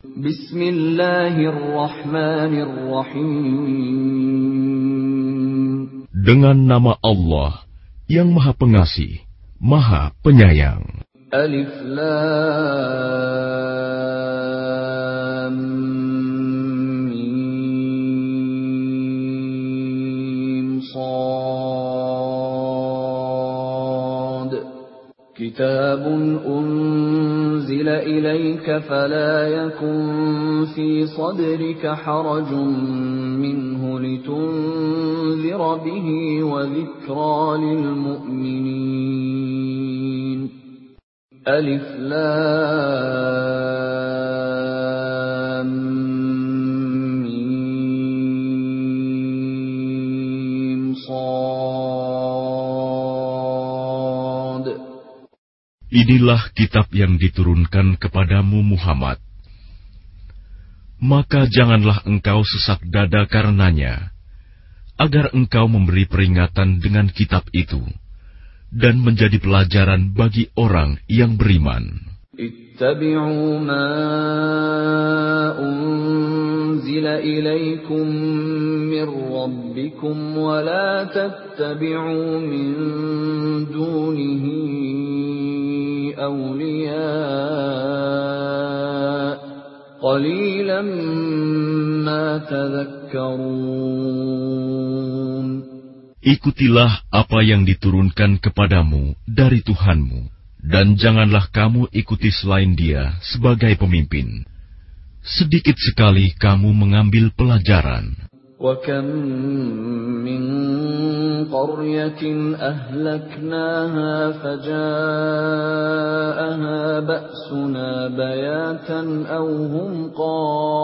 Bismillahirrahmanirrahim. Dengan nama Allah yang Maha Pengasih, Maha Penyayang. Alif Lam Kitab أنزل إليك فلا يكن في صدرك حرج منه لتنذر به وذكرى للمؤمنين. ألف لام Inilah kitab yang diturunkan kepadamu Muhammad. Maka janganlah engkau sesak dada karenanya, agar engkau memberi peringatan dengan kitab itu, dan menjadi pelajaran bagi orang yang beriman. اتبعوا ما أنزل إليكم من ربكم ولا تتبعوا من دونه أولياء قليلا ما تذكرون Ikutilah apa yang diturunkan kepadamu dari Tuhanmu dan janganlah kamu ikuti selain dia sebagai pemimpin. Sedikit sekali kamu mengambil pelajaran. وَكَمْ مِنْ قَرْيَةٍ أَهْلَكْنَاهَا فَجَاءَهَا بَأْسُنَا بَيَاتًا أَوْ هُمْ قَائِلُونَ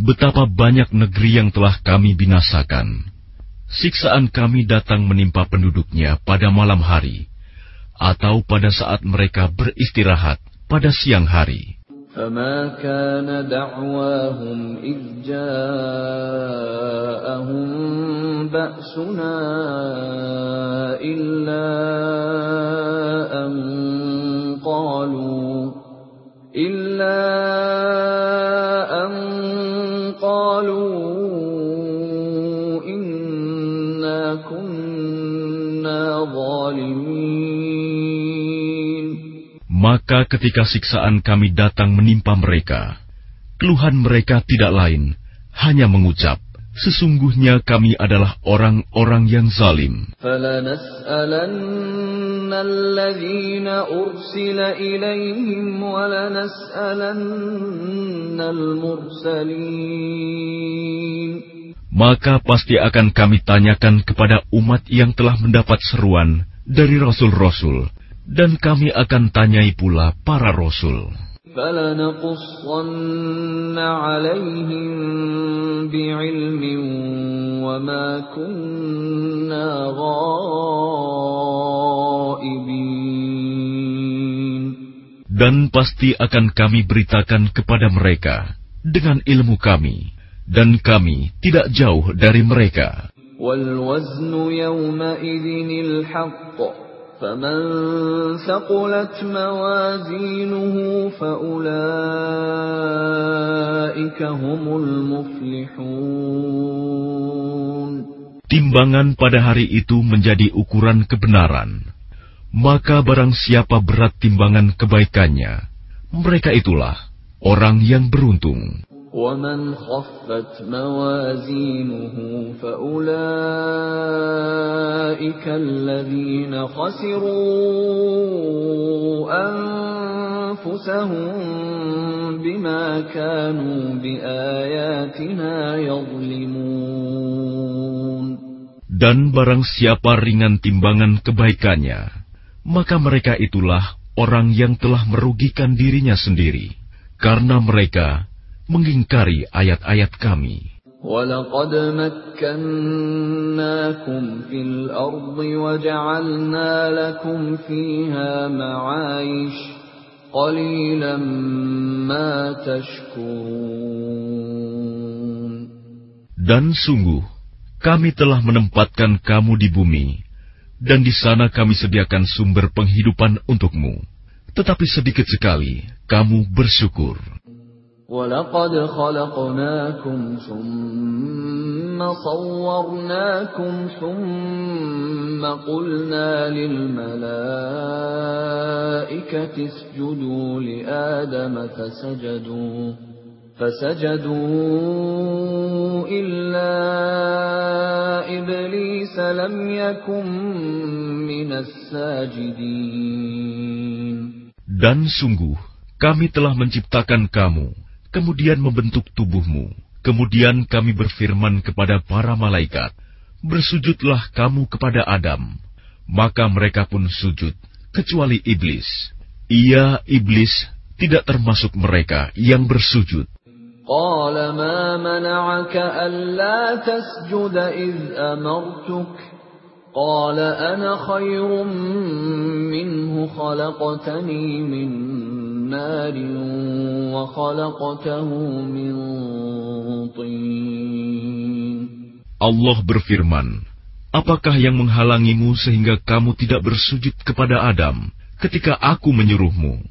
Betapa banyak negeri yang telah kami binasakan siksaan kami datang menimpa penduduknya pada malam hari, atau pada saat mereka beristirahat pada siang hari. فما كان دعواهم إذ جاءهم بأسنا إلا أن قالوا إلا Maka ketika siksaan kami datang menimpa mereka, keluhan mereka tidak lain, hanya mengucap, Sesungguhnya kami adalah orang-orang yang zalim. Maka pasti akan kami tanyakan kepada umat yang telah mendapat seruan dari rasul-rasul dan kami akan tanyai pula para rasul. Dan pasti akan kami beritakan kepada mereka dengan ilmu kami, dan kami tidak jauh dari mereka. والوزن يومئذ الحق فمن ثقلت موازينه فأولئك هم المفلحون Timbangan pada hari itu menjadi ukuran kebenaran. Maka barang siapa berat timbangan kebaikannya, mereka itulah orang yang beruntung. ومن خفت موازينه فأولئك الذين خسروا أنفسهم بما كانوا بآياتنا يظلمون Dan barang siapa ringan timbangan kebaikannya, maka mereka itulah orang yang telah merugikan dirinya sendiri, karena mereka mengingkari ayat-ayat kami. وَلَقَدْ مَكَّنَّاكُمْ فِي الْأَرْضِ وَجَعَلْنَا لَكُمْ فِيهَا مَعَايِشَ قَلِيلًا مَا تَشْكُرُونَ Dan sungguh, kami telah menempatkan kamu di bumi, dan di sana kami sediakan sumber penghidupan untukmu. tetapi sedikit sekali kamu bersyukur. وَلَقَدْ خَلَقْنَاكُمْ ثُمَّ صَوَّرْنَاكُمْ ثُمَّ قُلْنَا لِلْمَلَائِكَةِ اسْجُدُوا لِآدَمَ فَسَجَدُوا فَسَجَدُوا إِلَّا إِبْلِيسَ لَمْ يَكُنْ مِنَ السَّاجِدِينَ Dan sungguh, kami telah menciptakan kamu, kemudian membentuk tubuhmu. Kemudian kami berfirman kepada para malaikat, Bersujudlah kamu kepada Adam. Maka mereka pun sujud, kecuali iblis. Ia, iblis, tidak termasuk mereka yang bersujud. قال ما منعك ألا تسجد إذ أمرتك قال أنا خير منه خلقتني من نار وخلقته من طين Allah berfirman, Apakah yang menghalangimu sehingga kamu tidak bersujud kepada Adam ketika aku menyuruhmu?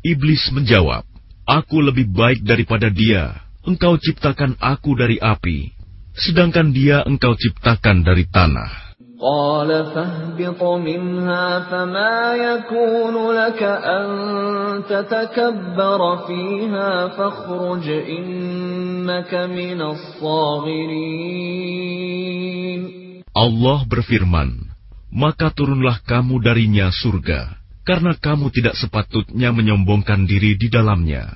Iblis menjawab, Aku lebih baik daripada dia. Engkau ciptakan aku dari api, sedangkan dia engkau ciptakan dari tanah. قال فاهبط منها فما يكون لك أن تتكبر فيها فاخرج إنك من الصاغرين Allah berfirman, Maka turunlah kamu darinya surga, karena kamu tidak sepatutnya menyombongkan diri di dalamnya.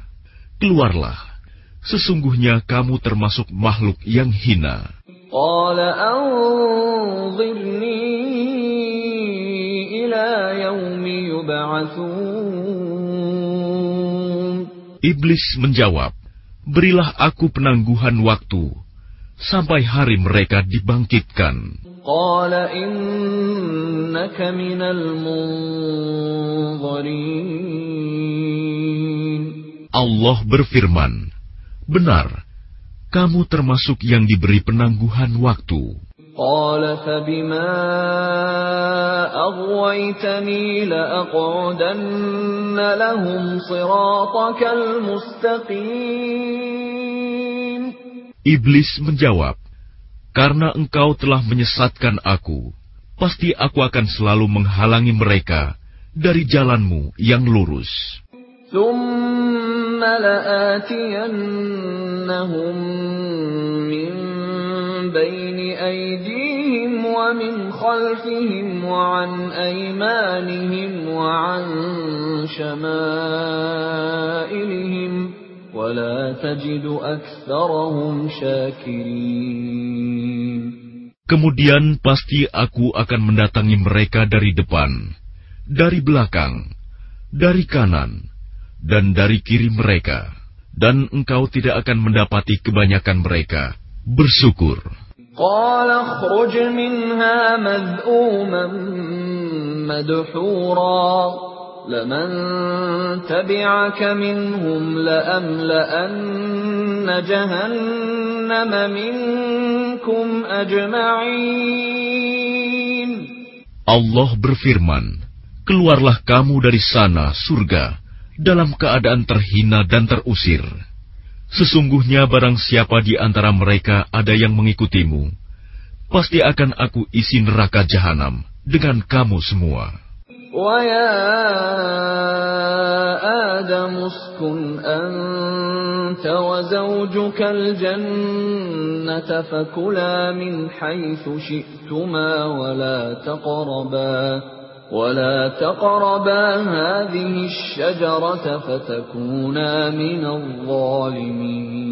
Keluarlah, sesungguhnya kamu termasuk makhluk yang hina. قال أنظرني إلى يوم يبعثون Iblis menjawab, Berilah aku penangguhan waktu, sampai hari mereka dibangkitkan. قال إنك من المنظرين Allah berfirman, Benar, kamu termasuk yang diberi penangguhan waktu. قال فبما أغويتني لأقعدن لهم صراطك المستقيم Iblis menjawab, Karena engkau telah menyesatkan aku, pasti aku akan selalu menghalangi mereka dari jalanmu yang lurus. ثم لآتينهم من بين أيديهم ومن خلفهم وعن أيمانهم وعن شمائلهم ولا تجد أكثرهم شاكرين Kemudian pasti aku akan mendatangi mereka dari depan, dari belakang, dari kanan, dan dari kiri mereka, dan engkau tidak akan mendapati kebanyakan mereka bersyukur. قال اخرج منها مذءوما مدحورا لمن تبعك منهم لأملأن جهنم منكم أجمعين Allah berfirman, Keluarlah kamu dari sana, surga, dalam keadaan terhina dan terusir. Sesungguhnya barang siapa di antara mereka ada yang mengikutimu, pasti akan aku isi neraka jahanam dengan kamu semua. ويا آدم اسكن أنت وزوجك الجنة فكلا من حيث شئتما ولا تقربا ولا تقربا هذه الشجرة فتكونا من الظالمين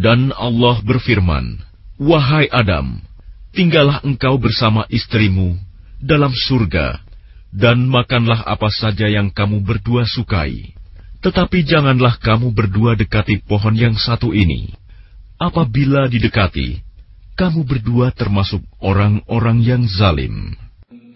Dan Allah berfirman, Wahai Adam, tinggallah engkau bersama istrimu dalam surga, dan makanlah apa saja yang kamu berdua sukai. Tetapi janganlah kamu berdua dekati pohon yang satu ini. Apabila didekati, kamu berdua termasuk orang-orang yang zalim.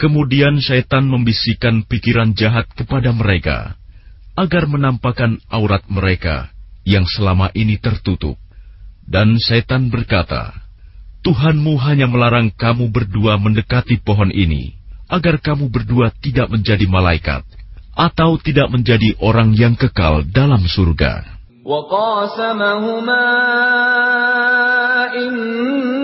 Kemudian syaitan membisikkan pikiran jahat kepada mereka, agar menampakkan aurat mereka yang selama ini tertutup. Dan syaitan berkata, Tuhanmu hanya melarang kamu berdua mendekati pohon ini, agar kamu berdua tidak menjadi malaikat, atau tidak menjadi orang yang kekal dalam surga. وقاسمهما إني لكما لمن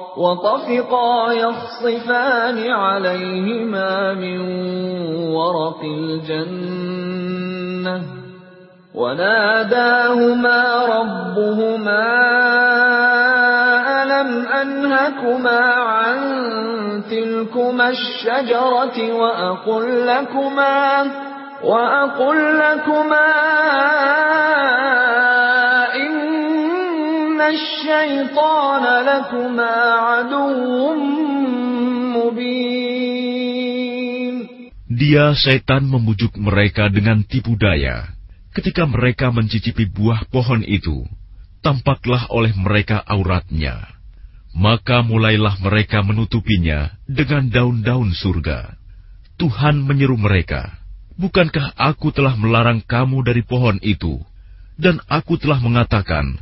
وطفقا يخصفان عليهما من ورق الجنة وناداهما ربهما ألم أنهكما عن تلكما الشجرة وأقل لكما وأقل لكما Dia setan membujuk mereka dengan tipu daya. Ketika mereka mencicipi buah pohon itu, tampaklah oleh mereka auratnya. Maka mulailah mereka menutupinya dengan daun-daun surga. Tuhan menyeru mereka, Bukankah aku telah melarang kamu dari pohon itu? Dan aku telah mengatakan,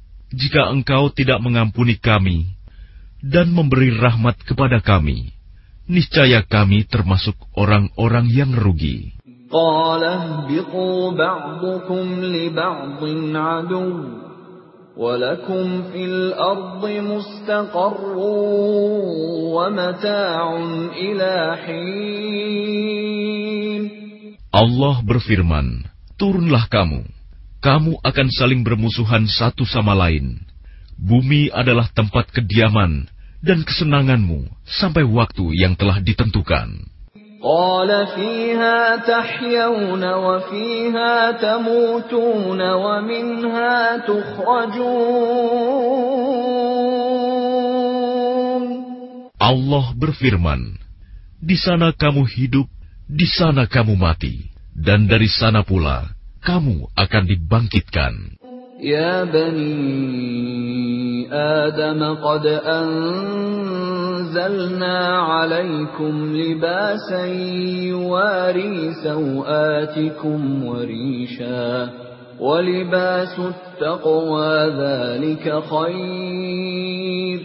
jika engkau tidak mengampuni kami dan memberi rahmat kepada kami, niscaya kami termasuk orang-orang yang rugi. Allah berfirman, Turunlah kamu kamu akan saling bermusuhan satu sama lain. Bumi adalah tempat kediaman dan kesenanganmu sampai waktu yang telah ditentukan. Allah berfirman, di sana kamu hidup, di sana kamu mati, dan dari sana pula kamu akan dibangkitkan. Ya bani Adam qad anzalna alaikum libasan yuwari sawatikum warisha ولباس التقوى ذلك خير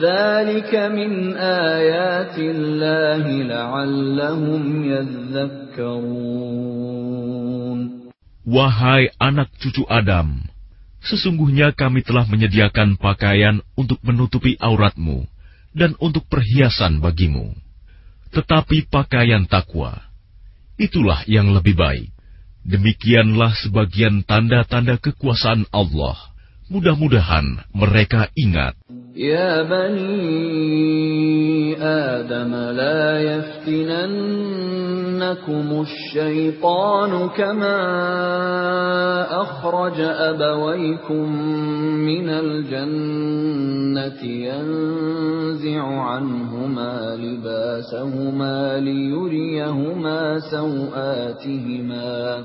ذلك من آيات الله لعلهم يذكرون Wahai anak cucu Adam, sesungguhnya kami telah menyediakan pakaian untuk menutupi auratmu dan untuk perhiasan bagimu. Tetapi pakaian takwa, itulah yang lebih baik. Demikianlah sebagian tanda-tanda kekuasaan Allah. Mudah-mudahan mereka ingat. Ya bani Adam la يفتننكم الشيطان كما أخرج أبويكم من الجنة ينزع عنهما لباسهما ليريهما سوآتهما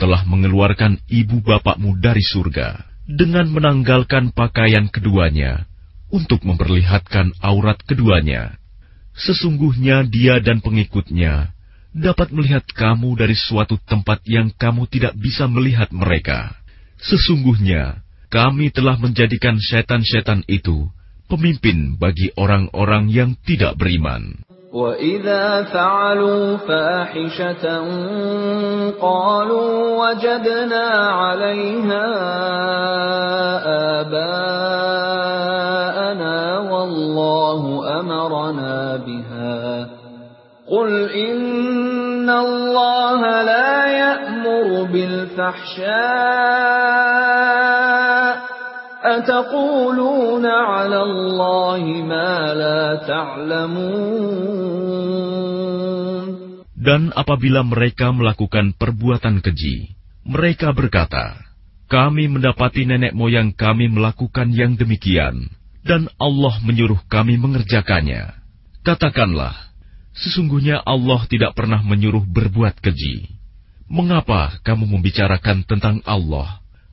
telah mengeluarkan ibu bapakmu dari surga dengan menanggalkan pakaian keduanya untuk memperlihatkan aurat keduanya. Sesungguhnya dia dan pengikutnya dapat melihat kamu dari suatu tempat yang kamu tidak bisa melihat mereka. Sesungguhnya kami telah menjadikan setan-setan itu pemimpin bagi orang-orang yang tidak beriman. وَإِذَا فَعَلُوا فَاحِشَةً قَالُوا وَجَدْنَا عَلَيْهَا آبَاءَنَا وَاللَّهُ أَمَرَنَا بِهَا قُلْ إِنَّ اللَّهَ لَا يَأْمُرُ بِالْفَحْشَاءِ أَتَقُولُونَ عَلَى اللَّهِ مَا لَا تَعْلَمُونَ Dan apabila mereka melakukan perbuatan keji, mereka berkata, Kami mendapati nenek moyang kami melakukan yang demikian, dan Allah menyuruh kami mengerjakannya. Katakanlah, sesungguhnya Allah tidak pernah menyuruh berbuat keji. Mengapa kamu membicarakan tentang Allah?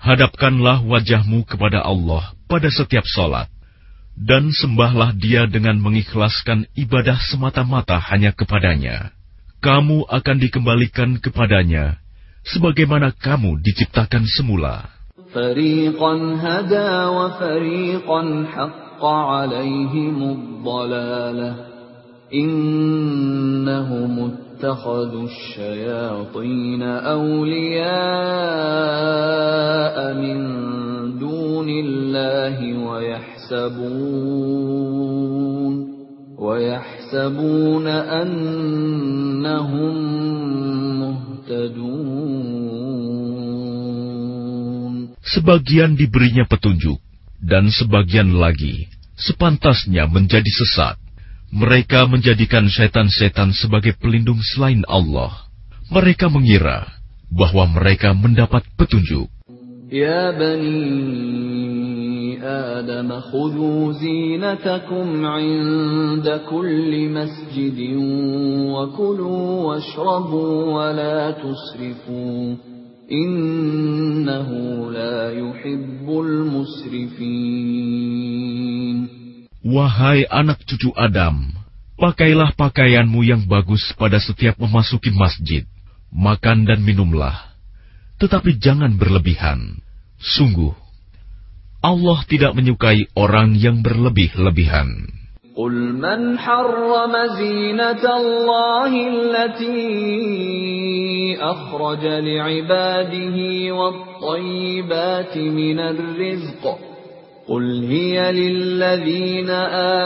Hadapkanlah wajahmu kepada Allah pada setiap solat, dan sembahlah dia dengan mengikhlaskan ibadah semata-mata hanya kepadanya. Kamu akan dikembalikan kepadanya, sebagaimana kamu diciptakan semula. hada wa إِنَّهُمُ اتَّخَذُوا الشَّيَاطِينَ أَوْلِيَاءَ مِن دُونِ اللَّهِ وَيَحْسَبُونَ وَيَحْسَبُونَ أَنَّهُم مُهْتَدُونَ Sebagian diberinya petunjuk, dan sebagian lagi sepantasnya menjadi sesat. Mereka menjadikan setan-setan sebagai pelindung selain Allah. Mereka mengira bahwa mereka mendapat petunjuk. Ya bani Adam, khudu zinatakum inda kulli masjidin wa kulu washrabu wa la tusrifu. Innahu la yuhibbul musrifin. Wahai anak cucu Adam, pakailah pakaianmu yang bagus pada setiap memasuki masjid. Makan dan minumlah, tetapi jangan berlebihan. Sungguh, Allah tidak menyukai orang yang berlebih-lebihan. قل من حرم زينة الله التي أخرج لعباده والطيبات من الرزق قل هي للذين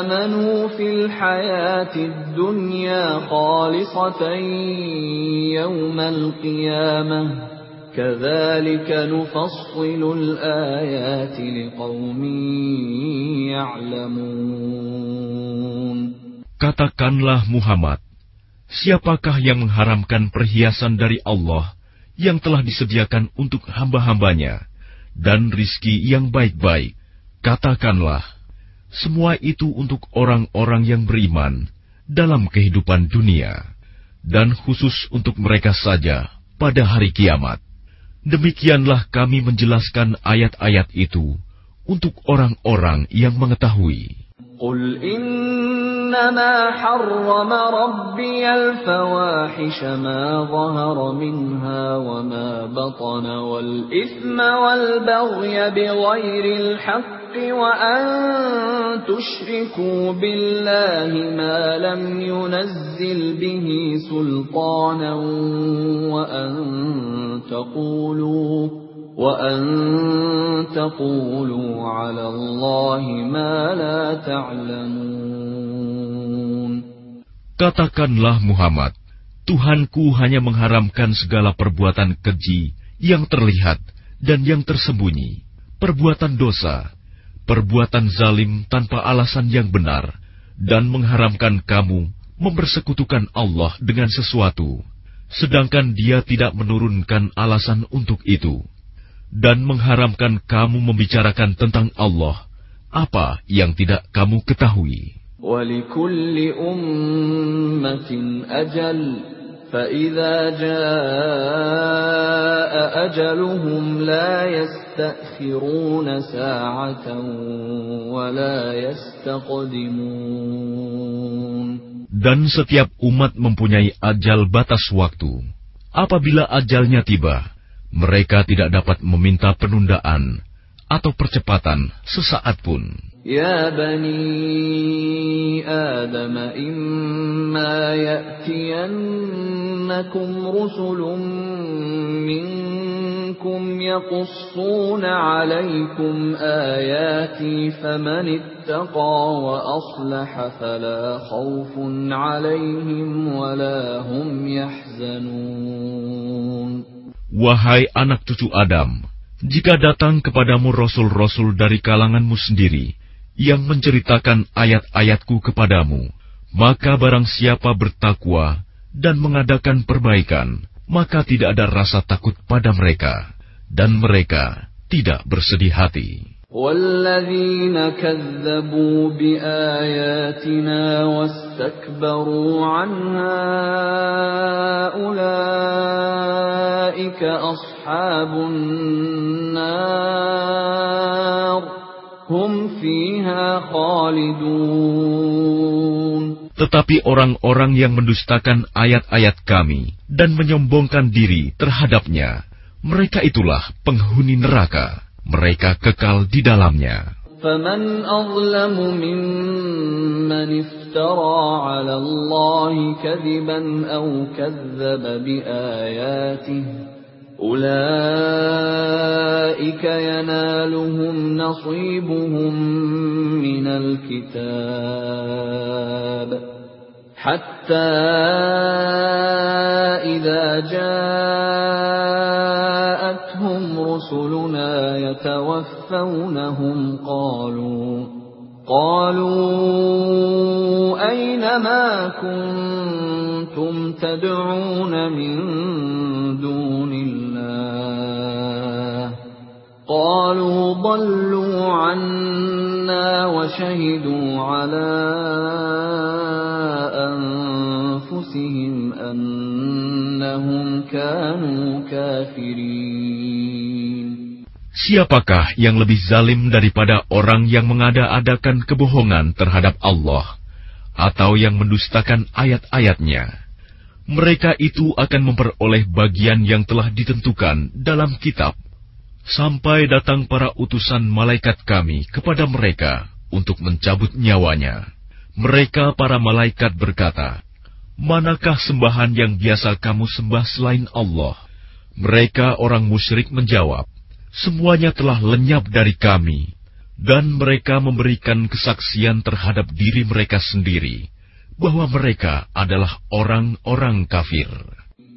آمنوا في الحياة الدنيا خالصة يوم القيامة كذلك نفصل الآيات لقوم يعلمون Katakanlah Muhammad, siapakah yang mengharamkan perhiasan dari Allah yang telah disediakan untuk hamba-hambanya dan rizki yang baik-baik? Katakanlah, semua itu untuk orang-orang yang beriman dalam kehidupan dunia, dan khusus untuk mereka saja pada hari kiamat. Demikianlah kami menjelaskan ayat-ayat itu untuk orang-orang yang mengetahui. إنما حرم ربي الفواحش ما ظهر منها وما بطن والإثم والبغي بغير الحق وأن تشركوا بالله ما لم ينزل به سلطانا وأن تقولوا وأن تقولوا على الله ما لا تعلمون Katakanlah Muhammad, Tuhanku hanya mengharamkan segala perbuatan keji yang terlihat dan yang tersembunyi, perbuatan dosa, perbuatan zalim tanpa alasan yang benar, dan mengharamkan kamu mempersekutukan Allah dengan sesuatu, sedangkan Dia tidak menurunkan alasan untuk itu dan mengharamkan kamu membicarakan tentang Allah apa yang tidak kamu ketahui. وَلِكُلِّ أُمَّةٍ أَجَلٌ فَإِذَا جَاءَ أَجَلُهُمْ لَا يَسْتَأْخِرُونَ سَاعَةً وَلَا يَسْتَقْدِمُونَ Dan setiap umat mempunyai ajal batas waktu. Apabila ajalnya tiba, mereka tidak dapat meminta penundaan atau percepatan sesaat pun. Ya bani Adam imma ya'tiyannakum rusulun minkum yaqussuna 'alaykum ayati faman ittaqa wa aslaha fala khawfun 'alayhim wa la hum yahzanun Wahai anak cucu Adam, jika datang kepadamu rasul-rasul dari kalanganmu sendiri yang menceritakan ayat-ayatku kepadamu, maka barang siapa bertakwa dan mengadakan perbaikan, maka tidak ada rasa takut pada mereka, dan mereka tidak bersedih hati. والذين كذبوا بآياتنا واستكبروا عنها أولئك أصحاب النار هم فيها خالدون Tetapi orang-orang yang mendustakan ayat-ayat kami dan menyombongkan diri terhadapnya, mereka itulah penghuni neraka Mereka kekal di dalamnya. فمن أظلم ممن افترى على الله كذبا أو كذب بآياته أولئك ينالهم نصيبهم من الكتاب حتى إذا جاءتهم رسلنا يتوفونهم قالوا قالوا أين ما كنتم تدعون من دون الله؟ قالوا ضلوا عنا وشهدوا على أنفسهم أنهم كانوا كافرين Siapakah yang lebih zalim daripada orang yang mengada-adakan kebohongan terhadap Allah atau yang mendustakan ayat-ayatnya? Mereka itu akan memperoleh bagian yang telah ditentukan dalam kitab sampai datang para utusan malaikat kami kepada mereka untuk mencabut nyawanya. Mereka para malaikat berkata, Manakah sembahan yang biasa kamu sembah selain Allah? Mereka orang musyrik menjawab, Semuanya telah lenyap dari kami. Dan mereka memberikan kesaksian terhadap diri mereka sendiri, bahwa mereka adalah orang-orang kafir.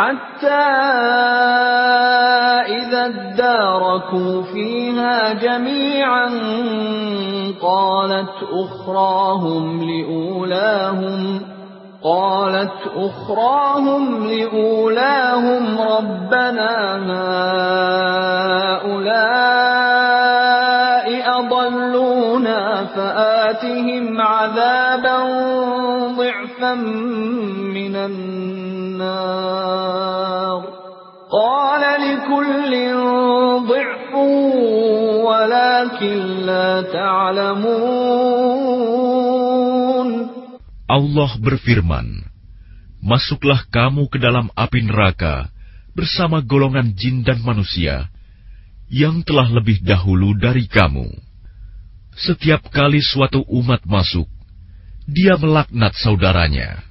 حتى إذا اداركوا فيها جميعا قالت أخراهم لأولاهم قالت أخراهم لأولاهم ربنا هؤلاء فآتهم عذابا ضعفا من النار قال لكل ضعف ولكن لا تعلمون Allah berfirman, Masuklah kamu ke dalam api neraka bersama golongan jin dan manusia yang telah lebih dahulu dari kamu. Setiap kali suatu umat masuk, dia melaknat saudaranya,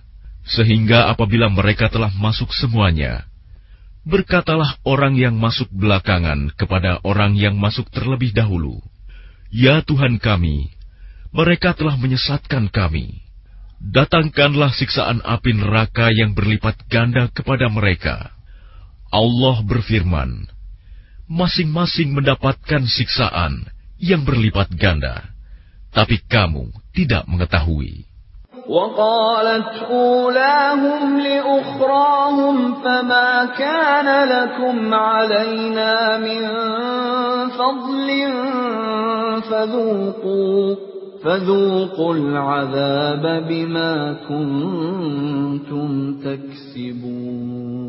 sehingga apabila mereka telah masuk semuanya, berkatalah orang yang masuk belakangan kepada orang yang masuk terlebih dahulu, "Ya Tuhan kami, mereka telah menyesatkan kami." datangkanlah siksaan api neraka yang berlipat ganda kepada mereka. Allah berfirman, masing-masing mendapatkan siksaan yang berlipat ganda, tapi kamu tidak mengetahui. وقالت أولاهم لأخراهم فما كان لكم علينا من فضل فذوقوا فذوقوا العذاب بما كنتم تكسبون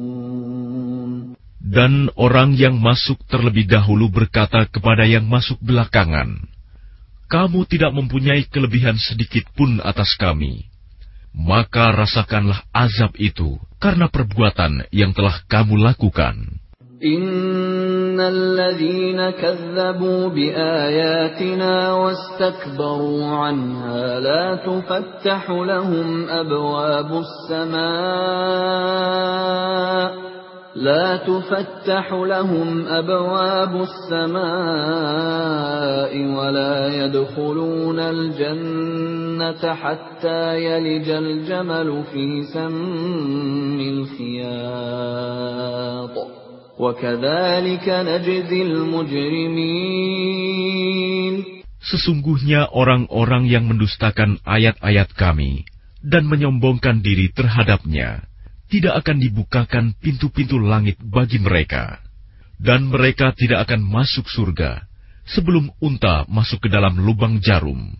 Dan orang yang masuk terlebih dahulu berkata kepada yang masuk belakangan, Kamu tidak mempunyai kelebihan sedikit pun atas kami. Maka rasakanlah azab itu karena perbuatan yang telah kamu lakukan. إن الذين كذبوا بآياتنا واستكبروا عنها لا تفتح لهم أبواب السماء لا تفتح لهم أبواب السماء ولا يدخلون الجنة حتى يلج الجمل في سم الخياط Sesungguhnya orang-orang yang mendustakan ayat-ayat kami dan menyombongkan diri terhadapnya tidak akan dibukakan pintu-pintu langit bagi mereka, dan mereka tidak akan masuk surga sebelum unta masuk ke dalam lubang jarum.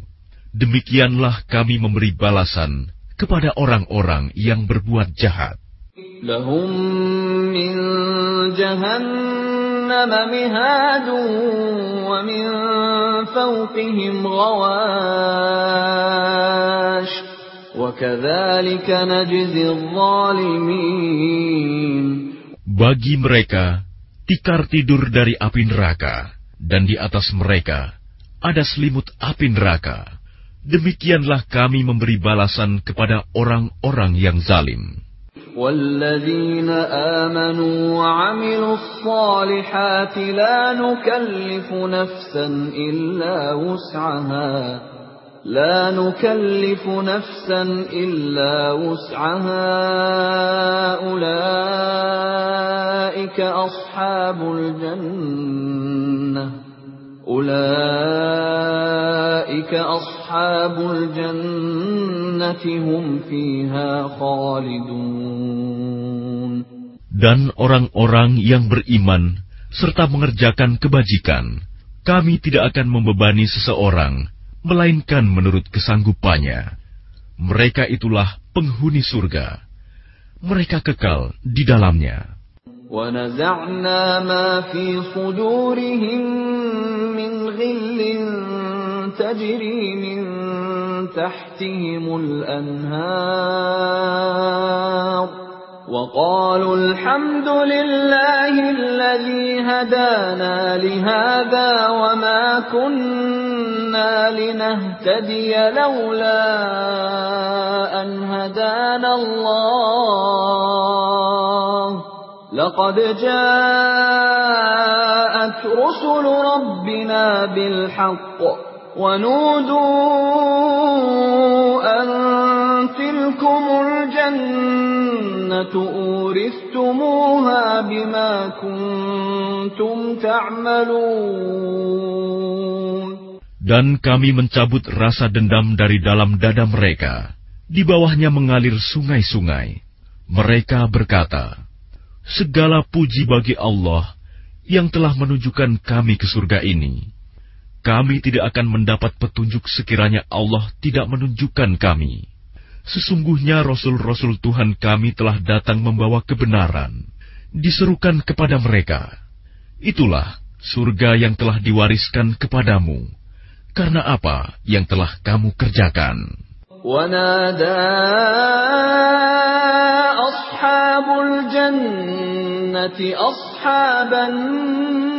Demikianlah kami memberi balasan kepada orang-orang yang berbuat jahat. Lahum min jahannam mihadu wa min fawqihim ghawash. Bagi mereka, tikar tidur dari api neraka, dan di atas mereka ada selimut api neraka. Demikianlah kami memberi balasan kepada orang-orang yang zalim. والذين آمنوا وعملوا الصالحات لا نكلف نفسا إلا وسعها لا نكلف نفسا إلا وسعها أولئك أصحاب الجنة أولئك أصحاب الجنة هم فيها خالدون Dan orang-orang yang beriman serta mengerjakan kebajikan, kami tidak akan membebani seseorang, melainkan menurut kesanggupannya. Mereka itulah penghuni surga. Mereka kekal di dalamnya. ونزعنا ما في صدورهم من غل تجري من تحتهم الأنهار وقالوا الحمد لله الذي هدانا لهذا وما كنا لنهتدي لولا أن هدانا الله. لقد جاءت رسل ربنا بالحق ونودوا أن تلكم الجنة. أورثتموها بما كنتم تعملون Dan kami mencabut rasa dendam dari dalam dada mereka, Di bawahnya mengalir sungai-sungai. Mereka berkata, Segala puji bagi Allah yang telah menunjukkan kami ke surga ini. Kami tidak akan mendapat petunjuk sekiranya Allah tidak menunjukkan kami. Sesungguhnya Rasul-Rasul Tuhan kami telah datang membawa kebenaran, diserukan kepada mereka. Itulah surga yang telah diwariskan kepadamu, karena apa yang telah kamu kerjakan. ونادى أصحاب الجنة أصحاب النار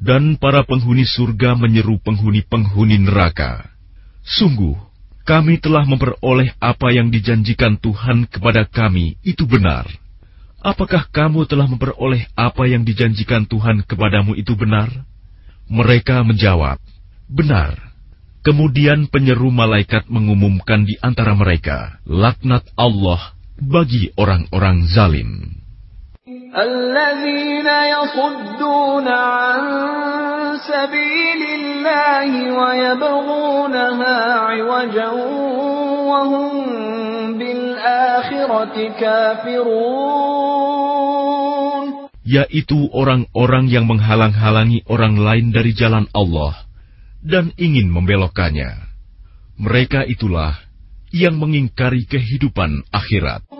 Dan para penghuni surga menyeru penghuni-penghuni neraka. Sungguh, kami telah memperoleh apa yang dijanjikan Tuhan kepada kami itu benar. Apakah kamu telah memperoleh apa yang dijanjikan Tuhan kepadamu itu benar? Mereka menjawab, benar. Kemudian penyeru malaikat mengumumkan di antara mereka, laknat Allah bagi orang-orang zalim. Yaitu orang-orang yang menghalang-halangi orang lain dari jalan Allah dan ingin membelokkannya. Mereka itulah yang mengingkari kehidupan akhirat.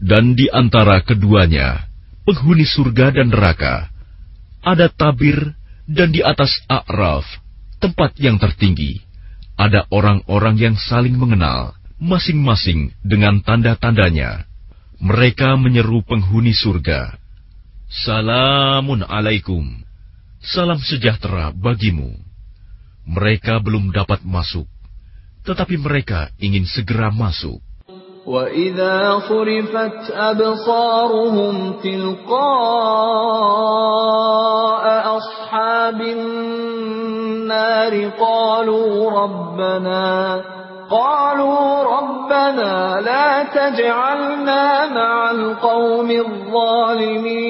Dan di antara keduanya, penghuni surga dan neraka, ada tabir dan di atas A'raf, tempat yang tertinggi, ada orang-orang yang saling mengenal, masing-masing dengan tanda-tandanya. Mereka menyeru penghuni surga, Salamun alaikum, salam sejahtera bagimu. Mereka belum dapat masuk, tetapi mereka ingin segera masuk. وَإِذَا صُرِفَتْ أَبْصَارُهُمْ تِلْقَاءَ أَصْحَابِ النَّارِ قَالُوا رَبَّنَا قَالُوا رَبَّنَا لَا تَجْعَلْنَا مَعَ الْقَوْمِ الظَّالِمِينَ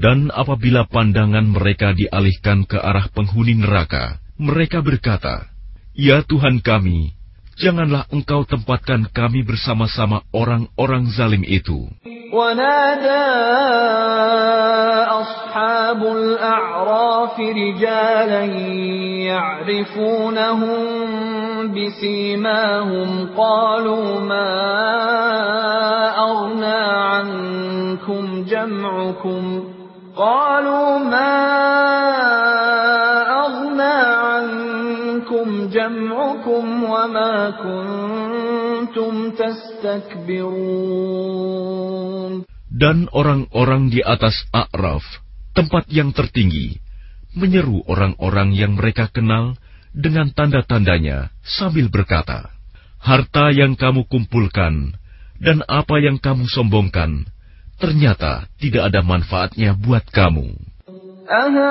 Dan apabila pandangan mereka dialihkan ke arah penghuni neraka, mereka berkata, Ya Tuhan kami, janganlah engkau tempatkan kami bersama-sama orang-orang zalim itu. ونادى أصحاب الأعراف رجالا يعرفونهم بسيماهم قالوا ما أغنى عنكم جمعكم قالوا ما جمعكم وما كنتم تستكبرون Dan orang-orang di atas A'raf, tempat yang tertinggi, menyeru orang-orang yang mereka kenal dengan tanda-tandanya sambil berkata, Harta yang kamu kumpulkan dan apa yang kamu sombongkan, ternyata tidak ada manfaatnya buat kamu. أهؤلاء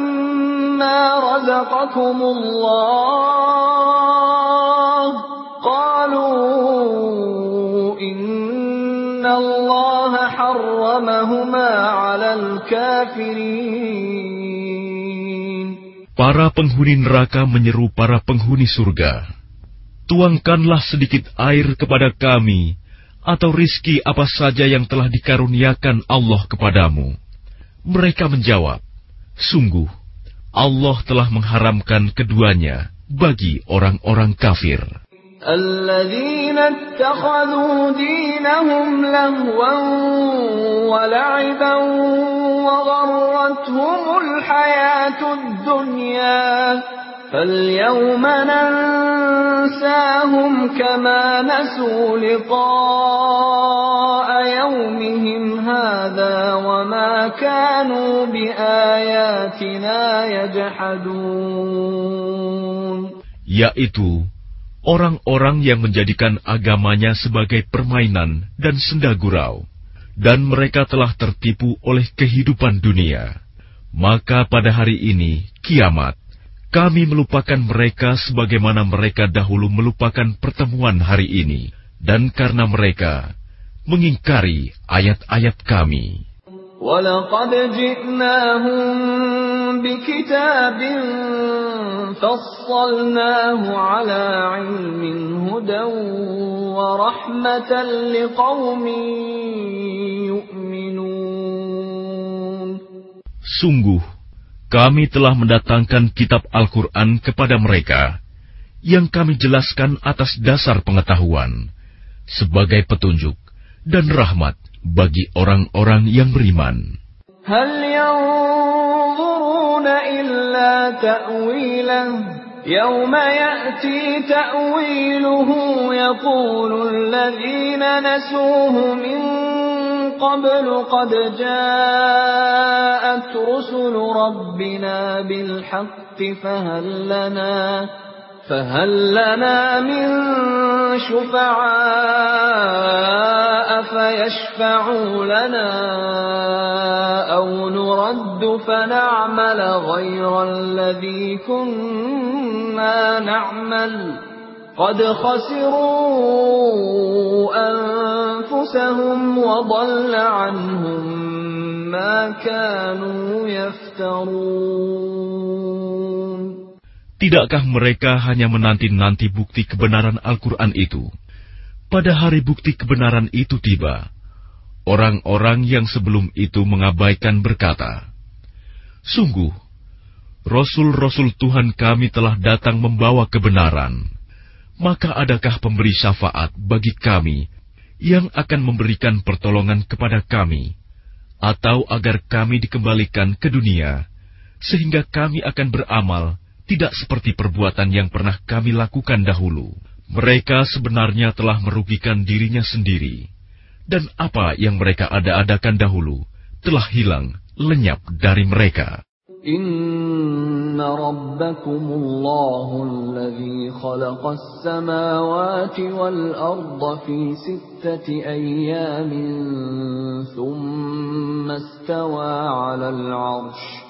رزقكم الله قالوا إن الله حرمهما على الكافرين Para penghuni neraka menyeru para penghuni surga, Tuangkanlah sedikit air kepada kami, atau rizki apa saja yang telah dikaruniakan Allah kepadamu. Mereka menjawab, Sungguh, Allah telah mengharamkan keduanya bagi orang-orang kafir. الذين اتخذوا دينهم لهوا ولعبا وغرتهم الحياة الدنيا فاليوم ننساهم كما نسوا لقاء يومهم هذا وما كانوا بآياتنا يجحدون yaitu orang-orang yang menjadikan agamanya sebagai permainan dan senda gurau, dan mereka telah tertipu oleh kehidupan dunia. Maka pada hari ini, kiamat, kami melupakan mereka sebagaimana mereka dahulu melupakan pertemuan hari ini, dan karena mereka mengingkari ayat-ayat Kami. Sungguh, kami telah mendatangkan kitab Al-Quran kepada mereka, yang kami jelaskan atas dasar pengetahuan, sebagai petunjuk dan rahmat bagi orang-orang yang beriman. هل ينظرون إلا تأويله يوم يأتي تأويله يقول الذين نسوه من قبل قد جاءت رسل ربنا بالحق فهل لنا فهل لنا من شفعاء فيشفعوا لنا أو نرد فنعمل غير الذي كنا نعمل؟ قد خسروا أنفسهم وضل عنهم ما كانوا يفترون Tidakkah mereka hanya menanti-nanti bukti kebenaran Al-Quran itu? Pada hari bukti kebenaran itu tiba, orang-orang yang sebelum itu mengabaikan berkata, Sungguh, Rasul-Rasul Tuhan kami telah datang membawa kebenaran. Maka adakah pemberi syafaat bagi kami yang akan memberikan pertolongan kepada kami, atau agar kami dikembalikan ke dunia, sehingga kami akan beramal tidak seperti perbuatan yang pernah kami lakukan dahulu. Mereka sebenarnya telah merugikan dirinya sendiri, dan apa yang mereka ada-adakan dahulu telah hilang lenyap dari mereka. إن ربكم الله الذي خلق السماوات والأرض في ستة أيام ثم استوى على العرش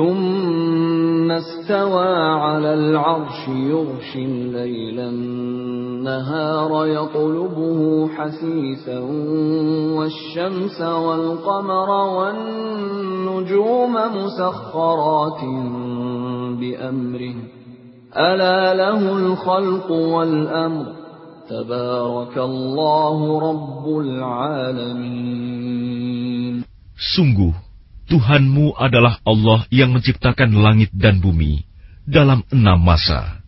ثم استوى على العرش يغشي الليل النهار يطلبه حثيثا والشمس والقمر والنجوم مسخرات بأمره. ألا له الخلق والأمر. تبارك الله رب العالمين. Sungguh, Tuhanmu adalah Allah yang menciptakan langit dan bumi dalam enam masa.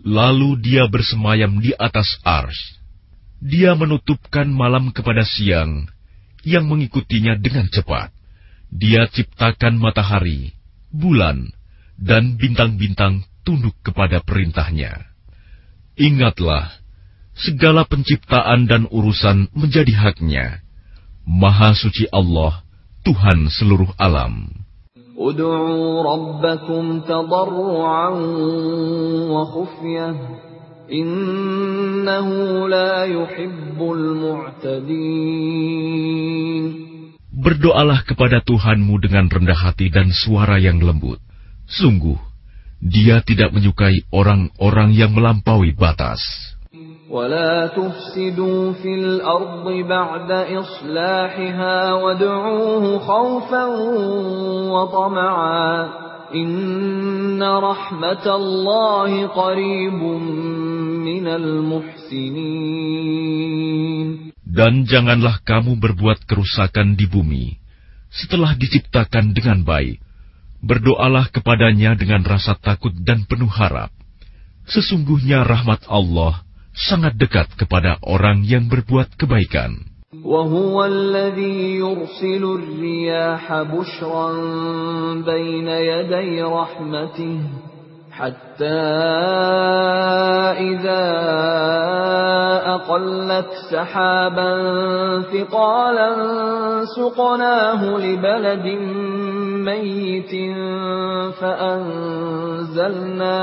Lalu dia bersemayam di atas ars. Dia menutupkan malam kepada siang, yang mengikutinya dengan cepat. Dia ciptakan matahari, bulan, dan bintang-bintang tunduk kepada perintahnya. Ingatlah, segala penciptaan dan urusan menjadi haknya. Maha suci Allah, Tuhan seluruh alam. Berdoalah kepada Tuhanmu dengan rendah hati dan suara yang lembut. Sungguh, dia tidak menyukai orang-orang yang melampaui batas. ولا تفسدوا في الأرض بعد إصلاحها وادعوه خوفا وطمعا إن رحمة الله قريب من المحسنين Dan janganlah kamu berbuat kerusakan di bumi setelah diciptakan dengan baik. Berdoalah kepadanya dengan rasa takut dan penuh harap. Sesungguhnya rahmat Allah sangat dekat kepada orang yang berbuat kebaikan. وهو الذي يرسل الرياح بشرا بين يدي رحمته حتى إذا أقلت سحابا ثقالا سقناه لبلد ميت فأنزلنا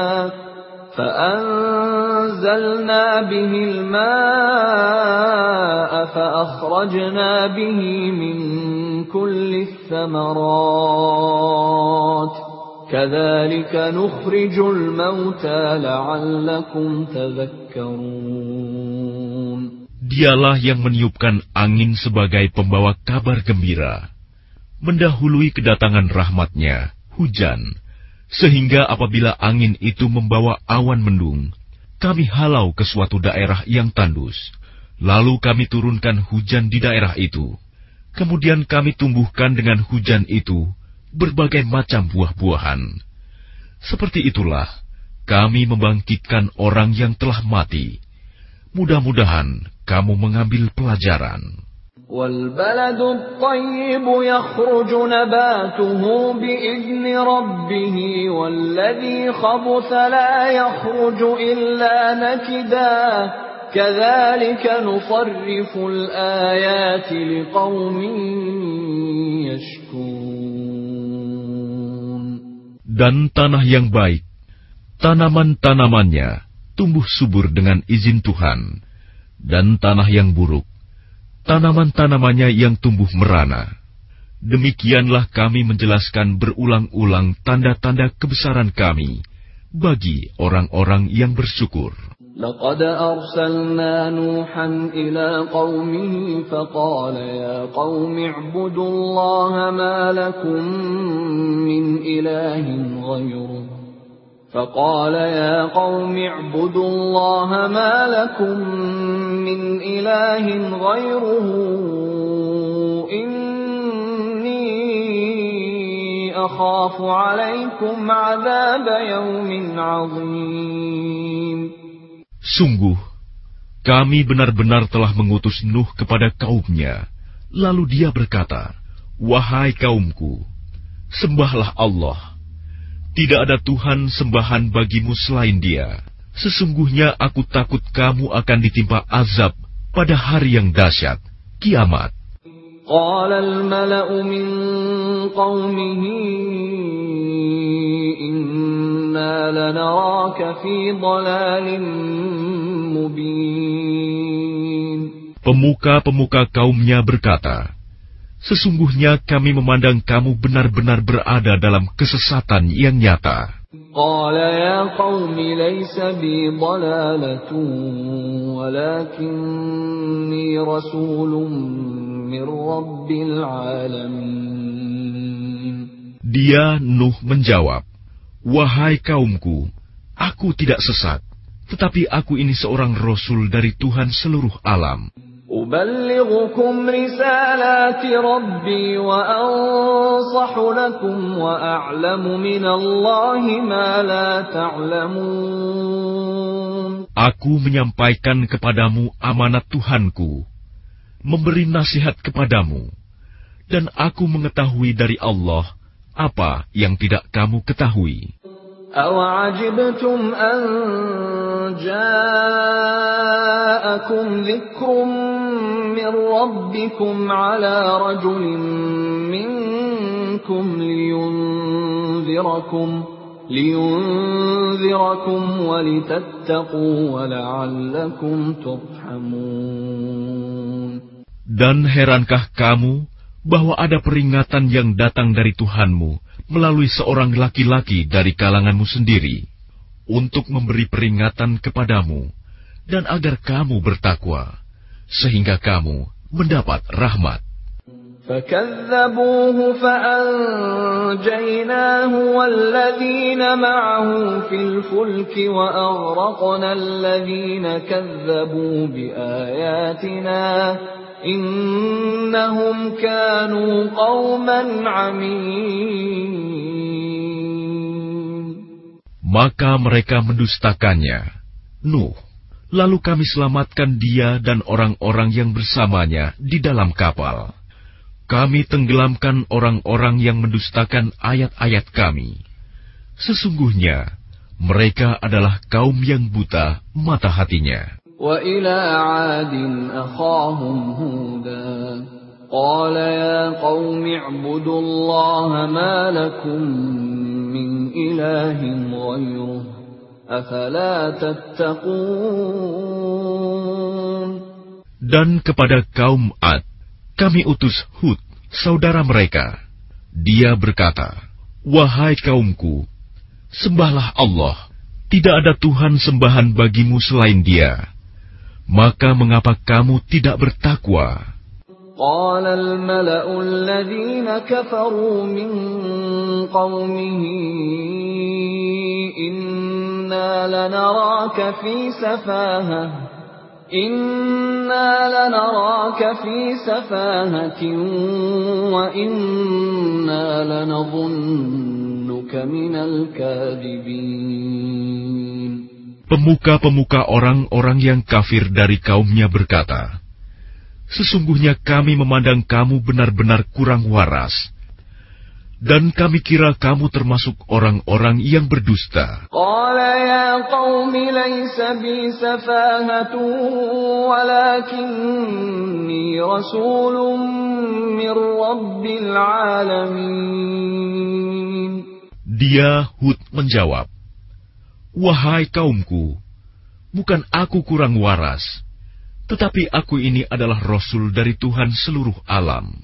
فأنزلنا به الماء فأخرجنا به من كل الثمرات كذلك نخرج الموتى لعلكم تذكرون Dialah yang meniupkan angin sebagai pembawa kabar gembira, mendahului kedatangan rahmatnya, hujan, sehingga apabila angin itu membawa awan mendung, kami halau ke suatu daerah yang tandus, lalu kami turunkan hujan di daerah itu. Kemudian kami tumbuhkan dengan hujan itu berbagai macam buah-buahan. Seperti itulah kami membangkitkan orang yang telah mati. Mudah-mudahan kamu mengambil pelajaran. والبلد الطيب يخرج نباته بإذن ربه والذي خبث لا يخرج إلا نكدا كذلك نصرف الآيات لقوم يشكون Dan tanah yang baik, tanaman-tanamannya tumbuh subur dengan izin Tuhan, dan tanah yang buruk, tanaman-tanamannya yang tumbuh merana. Demikianlah kami menjelaskan berulang-ulang tanda-tanda kebesaran kami bagi orang-orang yang bersyukur. لقد أرسلنا نوحا إلى قومه فقال يا قوم اعبدوا الله ما لكم من إله غيره فقال يا قوم اعبدوا الله ما لكم من إله غيره إني أخاف عليكم عذاب يوم عظيم Sungguh, kami benar-benar telah mengutus Nuh kepada kaumnya. Lalu dia berkata, Wahai kaumku, sembahlah Allah. Tidak ada Tuhan sembahan bagimu selain dia. Sesungguhnya aku takut kamu akan ditimpa azab pada hari yang dahsyat, kiamat. قال الملأ من قومه إنا لنراك في ضلال مبين Pemuka-pemuka kaumnya berkata, Sesungguhnya kami memandang kamu benar-benar berada dalam kesesatan yang nyata. قال يا قوم ليس بي ضلالة ولكني رسول من رب العالمين Dia Nuh menjawab, Wahai kaumku, aku tidak sesat, tetapi aku ini seorang rasul dari Tuhan seluruh alam. أبلغكم رسالات ربي وأنصح لكم وأعلم من الله ما لا تعلمون Aku menyampaikan kepadamu amanat Tuhanku, memberi nasihat kepadamu, dan aku mengetahui dari Allah apa yang tidak kamu ketahui. أَوَعَجِبْتُمْ أَنْ جَاءَكُمْ ذِكْرٌ مِّن رَّبِّكُمْ عَلَىٰ رَجُلٍ مِّنكُمْ لِيُنذِرَكُمْ لِيُنذِرَكُمْ وَلِتَتَّقُوا وَلَعَلَّكُمْ تُرْحَمُونَ Dan herankah kamu bahwa ada peringatan yang datang dari Tuhanmu melalui seorang laki-laki dari kalanganmu sendiri untuk memberi peringatan kepadamu dan agar kamu bertakwa sehingga kamu mendapat rahmat. فكذبوه فأنجيناه والذين معه في الفلك وأغرقنا الذين كذبوا بآياتنا إنهم كانوا قوما عمين Maka mereka mendustakannya. Nuh, lalu kami selamatkan dia dan orang-orang yang bersamanya di dalam kapal. Kami tenggelamkan orang-orang yang mendustakan ayat-ayat kami. Sesungguhnya, mereka adalah kaum yang buta mata hatinya. وإلى عاد أخاهم هودا قال يا قوم اعبدوا الله ما لكم من إله غيره أفلا تتقون Dan kepada kaum Ad, kami utus Hud, saudara mereka. Dia berkata, Wahai kaumku, sembahlah Allah. Tidak ada Tuhan sembahan bagimu selain dia. Maka mengapa kamu tidak bertakwa? قال الملأ الذين كفروا من قومه إنا لنراك في سفاهة إنا لنراك في سفاهة وإنا لنظنك من الكاذبين Pemuka-pemuka orang-orang yang kafir dari kaumnya berkata, Sesungguhnya kami memandang kamu benar-benar kurang waras, dan kami kira kamu termasuk orang-orang yang berdusta. Dia Hud menjawab, Wahai kaumku, bukan aku kurang waras, tetapi aku ini adalah Rasul dari Tuhan seluruh alam.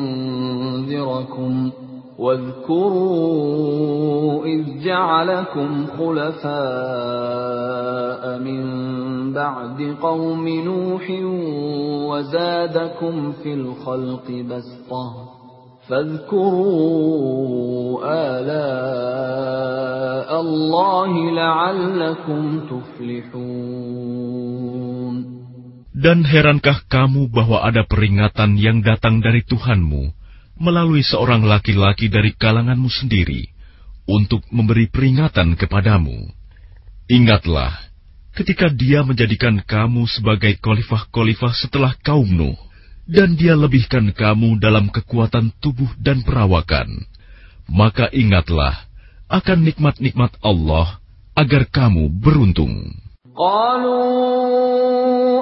واذكروا إذ جعلكم خلفاء من بعد قوم نوح وزادكم في الخلق بسطة فاذكروا آلاء الله لعلكم تفلحون. Dan herankah kamu bahwa ada peringatan yang datang dari Tuhanmu? Melalui seorang laki-laki dari kalanganmu sendiri untuk memberi peringatan kepadamu? Ingatlah, ketika dia menjadikan kamu sebagai khalifah-khalifah setelah kaum Nuh, dan dia lebihkan kamu dalam kekuatan tubuh dan perawakan, maka ingatlah akan nikmat-nikmat Allah agar kamu beruntung.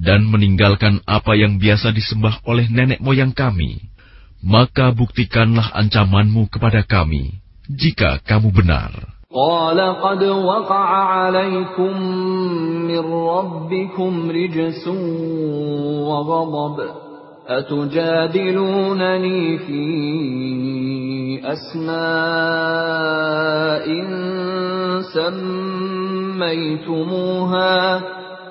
dan meninggalkan apa yang biasa disembah oleh nenek moyang kami? Maka buktikanlah ancamanmu kepada kami jika kamu benar. قال قد وقع عليكم من ربكم رجس وغضب أتجادلونني في أسماء سميتموها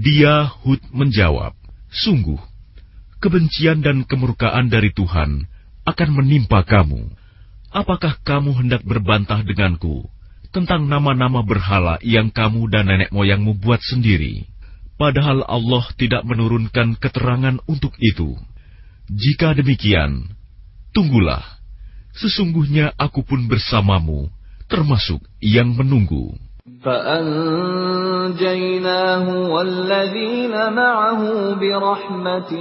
Dia Hud menjawab, Sungguh, kebencian dan kemurkaan dari Tuhan akan menimpa kamu. Apakah kamu hendak berbantah denganku tentang nama-nama berhala yang kamu dan nenek moyangmu buat sendiri? Padahal Allah tidak menurunkan keterangan untuk itu. Jika demikian, tunggulah. Sesungguhnya aku pun bersamamu, termasuk yang menunggu. فأنجيناه والذين معه برحمة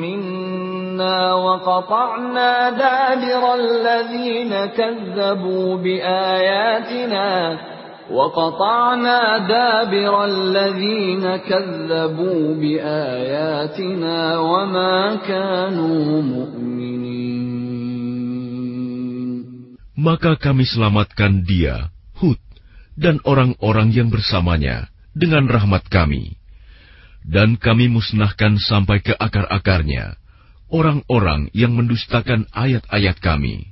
منا وقطعنا دابر الذين كذبوا بآياتنا وقطعنا دابر الذين كذبوا بآياتنا وما كانوا مؤمنين. Maka kami selamatkan dia, dan orang-orang yang bersamanya dengan rahmat kami. Dan kami musnahkan sampai ke akar-akarnya orang-orang yang mendustakan ayat-ayat kami.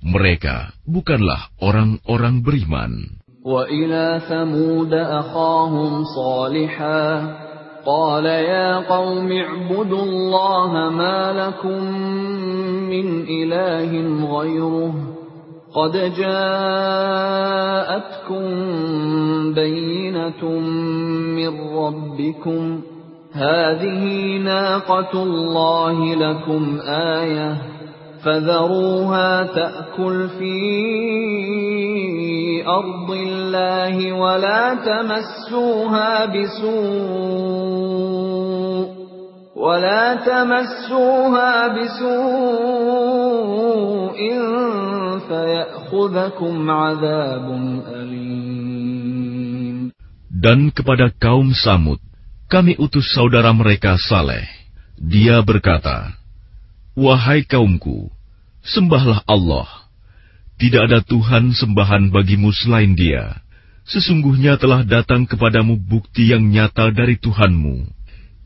Mereka bukanlah orang-orang beriman. وإلى ثمود أخاهم صالحا قال يا قوم اعبدوا الله ما لكم من إله غيره قد جاءتكم بينة من ربكم. هذه ناقة الله لكم آية. فذروها تأكل في أرض الله ولا تمسوها بسوء. ولا تمسوها بسوء فيأخذكم عذاب أليم Dan kepada kaum Samud, kami utus saudara mereka Saleh. Dia berkata, Wahai kaumku, sembahlah Allah. Tidak ada Tuhan sembahan bagimu selain dia. Sesungguhnya telah datang kepadamu bukti yang nyata dari Tuhanmu.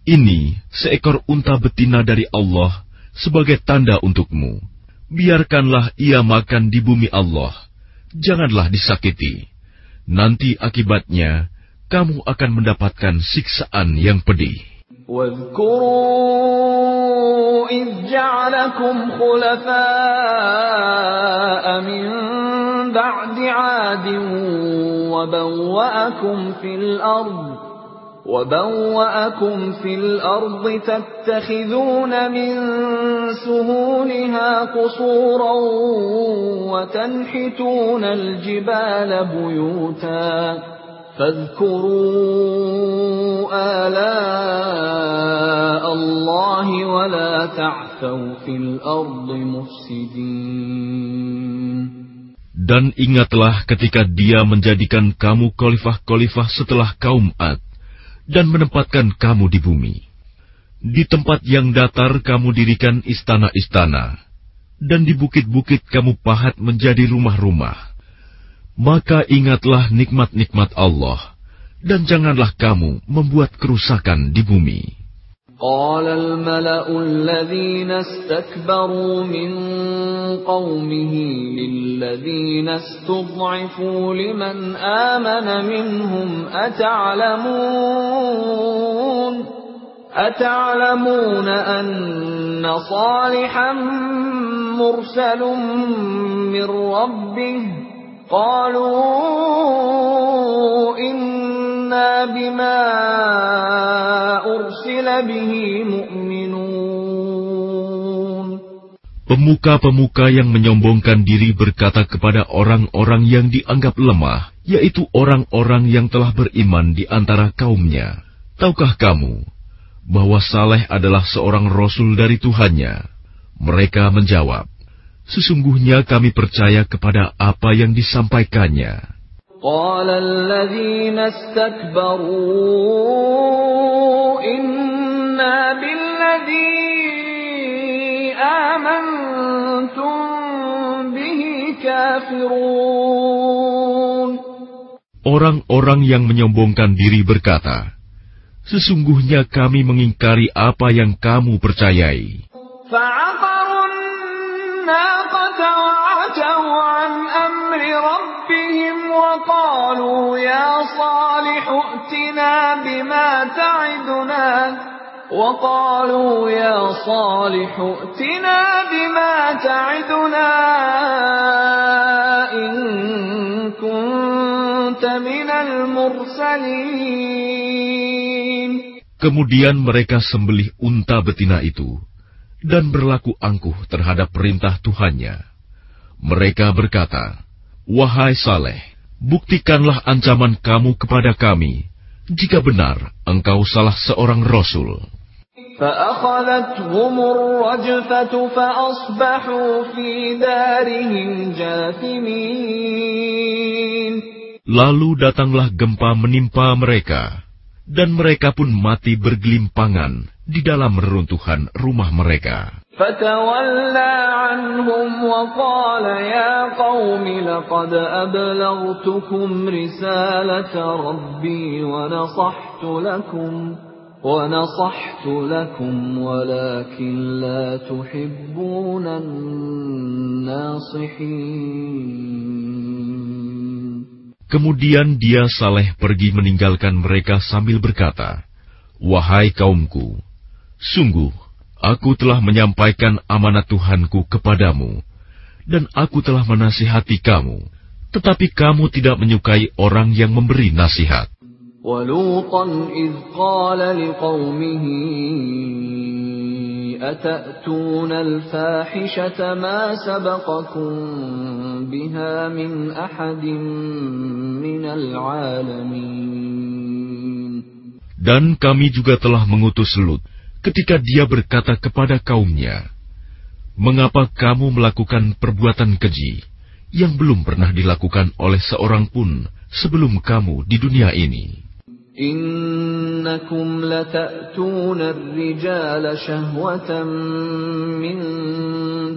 Ini seekor unta betina dari Allah sebagai tanda untukmu. Biarkanlah ia makan di bumi Allah. Janganlah disakiti. Nanti akibatnya kamu akan mendapatkan siksaan yang pedih. واذكروا إذ جعلكم خلفاء من بعد عاد وبوأكم في الأرض وبوأكم في الأرض تتخذون من سهولها قصورا وتنحتون الجبال بيوتا فاذكروا آلاء الله ولا تعثوا في الأرض مفسدين Dan ingatlah ketika dia menjadikan kamu khalifah-khalifah setelah kaum Ad dan menempatkan kamu di bumi. Di tempat yang datar kamu dirikan istana-istana, dan di bukit-bukit kamu pahat menjadi rumah-rumah. Maka ingatlah nikmat-nikmat Allah, dan janganlah kamu membuat kerusakan di bumi. قال الملأ الذين استكبروا من قومه للذين استضعفوا لمن آمن منهم أتعلمون؟ أتعلمون أن صالحا مرسل من ربه؟ قالوا Pemuka-pemuka yang menyombongkan diri berkata kepada orang-orang yang dianggap lemah, yaitu orang-orang yang telah beriman di antara kaumnya. Tahukah kamu bahwa Saleh adalah seorang rasul dari Tuhannya? Mereka menjawab, Sesungguhnya kami percaya kepada apa yang disampaikannya. قال الذين استكبروا إنا بالذي آمنتم به كافرون Orang-orang yang menyombongkan diri berkata, Sesungguhnya kami mengingkari apa yang kamu percayai. فعقروا الناقة وقالوا يا صالح ائتنا بما تعدنا وقالوا يا صالح ائتنا بما تعدنا إن كنت من المرسلين Kemudian mereka sembelih unta betina itu dan berlaku angkuh terhadap perintah Tuhannya. Mereka berkata, Wahai Saleh, buktikanlah ancaman kamu kepada kami, jika benar engkau salah seorang rasul. Lalu datanglah gempa menimpa mereka, dan mereka pun mati bergelimpangan di dalam reruntuhan rumah mereka. فتولى عنهم وقال يا قوم لقد أبلغتكم رسالة ربي ونصحت لكم ونصحت لكم ولكن لا تحبون الناصحين Kemudian dia Saleh pergi meninggalkan mereka sambil berkata, Wahai kaumku, sungguh aku telah menyampaikan amanat Tuhanku kepadamu, dan aku telah menasihati kamu, tetapi kamu tidak menyukai orang yang memberi nasihat. ولوطا إذ قال لقومه أتأتون الفاحشة ما سبقكم بها من أحد من العالمين Dan kami juga telah mengutus Lut ketika dia berkata kepada kaumnya, Mengapa kamu melakukan perbuatan keji yang belum pernah dilakukan oleh seorang pun sebelum kamu di dunia ini? إنكم لتأتون الرجال شهوة من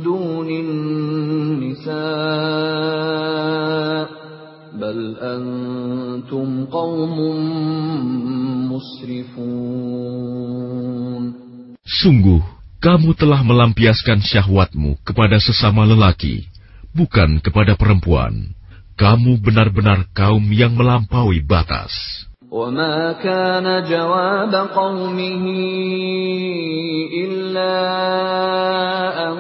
دون النساء بل أنتم قوم مسرفون Sungguh, kamu telah melampiaskan syahwatmu kepada sesama lelaki, bukan kepada perempuan. Kamu benar-benar kaum yang melampaui batas. وما كان جواب قومه إلا أن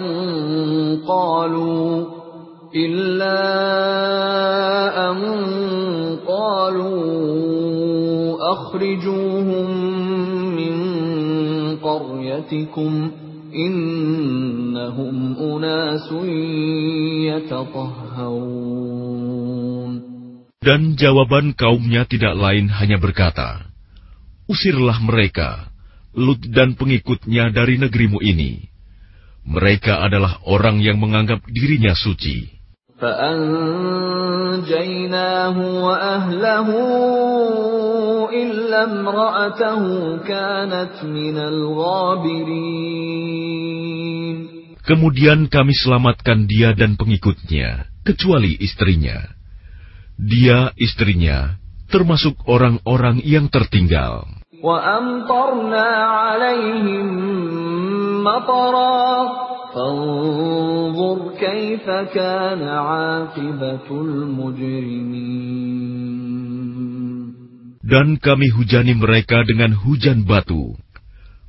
قالوا إلا أن قالوا أخرجوهم من قريتكم إنهم أناس يتطهرون Dan jawaban kaumnya tidak lain hanya berkata, Usirlah mereka, Lut dan pengikutnya dari negerimu ini. Mereka adalah orang yang menganggap dirinya suci. فأنجيناه وأهله إلا امرأته كانت من الغابرين Kemudian kami selamatkan dia dan pengikutnya, kecuali istrinya. Dia, istrinya, termasuk orang-orang yang tertinggal. وأمطرنا عليهم مطرا فانظر كيف كان عاقبة المجرمين Dan kami hujani mereka dengan hujan batu.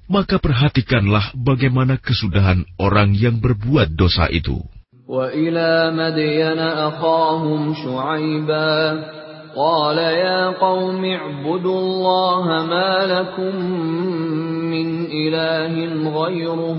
Maka perhatikanlah bagaimana kesudahan orang yang berbuat dosa itu. وإلى مدين أخاهم شعيبا قال يا قوم اعبدوا الله ما لكم من إله غيره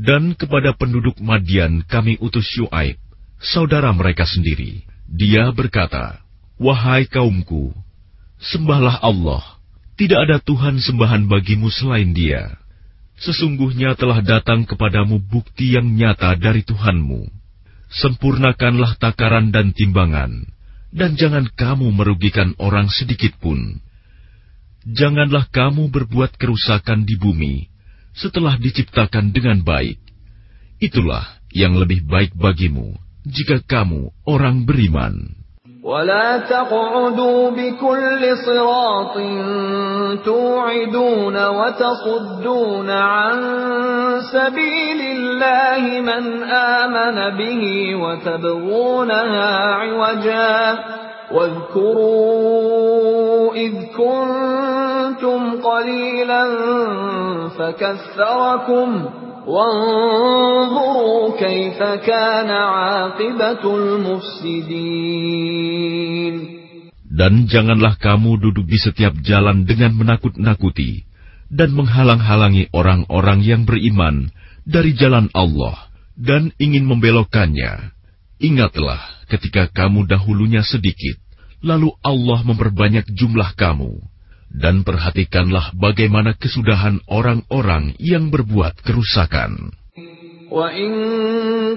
Dan kepada penduduk Madian kami utus Syuaib, saudara mereka sendiri. Dia berkata, Wahai kaumku, sembahlah Allah. Tidak ada Tuhan sembahan bagimu selain dia. Sesungguhnya telah datang kepadamu bukti yang nyata dari Tuhanmu. Sempurnakanlah takaran dan timbangan, dan jangan kamu merugikan orang sedikit pun. Janganlah kamu berbuat kerusakan di bumi, setelah diciptakan dengan baik. Itulah yang lebih baik bagimu jika kamu orang beriman. ولا تقعدوا بكل صراط توعدون وتصدون عن سبيل الله من آمن به وتبغونها عوجا واذكروا إذ كنتم قليلا فكثركم وانظروا كيف كان عاقبة المفسدين Dan janganlah kamu duduk di setiap jalan dengan menakut-nakuti dan menghalang-halangi orang-orang yang beriman dari jalan Allah dan ingin membelokkannya. Ingatlah ketika kamu dahulunya sedikit, lalu Allah memperbanyak jumlah kamu. Dan perhatikanlah bagaimana kesudahan orang-orang yang berbuat kerusakan. وَإِن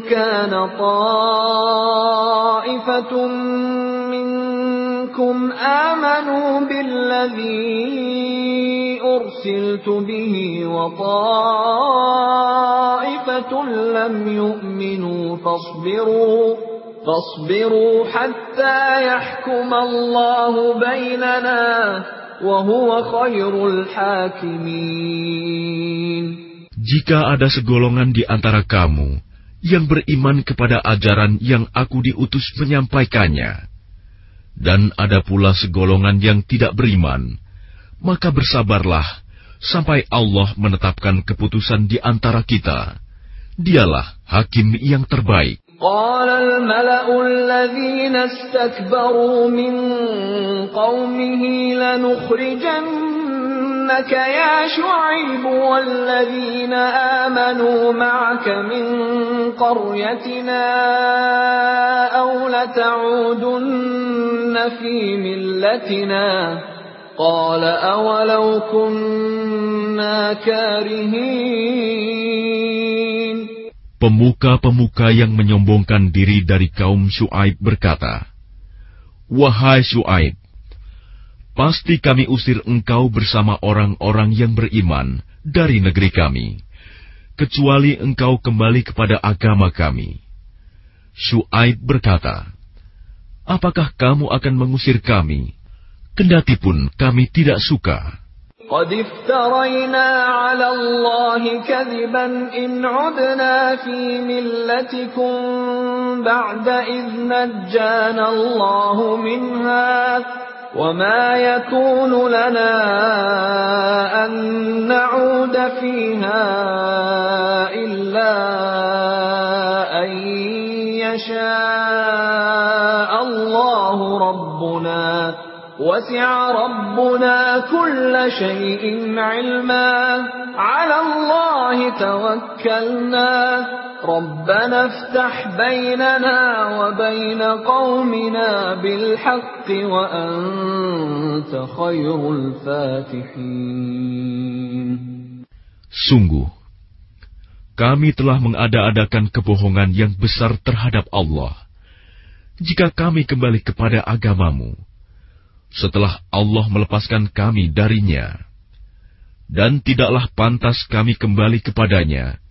كَانَ طَائِفَةٌ مِّنكُمْ آمَنُوا بِالَّذِي أُرْسِلْتُ بِهِ وَطَائِفَةٌ لَّمْ يُؤْمِنُوا فَاصْبِرُوا فَاصْبِرُوا حَتَّىٰ يَحْكُمَ اللَّهُ بَيْنَنَا وَهُوَ خَيْرُ الْحَاكِمِينَ Jika ada segolongan di antara kamu yang beriman kepada ajaran yang aku diutus menyampaikannya, dan ada pula segolongan yang tidak beriman, maka bersabarlah sampai Allah menetapkan keputusan di antara kita. Dialah hakim yang terbaik. قال الملأ الذين استكبروا من قومه لنخرجنك يا شعيب والذين آمنوا معك من قريتنا أو لتعودن في ملتنا قال أولو كنا كارهين Pemuka-pemuka yang menyombongkan diri dari kaum Syuaib berkata, Wahai Syuaib, pasti kami usir engkau bersama orang-orang yang beriman dari negeri kami, kecuali engkau kembali kepada agama kami. Syuaib berkata, Apakah kamu akan mengusir kami, Kendati pun kami tidak suka? قد افترينا على الله كذبا إن عدنا في ملتكم بعد إذ نجانا الله منها وما يكون لنا أن نعود فيها إلا أن يشاء الله ربنا وسع ربنا كل شيء علما على الله توكلنا ربنا افتح بيننا وبين قومنا بالحق وأنت خير الفاتحين Sungguh, kami telah mengada-adakan kebohongan yang besar terhadap Allah. Jika kami kembali kepada agamamu, setelah Allah melepaskan kami darinya. Dan tidaklah pantas kami kembali kepadanya,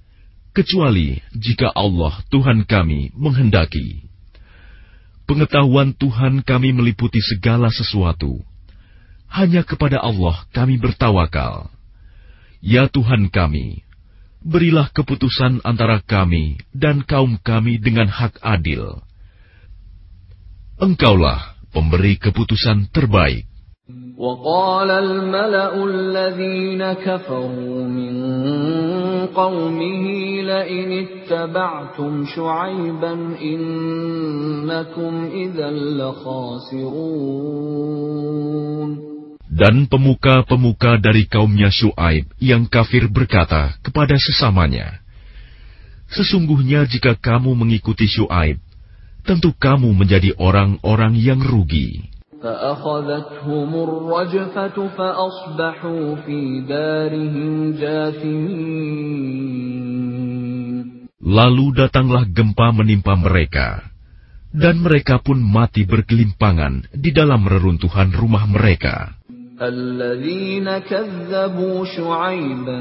kecuali jika Allah Tuhan kami menghendaki. Pengetahuan Tuhan kami meliputi segala sesuatu. Hanya kepada Allah kami bertawakal. Ya Tuhan kami, berilah keputusan antara kami dan kaum kami dengan hak adil. Engkaulah pemberi keputusan terbaik. وقال الملأ الذين كفروا من قومه لئن اتبعتم شعيبا إنكم إذا لخاسرون Dan pemuka-pemuka dari kaumnya Shu'aib yang kafir berkata kepada sesamanya, Sesungguhnya jika kamu mengikuti Shu'aib, tentu kamu menjadi orang-orang yang rugi. Lalu datanglah gempa menimpa mereka, dan mereka pun mati berkelimpangan di dalam reruntuhan rumah mereka. الذين كذبوا شعيبا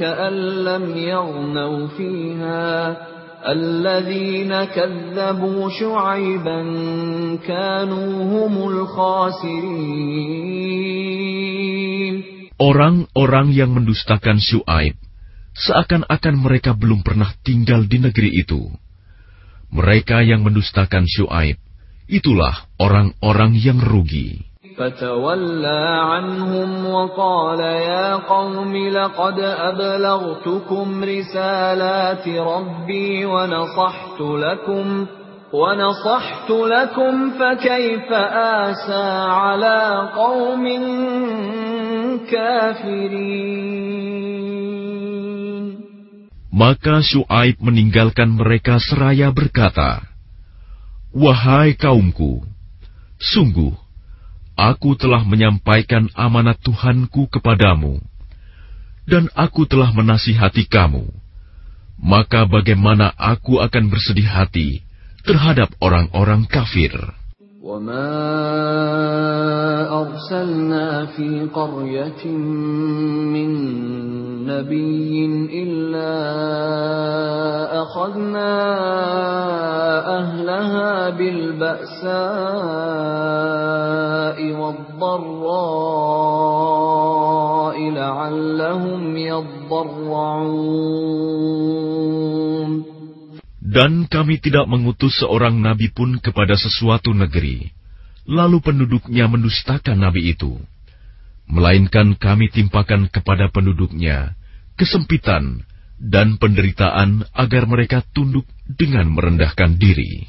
كأن لم يغنوا فيها الذين كذبوا شعيبا كانوا هم الخاسرين Orang-orang yang mendustakan Syuaib seakan-akan mereka belum pernah tinggal di negeri itu. Mereka yang mendustakan Syuaib, itulah orang-orang yang rugi. فتولى عنهم وقال يا قوم لقد أبلغتكم رسالات ربي ونصحت لكم ونصحت لكم فكيف آسى على قوم كافرين Maka Shu'aib meninggalkan mereka seraya berkata, Wahai kaumku, sungguh Aku telah menyampaikan amanat Tuhanku kepadamu, dan aku telah menasihati kamu. Maka bagaimana aku akan bersedih hati terhadap orang-orang kafir? وما أرسلنا في قرية من نبي إلا أخذنا أهلها بالبأساء والضراء لعلهم يضرعون Dan kami tidak mengutus seorang nabi pun kepada sesuatu negeri, lalu penduduknya mendustakan nabi itu. Melainkan kami timpakan kepada penduduknya kesempitan dan penderitaan agar mereka tunduk dengan merendahkan diri.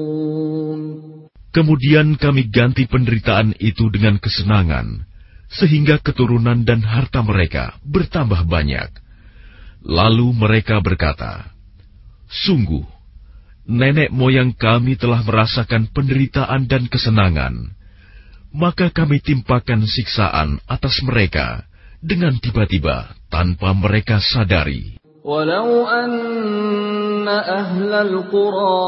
Kemudian kami ganti penderitaan itu dengan kesenangan, sehingga keturunan dan harta mereka bertambah banyak. Lalu mereka berkata, Sungguh, nenek moyang kami telah merasakan penderitaan dan kesenangan, maka kami timpakan siksaan atas mereka dengan tiba-tiba tanpa mereka sadari. Walau anna ahlal qura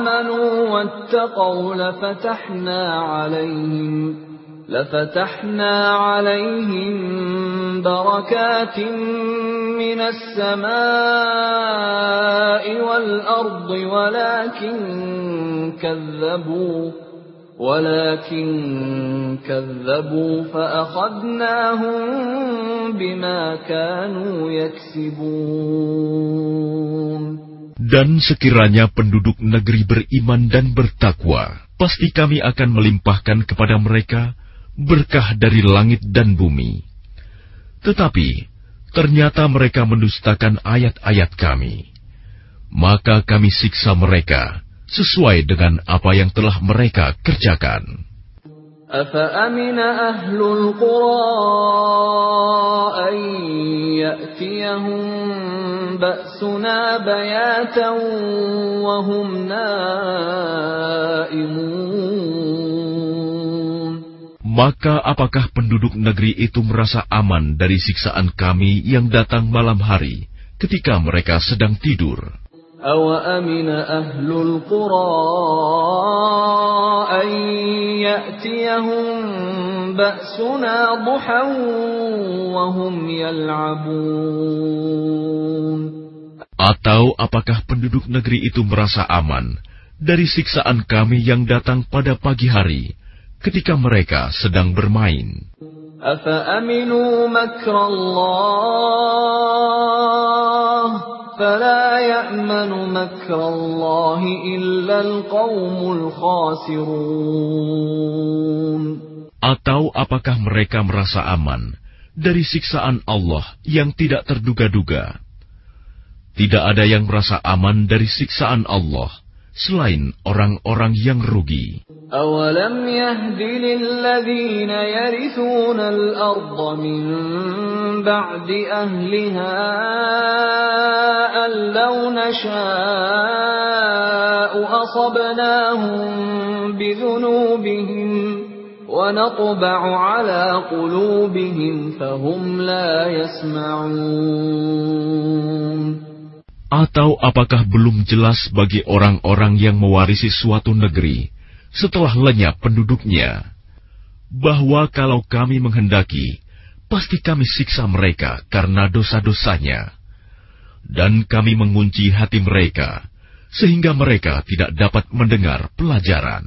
amanu wattaqaw lafatahna alaihim لفتحنا عليهم بركات من السماء والأرض ولكن كذبوا ولكن كذبوا فأخذناهم بما كانوا يكسبون Dan sekiranya penduduk negeri beriman dan bertakwa, pasti kami akan melimpahkan kepada mereka berkah dari langit dan bumi. Tetapi ternyata mereka mendustakan ayat-ayat kami. Maka kami siksa mereka sesuai dengan apa yang telah mereka kerjakan. أفأمن أهل القرى أن يأتيهم بأسنا بياتا وهم نائمون Maka apakah penduduk negeri itu merasa aman dari siksaan kami yang datang malam hari ketika mereka sedang tidur. أَوَأَمِنَ أَهْلُ الْقُرَىٰ أَن يَأْتِيَهُم بَأْسُنَا ضُحًى وَهُمْ يَلْعَبُونَ Atau apakah penduduk negeri itu merasa aman dari siksaan kami yang datang pada pagi hari ketika mereka sedang bermain? أَفَأَمِنُوا مَكْرَ اللَّهِ فَلَا يَأْمَنُ مَكْرَ اللَّهِ إِلَّا الْقَوْمُ الْخَاسِرُونَ Atau apakah mereka merasa aman dari siksaan Allah yang tidak terduga-duga? Tidak ada yang merasa aman dari siksaan Allah selain orang-orang yang rugi. أَوَلَمْ يَهْدِ لِلَّذِينَ يَرِثُونَ الْأَرْضَ مِن بَعْدِ أَهْلِهَا أَن لَّوْ نَشَاءُ أَصَبْنَاهُم بِذُنُوبِهِمْ وَنَطْبَعُ عَلَىٰ قُلُوبِهِمْ فَهُمْ لَا يَسْمَعُونَ Atau apakah belum jelas bagi orang-orang yang mewarisi suatu negeri setelah lenyap penduduknya, bahwa kalau kami menghendaki, pasti kami siksa mereka karena dosa-dosanya, dan kami mengunci hati mereka sehingga mereka tidak dapat mendengar pelajaran.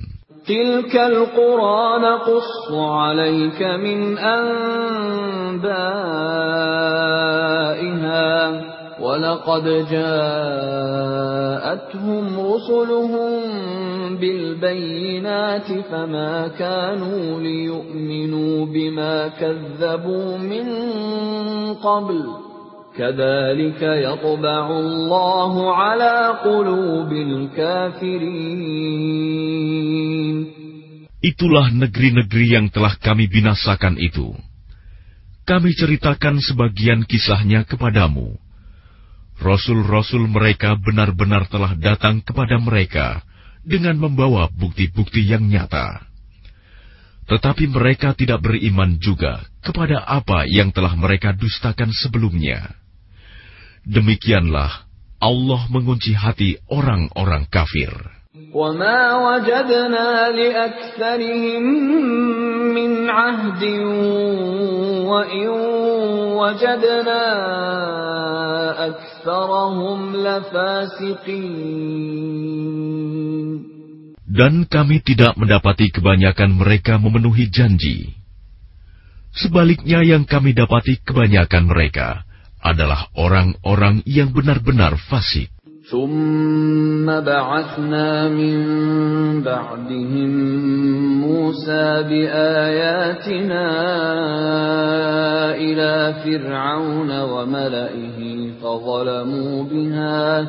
الْقُرَىٰ نَقُصُّ عَلَيْكَ مِنْ أَنبَائِهَا ۚ وَلَقَدْ جَاءَتْهُمْ رُسُلُهُم بِالْبَيِّنَاتِ فَمَا كَانُوا لِيُؤْمِنُوا بِمَا كَذَّبُوا مِن قَبْلُ ۚ كَذَٰلِكَ يَطْبَعُ اللَّهُ عَلَىٰ قُلُوبِ الْكَافِرِينَ Itulah negeri-negeri yang telah kami binasakan itu. Kami ceritakan sebagian kisahnya kepadamu. Rasul-rasul mereka benar-benar telah datang kepada mereka dengan membawa bukti-bukti yang nyata. Tetapi mereka tidak beriman juga kepada apa yang telah mereka dustakan sebelumnya. Demikianlah Allah mengunci hati orang-orang kafir. وَمَا وَجَدْنَا لِأَكْثَرِهِم مِّنْ عَهْدٍ وَإِن وَجَدْنَا أَكْثَرَهُمْ لَفَاسِقِينَ dan kami tidak mendapati kebanyakan mereka memenuhi janji. Sebaliknya yang kami dapati kebanyakan mereka adalah orang-orang yang benar-benar fasik. ثُمَّ بَعَثْنَا مِن بَعْدِهِم مُّوسَىٰ بِآيَاتِنَا إِلَىٰ فِرْعَوْنَ وَمَلَئِهِ فَظَلَمُوا بِهَا ۖ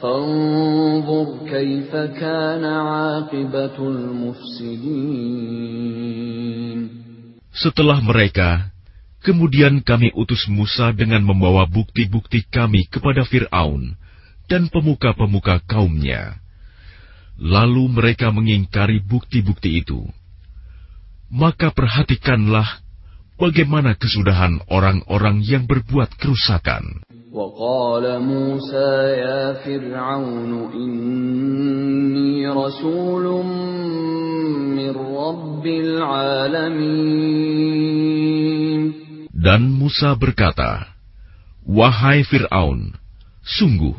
فَانظُرْ كَيْفَ كَانَ عَاقِبَةُ الْمُفْسِدِينَ Setelah mereka, kemudian kami utus Musa dengan membawa bukti-bukti kami kepada Fir'aun dan pemuka-pemuka kaumnya. Lalu mereka mengingkari bukti-bukti itu. Maka perhatikanlah bagaimana kesudahan orang-orang yang berbuat kerusakan. وقال موسى يا فرعون إني رسول من رب العالمين Dan Musa berkata, Wahai Fir'aun, sungguh,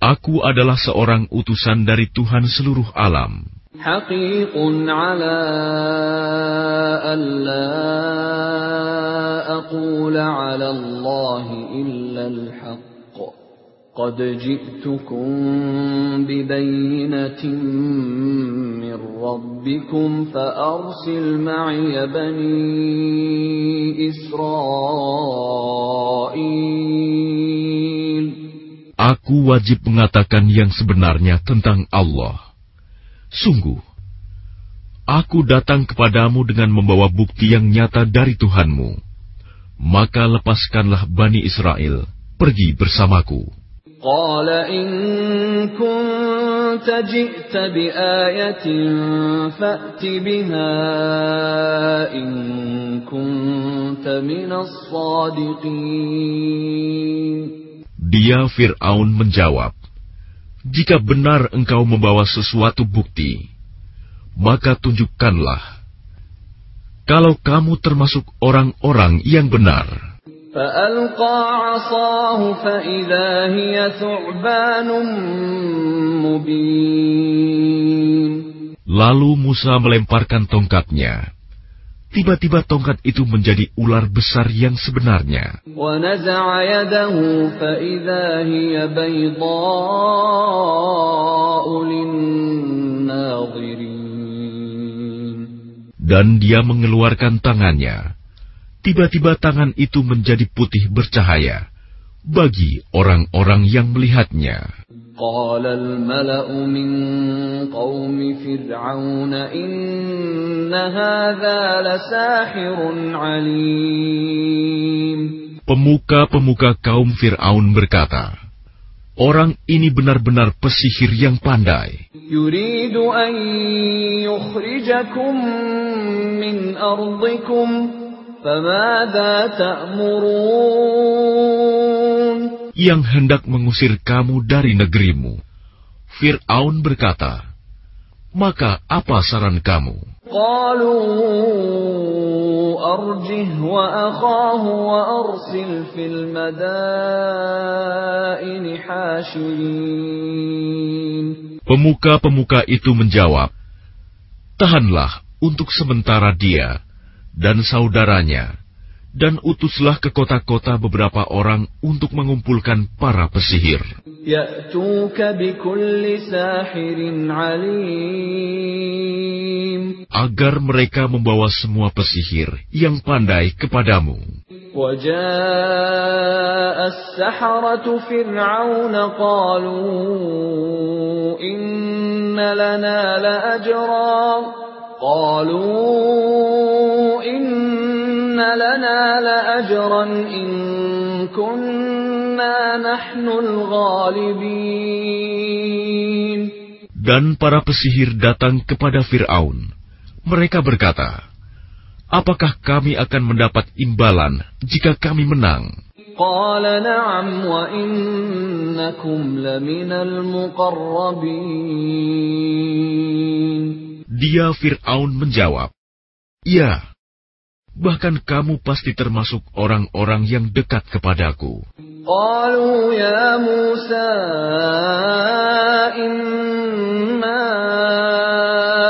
aku adalah seorang utusan dari Tuhan seluruh alam. حقيق على ألا أقول على الله إلا الحق قد جئتكم ببينة من ربكم فأرسل معي بني إسرائيل Aku wajib mengatakan yang sebenarnya tentang Allah. Sungguh, aku datang kepadamu dengan membawa bukti yang nyata dari Tuhanmu. Maka lepaskanlah Bani Israel, pergi bersamaku. Qala in kunta bi ayatin fa'ti biha in kunta minas sadiqin. Dia Fir'aun menjawab, Jika benar engkau membawa sesuatu bukti, maka tunjukkanlah. Kalau kamu termasuk orang-orang yang benar. Lalu Musa melemparkan tongkatnya. Tiba-tiba tongkat itu menjadi ular besar yang sebenarnya. Dan dia mengeluarkan tangannya. Tiba-tiba tangan itu menjadi putih bercahaya bagi orang-orang yang melihatnya. قال الملأ من قوم فرعون إن هذا لساحر عليم Pemuka-pemuka kaum Fir'aun berkata, Orang ini benar-benar pesihir yang pandai. يريد أن يخرجكم من أرضكم فماذا تأمرون yang hendak mengusir kamu dari negerimu. Fir'aun berkata, Maka apa saran kamu? Pemuka-pemuka itu menjawab, Tahanlah untuk sementara dia dan saudaranya, dan utuslah ke kota-kota beberapa orang untuk mengumpulkan para pesihir. Agar mereka membawa semua pesihir yang pandai kepadamu. وجاء السحرة فرعون قالوا إن لنا لأجرا قالوا إن لنا لأجرا إن كنا نحن الغالبين Dan para pesihir datang kepada Fir'aun. Mereka berkata, Apakah kami akan mendapat imbalan jika kami menang? قال نعم وإنكم لمن المقربين Dia Fir'aun menjawab, Ya, bahkan kamu pasti termasuk orang-orang yang dekat kepadaku. Qalu ya Musa, imma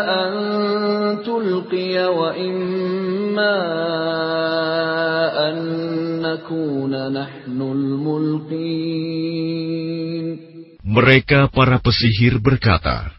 antulqiya wa imma annakuna nahnul mulqin. Mereka para pesihir berkata,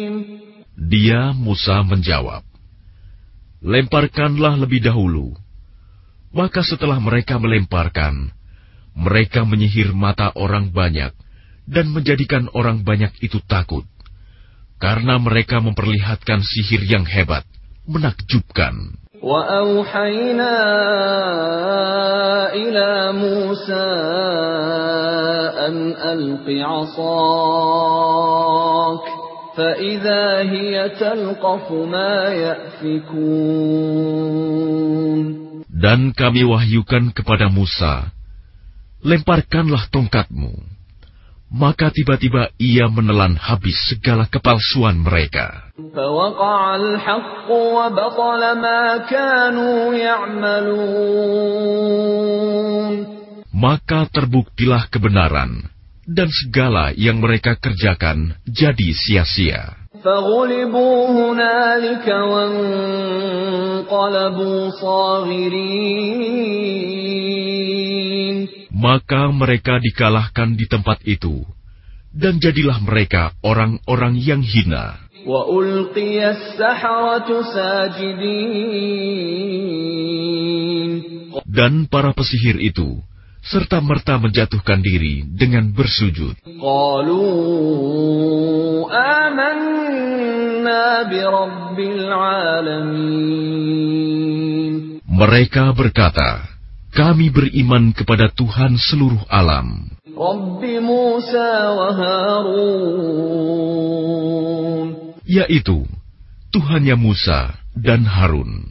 Dia Musa menjawab, Lemparkanlah lebih dahulu. Maka setelah mereka melemparkan, mereka menyihir mata orang banyak dan menjadikan orang banyak itu takut. Karena mereka memperlihatkan sihir yang hebat, menakjubkan. وأوحينا إلى موسى أن ألق عصاك dan kami wahyukan kepada Musa, lemparkanlah tongkatmu. Maka tiba-tiba ia menelan habis segala kepalsuan mereka. Maka terbuktilah kebenaran, dan segala yang mereka kerjakan jadi sia-sia. Maka mereka dikalahkan di tempat itu, dan jadilah mereka orang-orang yang hina. Dan para pesihir itu serta merta menjatuhkan diri dengan bersujud. Mereka berkata, kami beriman kepada Tuhan seluruh alam. Yaitu Tuhannya Musa dan Harun.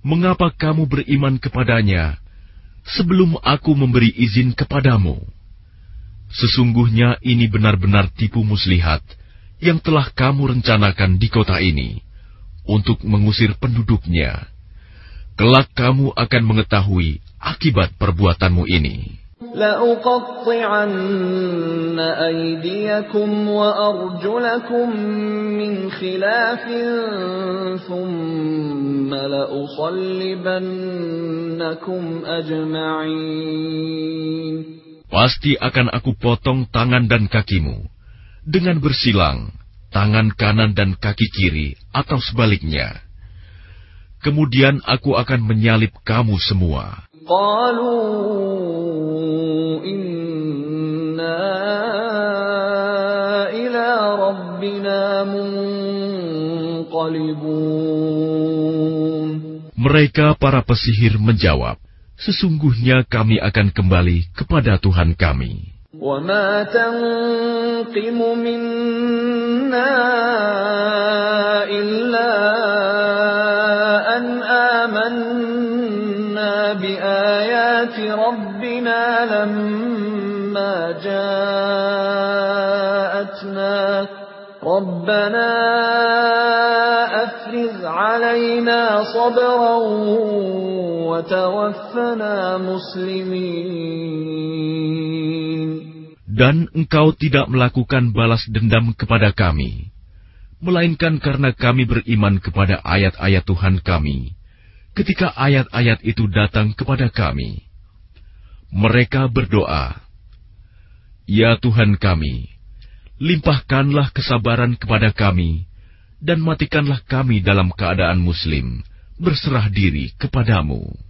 Mengapa kamu beriman kepadanya sebelum aku memberi izin kepadamu? Sesungguhnya ini benar-benar tipu muslihat yang telah kamu rencanakan di kota ini untuk mengusir penduduknya. Kelak kamu akan mengetahui akibat perbuatanmu ini. لأقطعن أيديكم وأرجلكم من خلاف ثم لأصلبنكم أجمعين Pasti akan aku potong tangan dan kakimu dengan bersilang tangan kanan dan kaki kiri atau sebaliknya. Kemudian aku akan menyalip kamu semua. قالوا إنا إلى ربنا منقلبون Mereka para pesihir menjawab, Sesungguhnya kami akan kembali kepada Tuhan kami. وما تنقم منا إلا بآيات ربنا لما جاءتنا ربنا أفرغ علينا صبرا وتوفنا مسلمين Dan engkau tidak melakukan balas dendam kepada kami, melainkan karena kami beriman kepada ayat-ayat Tuhan kami, ketika ayat-ayat itu datang kepada kami. Mereka berdoa, Ya Tuhan kami, limpahkanlah kesabaran kepada kami, dan matikanlah kami dalam keadaan muslim, berserah diri kepadamu.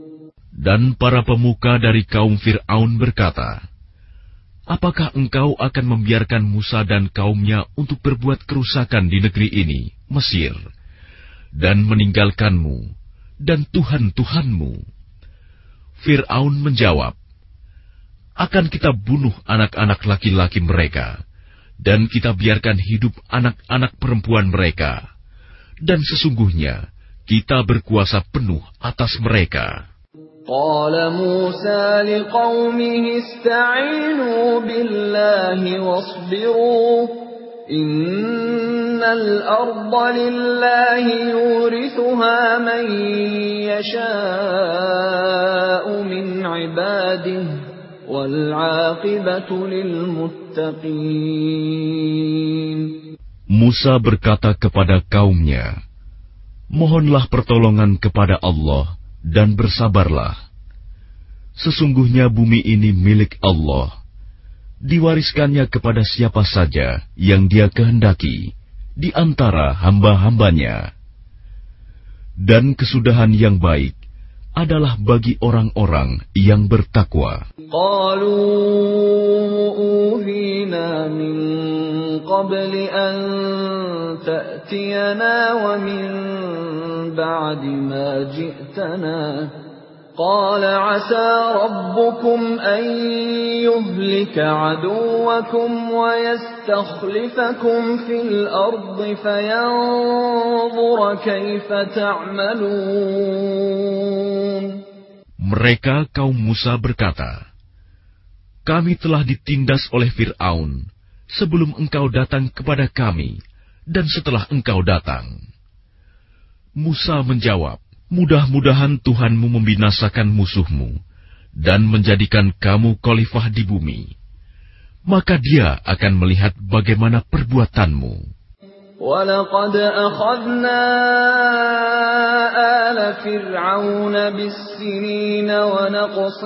Dan para pemuka dari kaum Fir'aun berkata, Apakah engkau akan membiarkan Musa dan kaumnya untuk berbuat kerusakan di negeri ini, Mesir, dan meninggalkanmu dan Tuhan-Tuhanmu? Fir'aun menjawab, Akan kita bunuh anak-anak laki-laki mereka, dan kita biarkan hidup anak-anak perempuan mereka, dan sesungguhnya kita berkuasa penuh atas mereka. قال موسى لقومه استعينوا بالله واصبروا إن الأرض لله يورثها من يشاء من عباده والعاقبة للمتقين Musa berkata kepada kaumnya, Mohonlah pertolongan kepada Allah dan bersabarlah. Sesungguhnya bumi ini milik Allah. Diwariskannya kepada siapa saja yang dia kehendaki di antara hamba-hambanya. Dan kesudahan yang baik adalah bagi orang-orang yang bertakwa. Qalu قبل أن تأتينا ومن بعد ما جئتنا. قال عسى ربكم أن يهلك عدوكم ويستخلفكم في الأرض فينظر كيف تعملون. Mereka kaum Musa berkata, Kami telah ditindas oleh Fir'aun sebelum engkau datang kepada kami dan setelah engkau datang. Musa menjawab, Mudah-mudahan Tuhanmu membinasakan musuhmu dan menjadikan kamu khalifah di bumi. Maka dia akan melihat bagaimana perbuatanmu. ولقد أخذنا آل فرعون بالسنين ونقص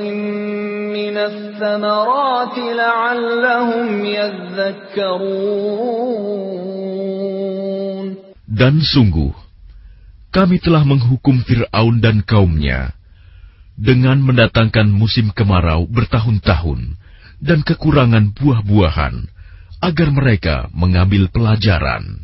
من الثمرات لعلهم يذكرون Dan sungguh, kami telah menghukum Fir'aun dan kaumnya dengan mendatangkan musim kemarau bertahun-tahun dan kekurangan buah-buahan agar mereka mengambil pelajaran.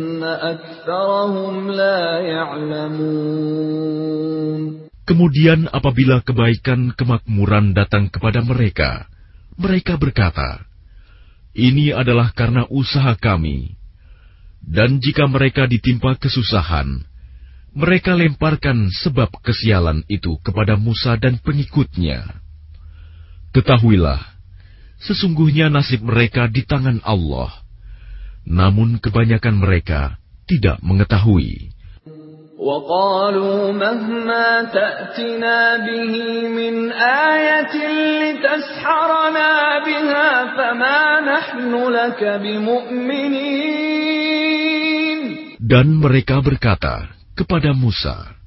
Kemudian apabila kebaikan kemakmuran datang kepada mereka, mereka berkata, Ini adalah karena usaha kami. Dan jika mereka ditimpa kesusahan, mereka lemparkan sebab kesialan itu kepada Musa dan pengikutnya. Ketahuilah, sesungguhnya nasib mereka di tangan Allah. Namun kebanyakan mereka tidak mengetahui. وقالوا مهما تأتنا به من آية لتسحرنا بها فما نحن لك بمؤمنين Dan mereka berkata kepada Musa,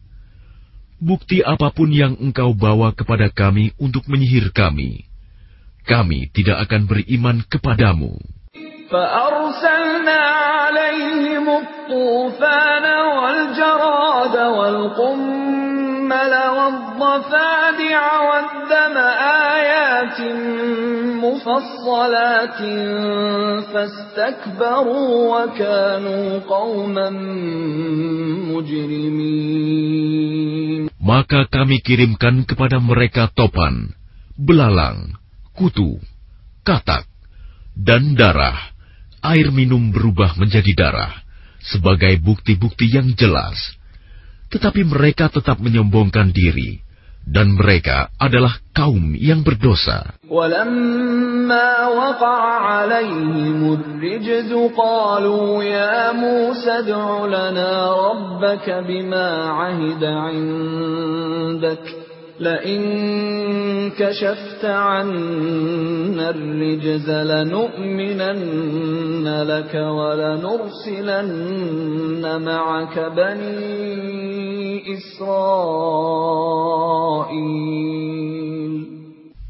Bukti apapun yang engkau bawa kepada kami untuk menyihir kami, kami tidak akan beriman kepadamu. فأرسلنا عليهم الطوفان والجراد والقمل والضفادع والدم آيات مفصلات فاستكبروا وكانوا قوما مجرمين. Maka kami kirimkan kepada mereka topan, belalang, kutu, katak, dan darah air minum berubah menjadi darah sebagai bukti-bukti yang jelas. Tetapi mereka tetap menyombongkan diri, dan mereka adalah kaum yang berdosa. ولما وقع عليهم الرجز قالوا يا موسى ادع لنا ربك بما عهد عندك لئن كشفت عنا الرجز لنؤمنن لك ولنرسلن معك بني إسرائيل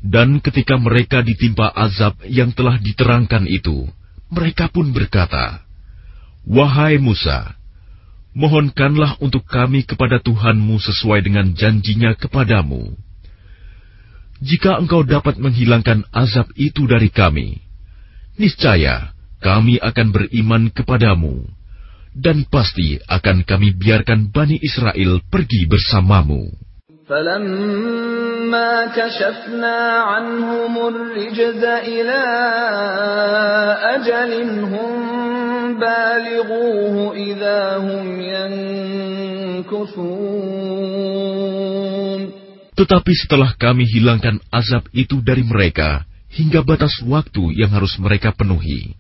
Dan ketika mereka ditimpa azab yang telah diterangkan itu, mereka pun berkata, Wahai Musa, mohonkanlah untuk kami kepada Tuhanmu sesuai dengan janjinya kepadamu. Jika engkau dapat menghilangkan azab itu dari kami, niscaya kami akan beriman kepadamu, dan pasti akan kami biarkan Bani Israel pergi bersamamu. فلما كشفنا عنهم الرجز إلى أجل هم بالغوه إذا هم ينكثون Tetapi setelah kami hilangkan azab itu dari mereka hingga batas waktu yang harus mereka penuhi,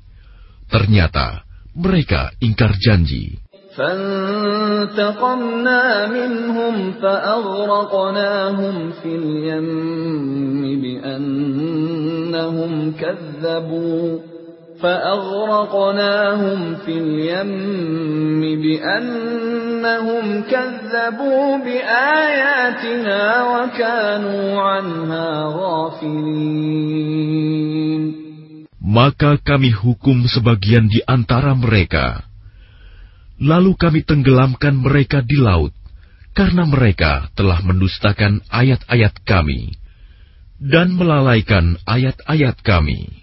ternyata mereka ingkar janji. فانتقمنا منهم فأغرقناهم في اليم بأنهم كذبوا فأغرقناهم في اليم بأنهم كذبوا بآياتنا وكانوا عنها غافلين Maka kami hukum sebagian di antara mereka. Lalu kami tenggelamkan mereka di laut, karena mereka telah mendustakan ayat-ayat kami dan melalaikan ayat-ayat kami.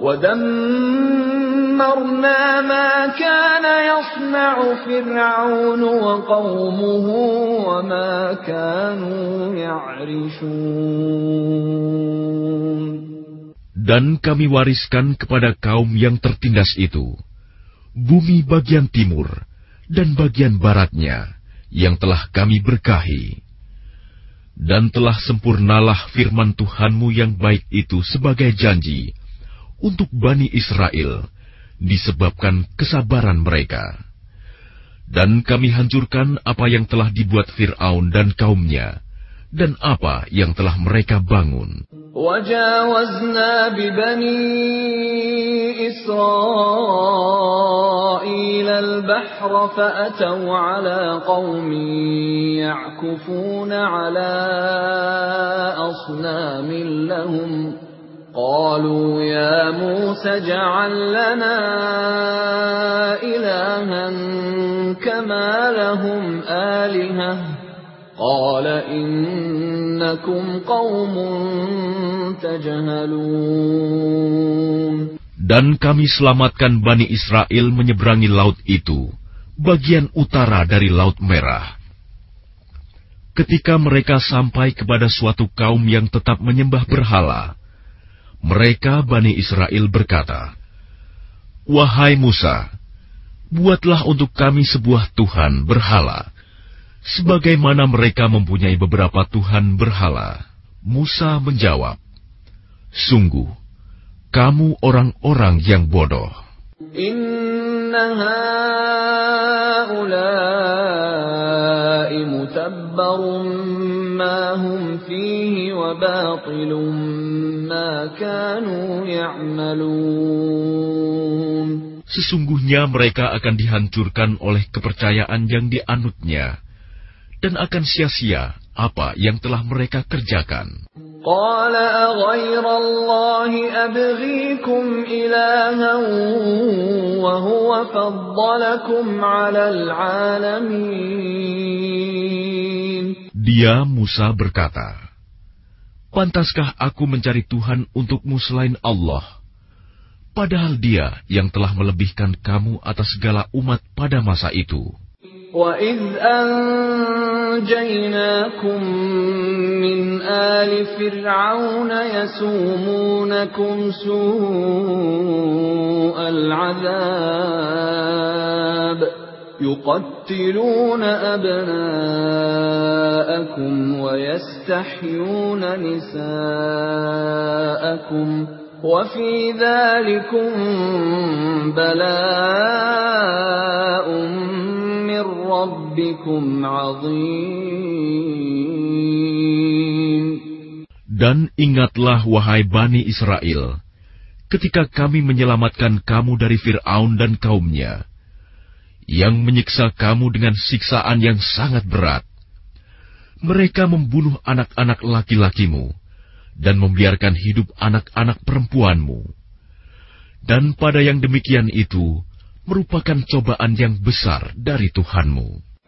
ودمرنا ما كان يصنع فرعون وقومه وما كانوا يعرشون Dan kami wariskan kepada kaum yang tertindas itu bumi bagian timur dan bagian baratnya yang telah kami berkahi. Dan telah sempurnalah firman Tuhanmu yang baik itu sebagai janji untuk Bani Israel disebabkan kesabaran mereka. Dan kami hancurkan apa yang telah dibuat Fir'aun dan kaumnya, dan apa yang telah mereka bangun. وجاوزنا ببني إسرائيل البحر فأتوا على قوم يعكفون على أصنام لهم قالوا يا موسى اجعل لنا إلها كما لهم آلهة قال إنكم قوم تجهلون Dan kami selamatkan Bani Israel menyeberangi laut itu, bagian utara dari Laut Merah. Ketika mereka sampai kepada suatu kaum yang tetap menyembah berhala, mereka Bani Israel berkata, Wahai Musa, buatlah untuk kami sebuah Tuhan berhala, sebagaimana mereka mempunyai beberapa Tuhan berhala. Musa menjawab, Sungguh, kamu orang-orang yang bodoh. Inna fihi wa batilun Sesungguhnya mereka akan dihancurkan oleh kepercayaan yang dianutnya, dan akan sia-sia apa yang telah mereka kerjakan. قال أغير الله أبغيكم إلها وهو فضلكم على العالمين Dia Musa berkata, Pantaskah aku mencari Tuhan untukmu selain Allah? Padahal dia yang telah melebihkan kamu atas segala umat pada masa itu. وَإِذْ أَنْجَيْنَاكُمْ مِنْ آلِ فِرْعَوْنَ يَسُومُونَكُمْ سُوءَ الْعَذَابِ يقتلون أبناءكم ويستحيون نساءكم وفي ذلكم بلاء من ربكم عظيم Dan ingatlah wahai Bani Israel, ketika kami menyelamatkan kamu dari Fir'aun dan kaumnya, yang menyiksa kamu dengan siksaan yang sangat berat. Mereka membunuh anak-anak laki-lakimu dan membiarkan hidup anak-anak perempuanmu. Dan pada yang demikian itu merupakan cobaan yang besar dari Tuhanmu.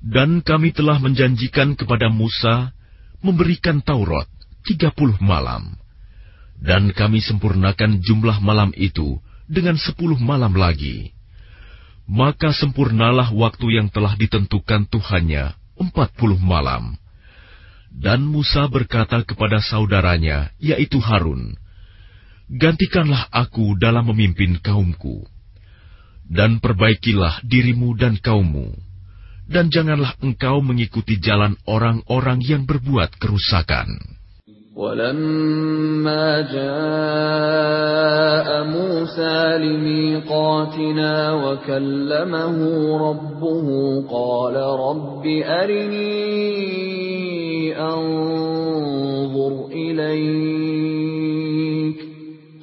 Dan kami telah menjanjikan kepada Musa memberikan Taurat tiga puluh malam. Dan kami sempurnakan jumlah malam itu dengan sepuluh malam lagi. Maka sempurnalah waktu yang telah ditentukan Tuhannya empat puluh malam. Dan Musa berkata kepada saudaranya, yaitu Harun, Gantikanlah aku dalam memimpin kaumku, dan perbaikilah dirimu dan kaummu, dan janganlah engkau mengikuti jalan orang-orang yang berbuat kerusakan. ولما جاء موسى لميقاتنا وكلمه ربه قال رب أرني أنظر إليك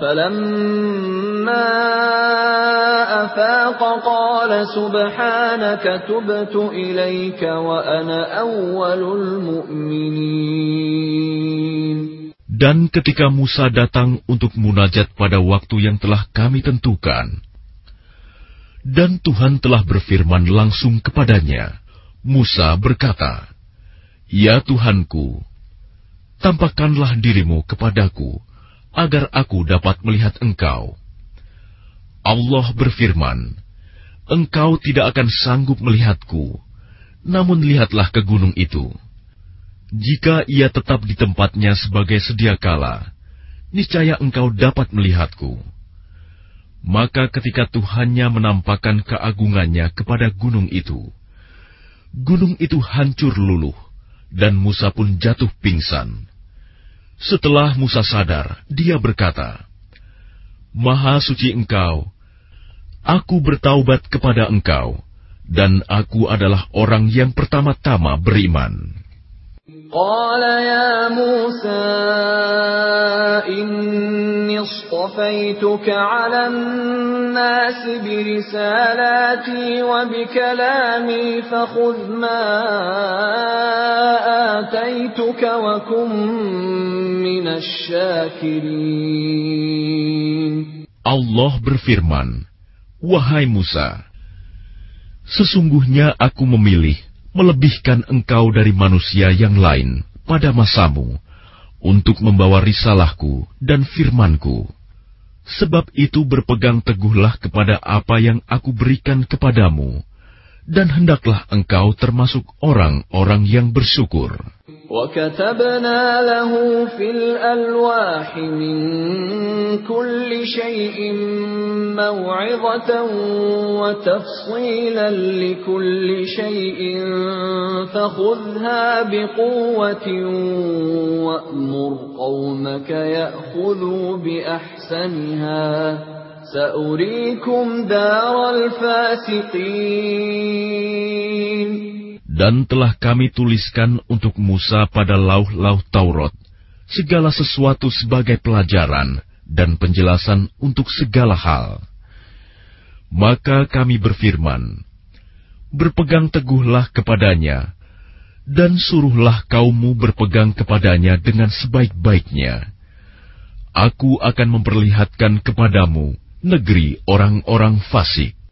فلما أفاق قال سبحانك تبت إليك وأنا أول المؤمنين Dan ketika Musa datang untuk munajat pada waktu yang telah kami tentukan, dan Tuhan telah berfirman langsung kepadanya, Musa berkata, Ya Tuhanku, tampakkanlah dirimu kepadaku, agar aku dapat melihat engkau. Allah berfirman, Engkau tidak akan sanggup melihatku, namun lihatlah ke gunung itu. Jika ia tetap di tempatnya sebagai sedia kala, niscaya engkau dapat melihatku. Maka ketika Tuhannya menampakkan keagungannya kepada gunung itu, gunung itu hancur luluh, dan Musa pun jatuh pingsan. Setelah Musa sadar, dia berkata, Maha suci engkau, aku bertaubat kepada engkau, dan aku adalah orang yang pertama-tama beriman. قال يا موسى إني اصطفيتك على الناس برسالاتي وبكلامي فخذ ما آتيتك وكن من الشاكرين Allah berfirman, Wahai Musa, sesungguhnya aku memilih melebihkan engkau dari manusia yang lain pada masamu untuk membawa risalahku dan firmanku. Sebab itu berpegang teguhlah kepada apa yang aku berikan kepadamu, dan hendaklah engkau termasuk orang-orang yang bersyukur. وكتبنا له في الألواح من كل شيء موعظة وتفصيلا لكل شيء فخذها بقوة وأمر قومك يأخذوا بأحسنها Dan telah kami tuliskan untuk Musa pada lauh-lauh Taurat segala sesuatu sebagai pelajaran dan penjelasan untuk segala hal. Maka kami berfirman, Berpegang teguhlah kepadanya, dan suruhlah kaummu berpegang kepadanya dengan sebaik-baiknya. Aku akan memperlihatkan kepadamu negeri orang-orang fasik.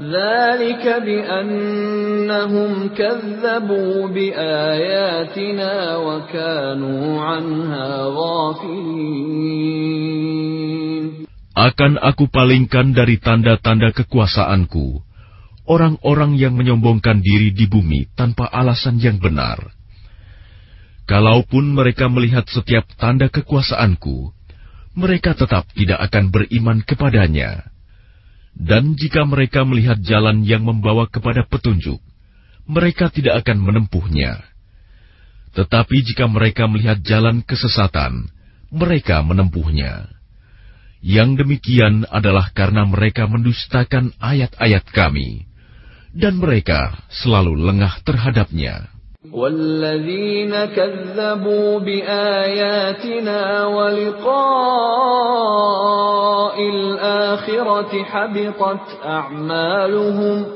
ذلك بأنهم كذبوا بآياتنا وكانوا عنها غافلين Akan aku palingkan dari tanda-tanda kekuasaanku orang-orang yang menyombongkan diri di bumi tanpa alasan yang benar. Kalaupun mereka melihat setiap tanda kekuasaanku, mereka tetap tidak akan beriman kepadanya. Dan jika mereka melihat jalan yang membawa kepada petunjuk, mereka tidak akan menempuhnya. Tetapi jika mereka melihat jalan kesesatan, mereka menempuhnya. Yang demikian adalah karena mereka mendustakan ayat-ayat kami, dan mereka selalu lengah terhadapnya. والذين كذبوا بآياتنا ولقاء الآخرة حبطت أعمالهم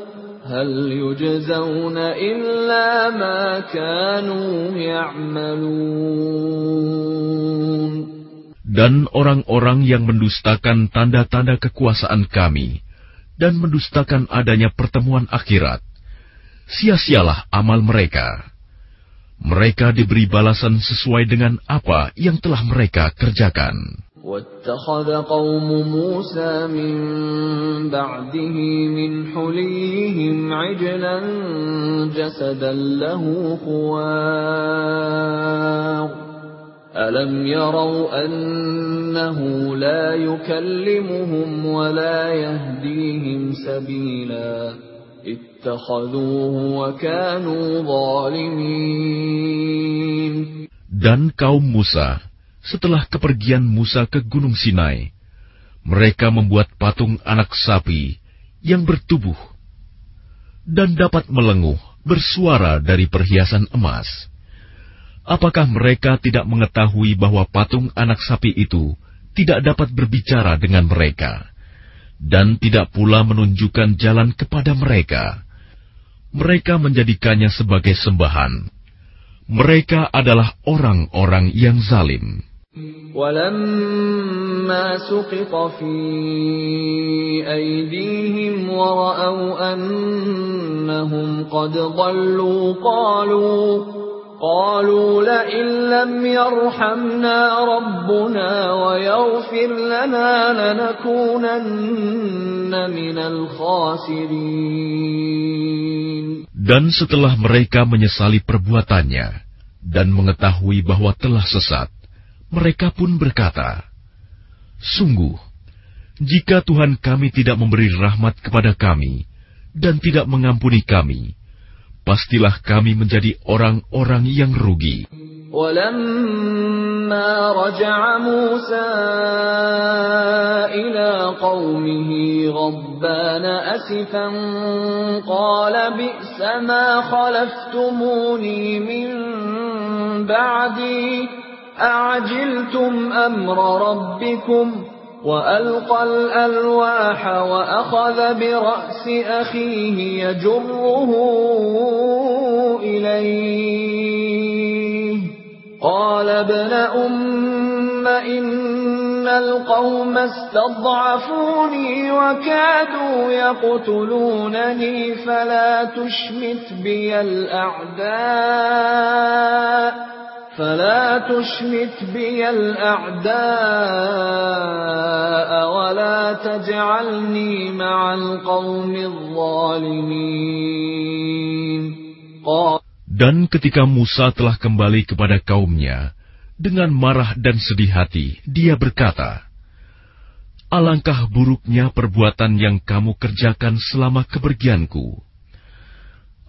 هل يجزون إلا ما كانوا يعملون Dan orang-orang yang mendustakan tanda-tanda kekuasaan kami dan mendustakan adanya pertemuan akhirat, sia-sialah amal mereka. Mereka diberi balasan sesuai dengan apa yang telah mereka kerjakan. واتخذ قوم موسى من بعده من حليهم عجلا جسدا له خوار ألم يروا أنه لا يكلمهم ولا يهديهم سبيلا اتخذوه وكانوا ظالمين dan kaum Musa, setelah kepergian Musa ke Gunung Sinai, mereka membuat patung anak sapi yang bertubuh dan dapat melenguh bersuara dari perhiasan emas. Apakah mereka tidak mengetahui bahwa patung anak sapi itu tidak dapat berbicara dengan mereka dan tidak pula menunjukkan jalan kepada mereka? Mereka menjadikannya sebagai sembahan. Mereka adalah orang-orang yang zalim. ولما سقط في أيديهم ورأوا أنهم قد ضلوا قالوا قالوا لئن لم يرحمنا ربنا ويغفر لنا لنكونن من الخاسرين Dan setelah mereka menyesali perbuatannya dan mengetahui bahwa telah sesat, mereka pun berkata, Sungguh, jika Tuhan kami tidak memberi rahmat kepada kami dan tidak mengampuni kami, pastilah kami menjadi orang-orang yang rugi. ولما رجع موسى إلى قومه غضبان أسفا قال بئس ما خلفتموني من بعدي أعجلتم أمر ربكم ۖ وألقى الألواح وأخذ برأس أخيه يجره إليه. قال ابن أم إن القوم استضعفوني وكادوا يقتلونني فلا تشمت بي الأعداء. فلا تشمت بي الأعداء ولا تجعلني مع القوم الظالمين Dan ketika Musa telah kembali kepada kaumnya, dengan marah dan sedih hati, dia berkata, Alangkah buruknya perbuatan yang kamu kerjakan selama kepergianku.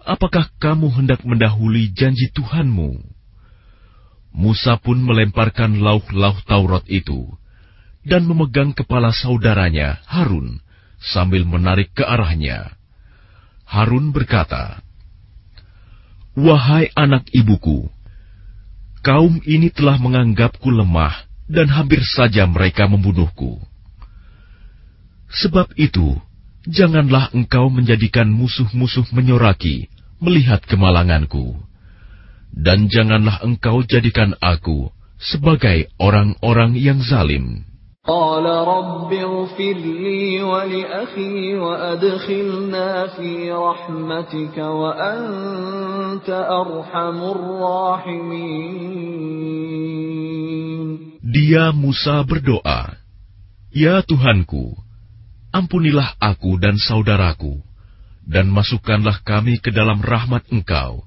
Apakah kamu hendak mendahului janji Tuhanmu? Musa pun melemparkan lauh-lauh Taurat itu dan memegang kepala saudaranya Harun sambil menarik ke arahnya. Harun berkata, "Wahai anak ibuku, kaum ini telah menganggapku lemah dan hampir saja mereka membunuhku. Sebab itu, janganlah engkau menjadikan musuh-musuh menyoraki melihat kemalanganku." Dan janganlah engkau jadikan aku sebagai orang-orang yang zalim. Dia Musa berdoa, Ya Tuhanku, ampunilah aku dan saudaraku, dan masukkanlah kami ke dalam rahmat Engkau,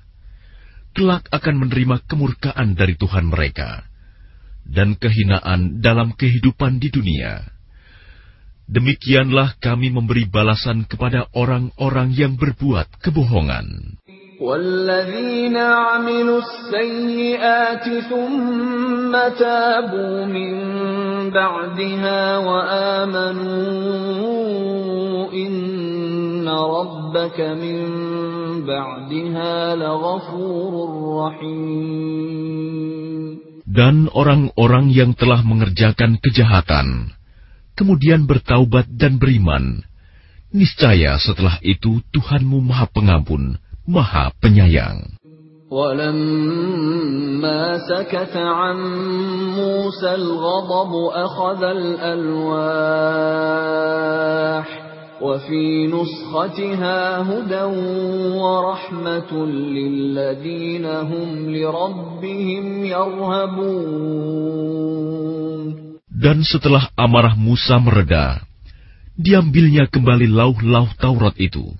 kelak akan menerima kemurkaan dari Tuhan mereka dan kehinaan dalam kehidupan di dunia. Demikianlah kami memberi balasan kepada orang-orang yang berbuat kebohongan. والذين عملوا السيئات ثم تابوا من بعدها وآمنوا إن ربك من بعدها لغفور رحيم dan orang-orang yang telah mengerjakan kejahatan, kemudian bertaubat dan beriman, niscaya setelah itu Tuhanmu Maha Pengampun, Maha Penyayang. ولما سكت عن موسى الغضب أخذ الألواح وفي نسختها هدى ورحمة للذين هم لربهم يرهبون Dan setelah amarah Musa mereda, diambilnya kembali lauh-lauh Taurat itu.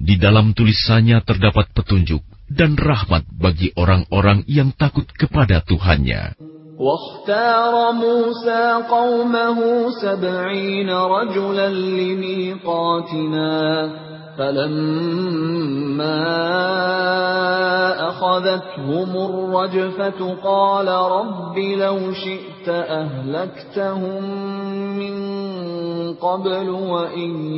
Di dalam tulisannya terdapat petunjuk dan rahmat bagi orang-orang yang takut kepada Tuhannya. واختار موسى قومه سبعين رجلا لميقاتنا فلما أخذتهم الرجفة قال رب لو شئت أهلكتهم من قبل وإياي.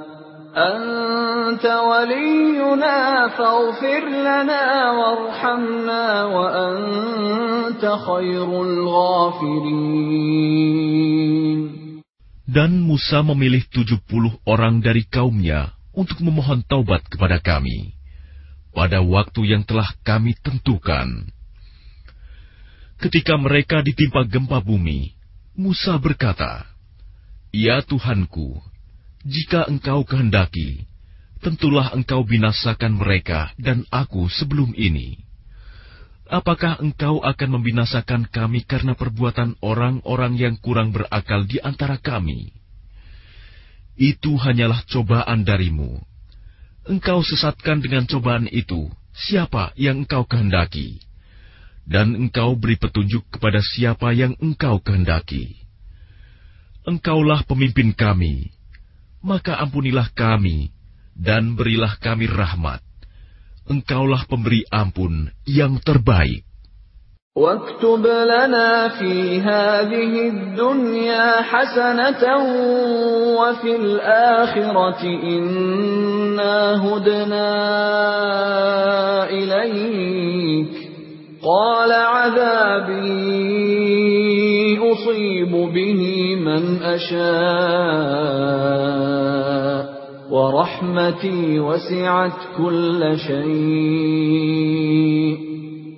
أنت ولينا فاغفر لنا وارحمنا وأنت خير الغافرين Dan Musa memilih tujuh puluh orang dari kaumnya untuk memohon taubat kepada kami pada waktu yang telah kami tentukan. Ketika mereka ditimpa gempa bumi, Musa berkata, Ya Tuhanku, jika engkau kehendaki, tentulah engkau binasakan mereka dan aku sebelum ini. Apakah engkau akan membinasakan kami karena perbuatan orang-orang yang kurang berakal di antara kami? Itu hanyalah cobaan darimu. Engkau sesatkan dengan cobaan itu siapa yang engkau kehendaki, dan engkau beri petunjuk kepada siapa yang engkau kehendaki. Engkaulah pemimpin kami, maka ampunilah kami dan berilah kami rahmat. Engkaulah pemberi ampun yang terbaik. واكتب لنا في هذه الدنيا حسنة وفي الآخرة إنا هدنا إليك قال عذابي أصيب به من أشاء ورحمتي وسعت كل شيء.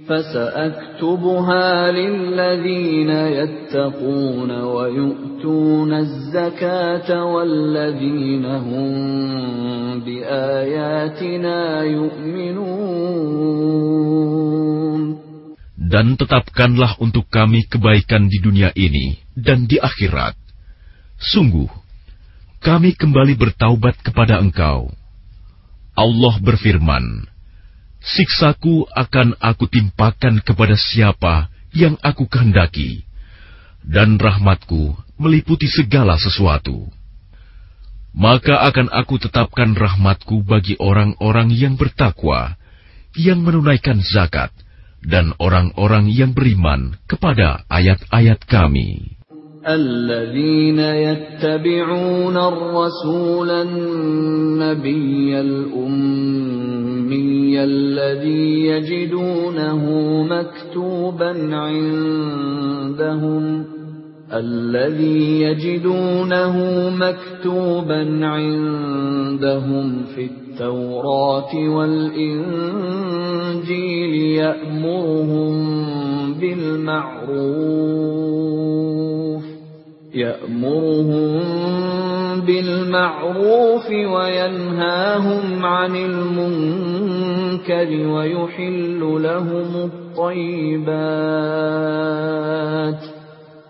فسأكتبها للذين يتقون ويؤتون الزكاة والذين هم بآياتنا يؤمنون. Dan tetapkanlah untuk kami kebaikan di dunia ini dan di akhirat. Sungguh, kami kembali bertaubat kepada Engkau. Allah berfirman, Siksaku akan aku timpakan kepada siapa yang aku kehendaki, dan rahmatku meliputi segala sesuatu. maka akan aku tetapkan rahmatku bagi orang-orang yang bertakwa, yang menunaikan zakat, dan orang-orang yang beriman kepada ayat-ayat kami. الذين يتبعون الرسول النبي الأمي الذي يجدونه مكتوبا عندهم الذي يجدونه مكتوبا عندهم في التوراة والإنجيل يأمرهم بالمعروف يأمرهم بالمعروف وينهاهم عن المنكر ويحل لهم الطيبات.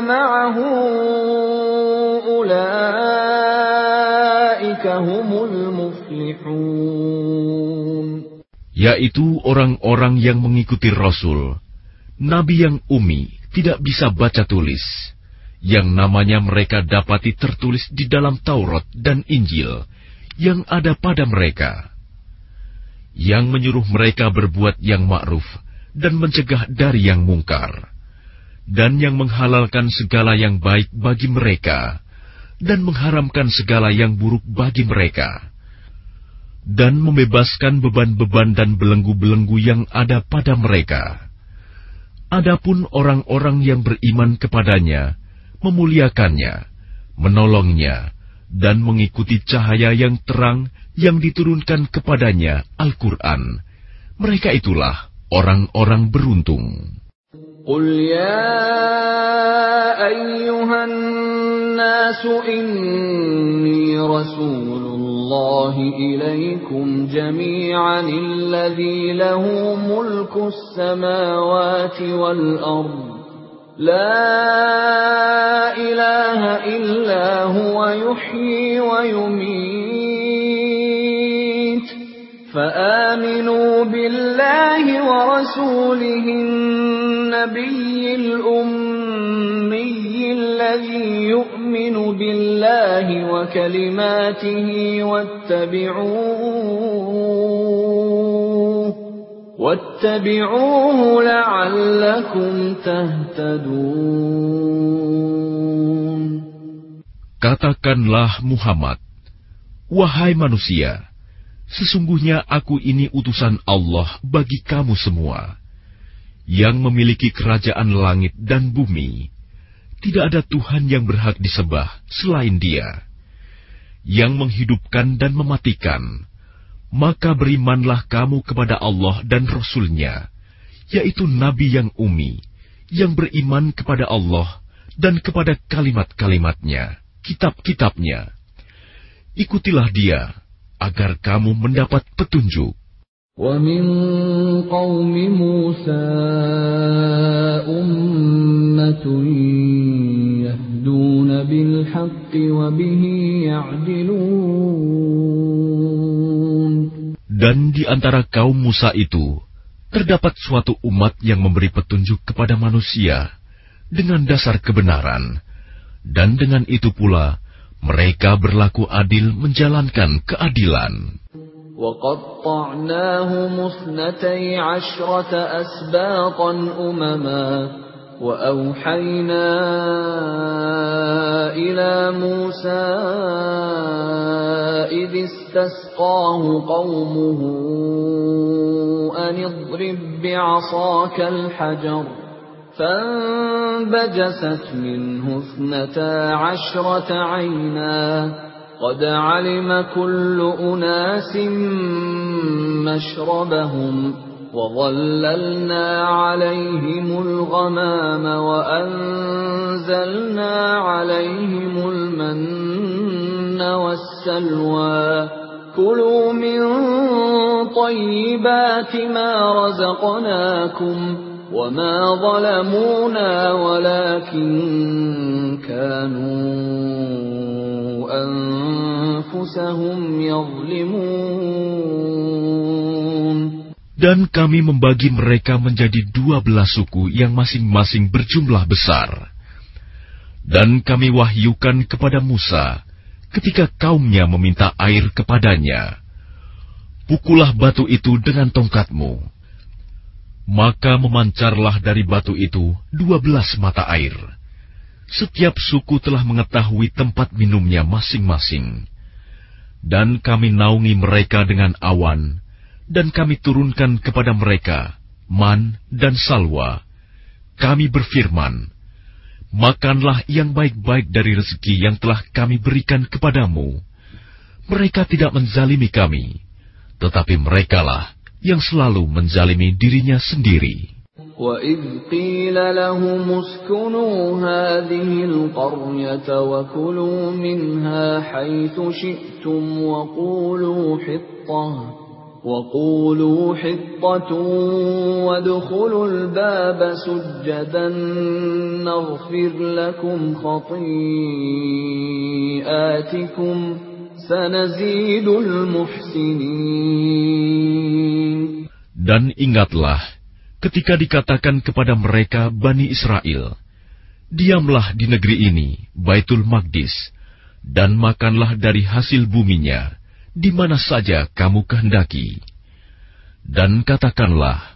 معه أولئك هم المفلحون yaitu orang-orang yang mengikuti Rasul, Nabi yang umi, tidak bisa baca tulis, yang namanya mereka dapati tertulis di dalam Taurat dan Injil yang ada pada mereka, yang menyuruh mereka berbuat yang ma'ruf dan mencegah dari yang mungkar dan yang menghalalkan segala yang baik bagi mereka, dan mengharamkan segala yang buruk bagi mereka, dan membebaskan beban-beban dan belenggu-belenggu yang ada pada mereka. Adapun orang-orang yang beriman kepadanya, memuliakannya, menolongnya, dan mengikuti cahaya yang terang yang diturunkan kepadanya, Al-Quran. Mereka itulah orang-orang beruntung. قل يا أيها الناس إني رسول الله إليكم جميعا الذي له ملك السماوات والأرض. لا إله إلا هو يحيي ويميت. فآمنوا بالله ورسوله النبي الأمي الذي يؤمن بالله وكلماته واتبعوه واتبعوه لعلكم تهتدون. Katakanlah Muhammad, Wahai manusia, sesungguhnya aku ini utusan Allah bagi kamu semua yang memiliki kerajaan langit dan bumi. Tidak ada Tuhan yang berhak disembah selain Dia, yang menghidupkan dan mematikan. Maka berimanlah kamu kepada Allah dan Rasul-Nya, yaitu Nabi yang umi, yang beriman kepada Allah dan kepada kalimat-kalimatnya, kitab-kitabnya. Ikutilah Dia, agar kamu mendapat petunjuk. ومن قوم موسى أمة يهدون بالحق وبه يعدلون Dan di antara kaum Musa itu, terdapat suatu umat yang memberi petunjuk kepada manusia dengan dasar kebenaran, dan dengan itu pula mereka berlaku adil menjalankan keadilan. وقطعناهم اثنتي عشرة أسباطا أمما وأوحينا إلى موسى إذ استسقاه قومه أن اضرب بعصاك الحجر فانبجست منه اثنتا عشرة عيناً. قد علم كل أناس مشربهم وظللنا عليهم الغمام وأنزلنا عليهم المن والسلوى. كلوا من طيبات ما رزقناكم وما ظلمونا ولكن كانوا أنفسهم يظلمون Dan kami membagi mereka menjadi dua belas suku yang masing-masing berjumlah besar. Dan kami wahyukan kepada Musa ketika kaumnya meminta air kepadanya. Pukullah batu itu dengan tongkatmu. maka memancarlah dari batu itu dua belas mata air. Setiap suku telah mengetahui tempat minumnya masing-masing. Dan kami naungi mereka dengan awan, dan kami turunkan kepada mereka man dan salwa. Kami berfirman, Makanlah yang baik-baik dari rezeki yang telah kami berikan kepadamu. Mereka tidak menzalimi kami, tetapi merekalah yang selalu menzalimi dirinya sendiri. وَإِذْ قِيلَ لَهُمُ اسْكُنُوا هَٰذِهِ الْقَرْيَةَ وَكُلُوا مِنْهَا حَيْثُ شِئْتُمْ وَقُولُوا حِطَّةٌ وَقُولُوا حِطَّةٌ وَادْخُلُوا الْبَابَ سُجَّدًا نَّغْفِرْ لَكُمْ خَطِيئَاتِكُمْ سَنَزِيدُ الْمُحْسِنِينَ Dan ingatlah ketika dikatakan kepada mereka Bani Israel, Diamlah di negeri ini, Baitul Maqdis, dan makanlah dari hasil buminya, di mana saja kamu kehendaki. Dan katakanlah,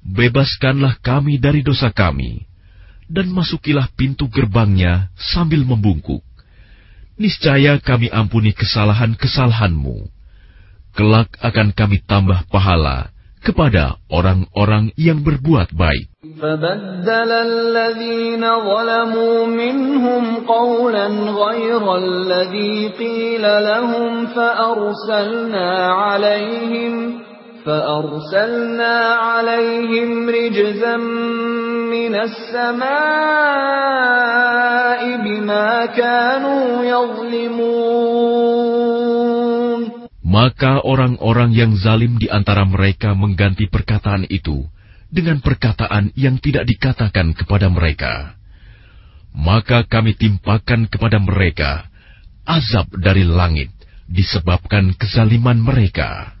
Bebaskanlah kami dari dosa kami, dan masukilah pintu gerbangnya sambil membungkuk. Niscaya kami ampuni kesalahan-kesalahanmu. Kelak akan kami tambah pahala kepada orang-orang yang berbuat baik. فبدل الذين ظلموا منهم قولا غير الذي قيل لهم فأرسلنا عليهم فأرسلنا عليهم رجزا من السماء بما كانوا يظلمون Maka orang-orang yang zalim di antara mereka mengganti perkataan itu dengan perkataan yang tidak dikatakan kepada mereka. Maka kami timpakan kepada mereka azab dari langit disebabkan kezaliman mereka.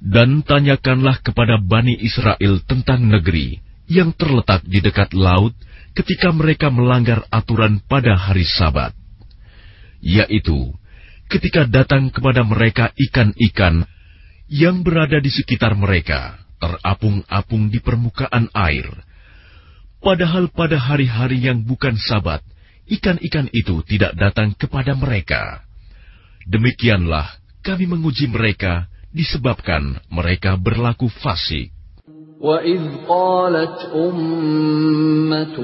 Dan tanyakanlah kepada Bani Israel tentang negeri yang terletak di dekat laut ketika mereka melanggar aturan pada hari Sabat, yaitu ketika datang kepada mereka ikan-ikan yang berada di sekitar mereka, terapung-apung di permukaan air. Padahal pada hari-hari yang bukan Sabat, ikan-ikan itu tidak datang kepada mereka. Demikianlah kami menguji mereka disebabkan mereka berlaku fasik. وَإِذْ قَالَتْ أُمَّةٌ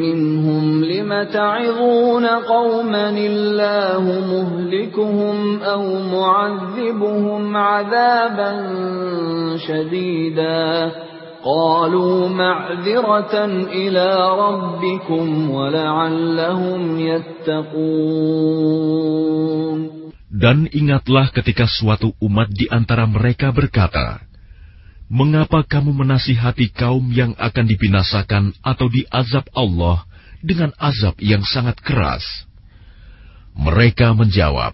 مِّنْهُمْ لِمَ تَعِظُونَ قَوْمًا اللَّهُ مُهْلِكُهُمْ أَوْ مُعَذِّبُهُمْ عَذَابًا شَدِيدًا قَالُوا مَعْذِرَةً إِلَىٰ رَبِّكُمْ وَلَعَلَّهُمْ يَتَّقُونَ Dan ingatlah ketika suatu umat di antara mereka berkata, Mengapa kamu menasihati kaum yang akan dibinasakan atau diazab Allah dengan azab yang sangat keras? Mereka menjawab,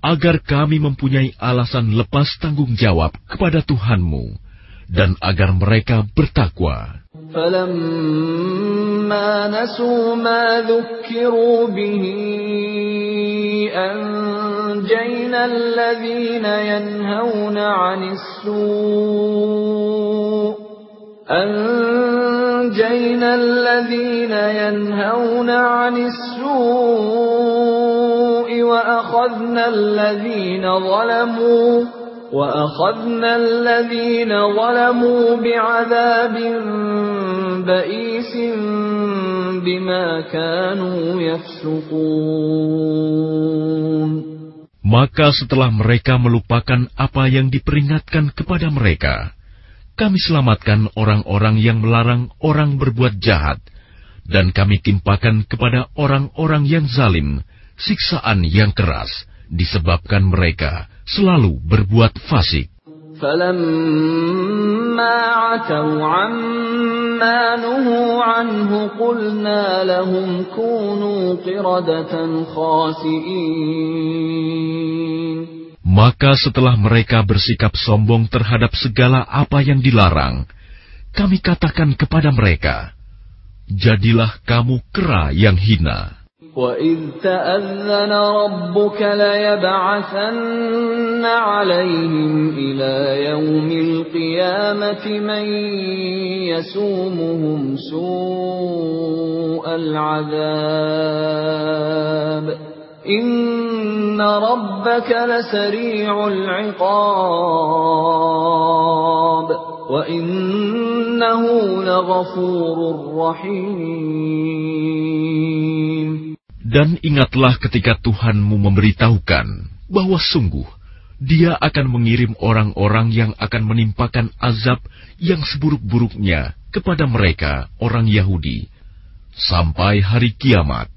Agar kami mempunyai alasan lepas tanggung jawab kepada Tuhanmu, dan agar mereka bertakwa. فلما نسوا ما ذكروا به أنجينا الذين ينهون عن السوء أنجينا الذين ينهون عن السوء وأخذنا الذين ظلموا وأخذنا الذين ظلموا بعذاب بئيس بما كانوا يفسقون Maka setelah mereka melupakan apa yang diperingatkan kepada mereka, kami selamatkan orang-orang yang melarang orang berbuat jahat, dan kami timpakan kepada orang-orang yang zalim siksaan yang keras, disebabkan mereka selalu berbuat fasik. فلما عتوا عما نهوا عنه قلنا لهم كونوا قردة خاسئين Maka setelah mereka bersikap sombong terhadap segala apa yang dilarang, kami katakan kepada mereka, Jadilah kamu kera yang hina. وَإِذْ تَأَذَّنَ رَبُّكَ لَيَبْعَثَنَّ عَلَيْهِمْ إِلَى يَوْمِ الْقِيَامَةِ مَن يَسُومُهُمْ سُوءَ الْعَذَابِ إِنَّ رَبَّكَ لَسَرِيعُ الْعِقَابِ وَإِنَّهُ لَغَفُورٌ رَّحِيمٌ Dan ingatlah ketika Tuhanmu memberitahukan bahwa sungguh Dia akan mengirim orang-orang yang akan menimpakan azab yang seburuk-buruknya kepada mereka, orang Yahudi, sampai hari kiamat.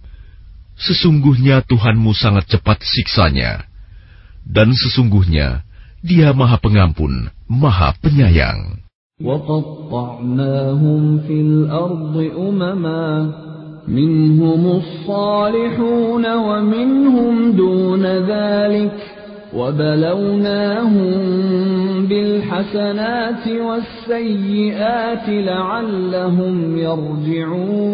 Sesungguhnya Tuhanmu sangat cepat siksanya, dan sesungguhnya Dia Maha Pengampun, Maha Penyayang. وقطعناهم في الأرض أمما منهم الصالحون ومنهم دون ذلك وبلوناهم بالحسنات والسيئات لعلهم يرجعون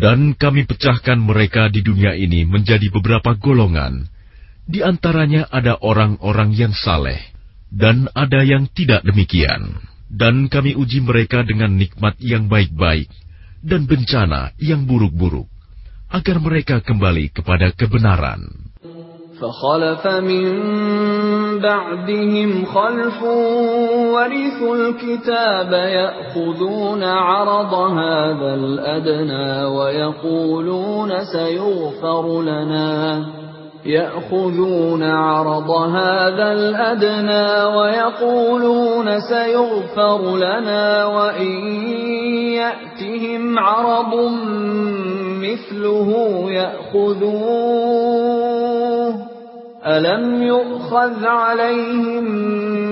Dan kami pecahkan mereka di dunia ini menjadi beberapa golongan. Di antaranya ada orang-orang yang saleh, dan ada yang tidak demikian. Dan kami uji mereka dengan nikmat yang baik-baik dan bencana yang buruk-buruk, agar mereka kembali kepada kebenaran. فخلف من بعدهم خلف ورثوا الكتاب يأخذون عرض هذا الأدنى ويقولون سيغفر لنا يأخذون عرض هذا الأدنى ويقولون سيغفر لنا وإن يأتهم عرض مثله يأخذوه. ألم يؤخذ عليهم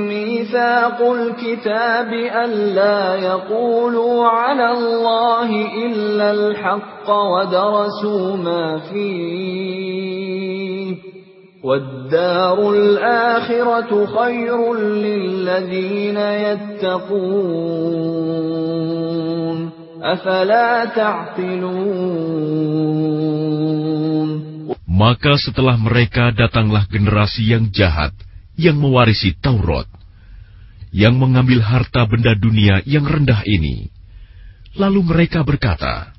ميثاق الكتاب ألا يقولوا على الله إلا الحق ودرسوا ما فيه والدار الآخرة خير للذين يتقون أفلا تعقلون Maka setelah mereka datanglah generasi yang jahat yang mewarisi Taurat, yang mengambil harta benda dunia yang rendah ini. Lalu mereka berkata,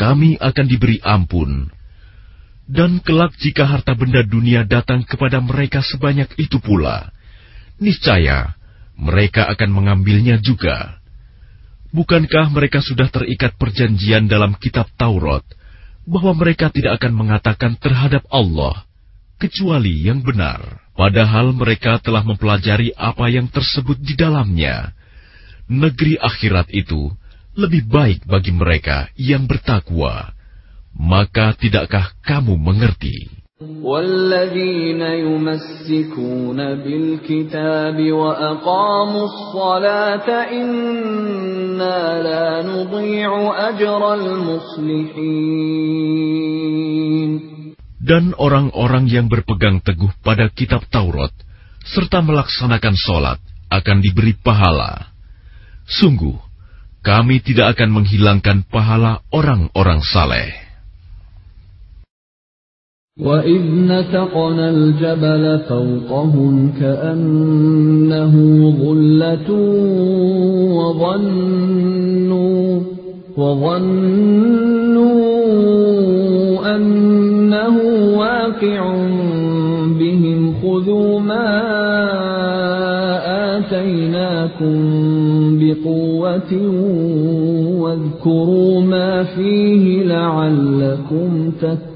"Kami akan diberi ampun." Dan kelak jika harta benda dunia datang kepada mereka sebanyak itu pula, niscaya mereka akan mengambilnya juga. Bukankah mereka sudah terikat perjanjian dalam kitab Taurat bahwa mereka tidak akan mengatakan terhadap Allah kecuali yang benar, padahal mereka telah mempelajari apa yang tersebut di dalamnya. Negeri akhirat itu lebih baik bagi mereka yang bertakwa. Maka tidakkah kamu mengerti? والذين يمسكون بالكتاب وأقاموا الصلاة إنا لا نضيع أجر المصلحين Dan orang-orang yang berpegang teguh pada kitab Taurat serta melaksanakan sholat akan diberi pahala. Sungguh, kami tidak akan menghilangkan pahala orang-orang saleh. وَإِذْ نَتَقْنَا الْجَبَلَ فَوْقَهُمْ كَأَنَّهُ ظُلَّةٌ وَظَنُّوا وَظَنُّوا أَنَّهُ واقع بهم خذوا ما آتيناكم بقوة واذكروا ما فيه لعلكم تتقون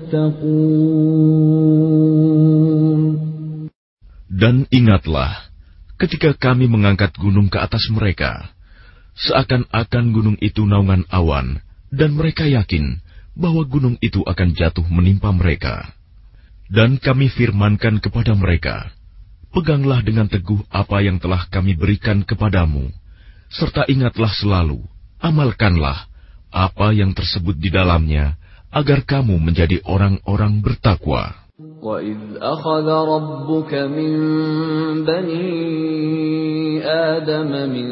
Dan ingatlah ketika kami mengangkat gunung ke atas mereka, seakan-akan gunung itu naungan awan, dan mereka yakin bahwa gunung itu akan jatuh menimpa mereka. Dan kami firmankan kepada mereka, Peganglah dengan teguh apa yang telah kami berikan kepadamu, serta ingatlah selalu, amalkanlah apa yang tersebut di dalamnya, agar kamu menjadi orang-orang bertakwa. وَإِذْ أَخَذَ رَبُّكَ مِنْ بَنِي آدَمَ مِنْ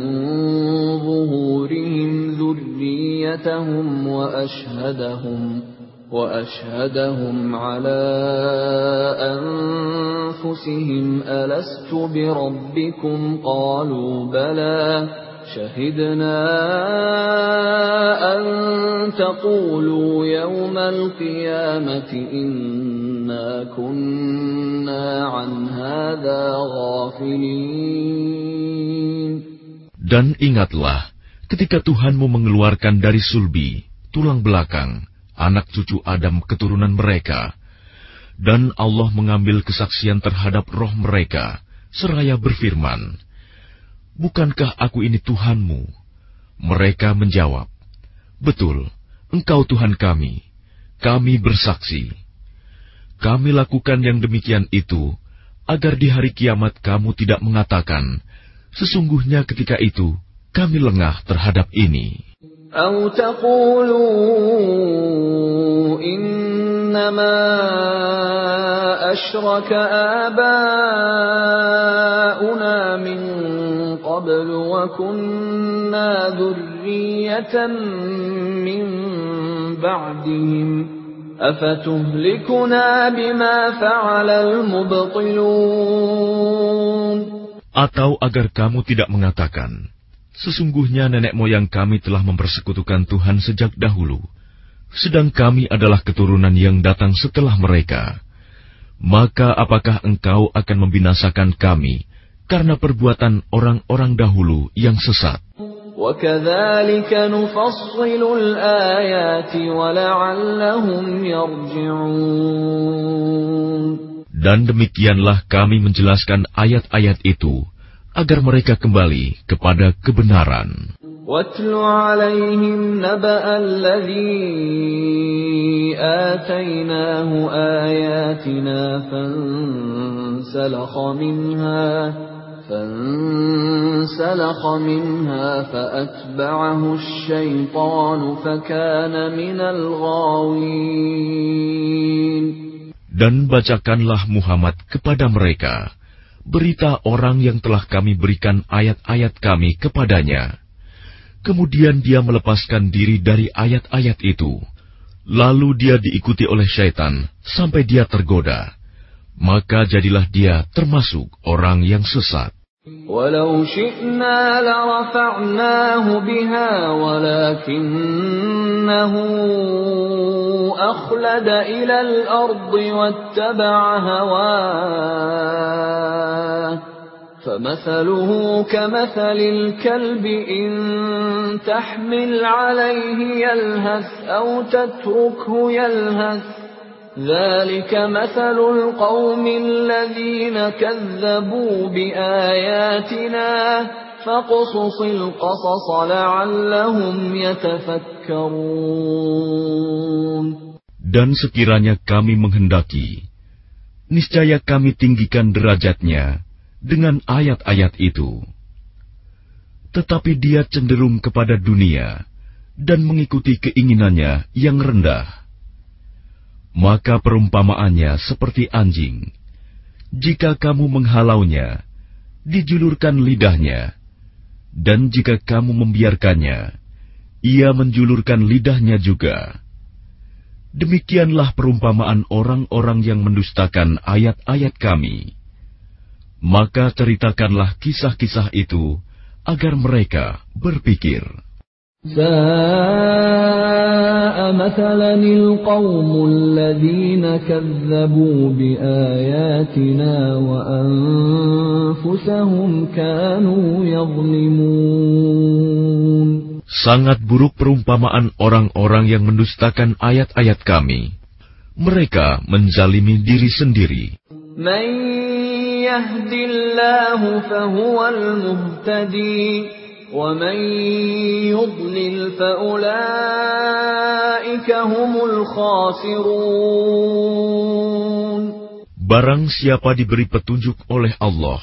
ظُهُورِهِمْ ذُرِّيَّتَهُمْ وَأَشْهَدَهُمْ وَأَشْهَدَهُمْ عَلَى أَنْفُسِهِمْ أَلَسْتُ بِرَبِّكُمْ قَالُوا بَلَى شَهِدْنَا أَنْ تَقُولُوا يَوْمَ الْقِيَامَةِ إِنَّا كُنَّا عَنْ هَذَا غَافِلِينَ Dan ingatlah ketika Tuhanmu mengeluarkan dari sulbi, tulang belakang, anak cucu Adam keturunan mereka, dan Allah mengambil kesaksian terhadap roh mereka, seraya berfirman, Bukankah aku ini Tuhanmu? Mereka menjawab, Betul, engkau Tuhan kami, kami bersaksi. Kami lakukan yang demikian itu, agar di hari kiamat kamu tidak mengatakan, Sesungguhnya ketika itu, kami lengah terhadap ini. أَوْ تَقُولُوا إِنَّمَا أَشْرَكَ آبَاؤُنَا مِنْ قَبْلُ وَكُنَّا ذُرِّيَّةً مِنْ بَعْدِهِمْ أَفَتُهْلِكُنَا بِمَا فَعَلَ الْمُبْطِلُونَ Atau agar kamu tidak mengatakan, Sesungguhnya nenek moyang kami telah mempersekutukan Tuhan sejak dahulu, sedang kami adalah keturunan yang datang setelah mereka. Maka apakah engkau akan membinasakan kami karena perbuatan orang-orang dahulu yang sesat? وَكَذَلِكَ نُفَصِّلُ الْآيَاتِ وَلَعَلَّهُمْ يَرْجِعُونَ Dan demikianlah kami menjelaskan ayat-ayat itu agar mereka kembali kepada kebenaran. وَاتْلُ عَلَيْهِمْ نَبَأَ الَّذِي آتَيْنَاهُ آيَاتِنَا فَانسَلَخَ مِنْهَا فانسلخ منها فأتبعه الشيطان فكان من الغاوين Dan bacakanlah Muhammad kepada mereka berita orang yang telah kami berikan ayat-ayat kami kepadanya. Kemudian dia melepaskan diri dari ayat-ayat itu. Lalu dia diikuti oleh syaitan sampai dia tergoda. Maka jadilah dia termasuk orang yang sesat. ولو شئنا لرفعناه بها ولكنه أخلد إلى الأرض واتبع هواه فمثله كمثل الكلب إن تحمل عليه يلهث أو تتركه يلهث ذلك مثل القوم الذين كذبوا بآياتنا فاقصص القصص لعلهم يتفكرون Dan sekiranya kami menghendaki, niscaya kami tinggikan derajatnya dengan ayat-ayat itu. Tetapi dia cenderung kepada dunia dan mengikuti keinginannya yang rendah. Maka perumpamaannya seperti anjing. Jika kamu menghalaunya, dijulurkan lidahnya, dan jika kamu membiarkannya, ia menjulurkan lidahnya juga. Demikianlah perumpamaan orang-orang yang mendustakan ayat-ayat kami. Maka ceritakanlah kisah-kisah itu agar mereka berpikir. ساء مثلا القوم الذين كذبوا بآياتنا وأنفسهم كانوا يظلمون Sangat buruk perumpamaan orang-orang yang mendustakan ayat-ayat kami. Mereka menzalimi diri sendiri. من يهد الله فهو المهتدي ومن يضلل فأولئك هم الخاسرون Barang siapa diberi petunjuk oleh Allah,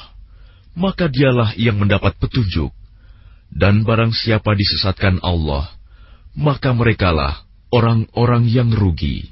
maka dialah yang mendapat petunjuk. Dan barang siapa disesatkan Allah, maka merekalah orang-orang yang rugi.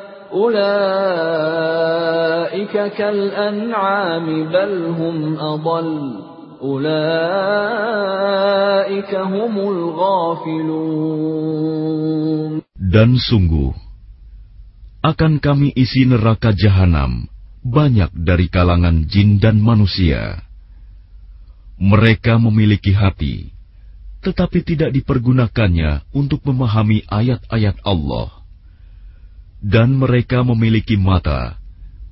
Dan sungguh, akan kami isi neraka jahanam banyak dari kalangan jin dan manusia. Mereka memiliki hati, tetapi tidak dipergunakannya untuk memahami ayat-ayat Allah. Dan mereka memiliki mata,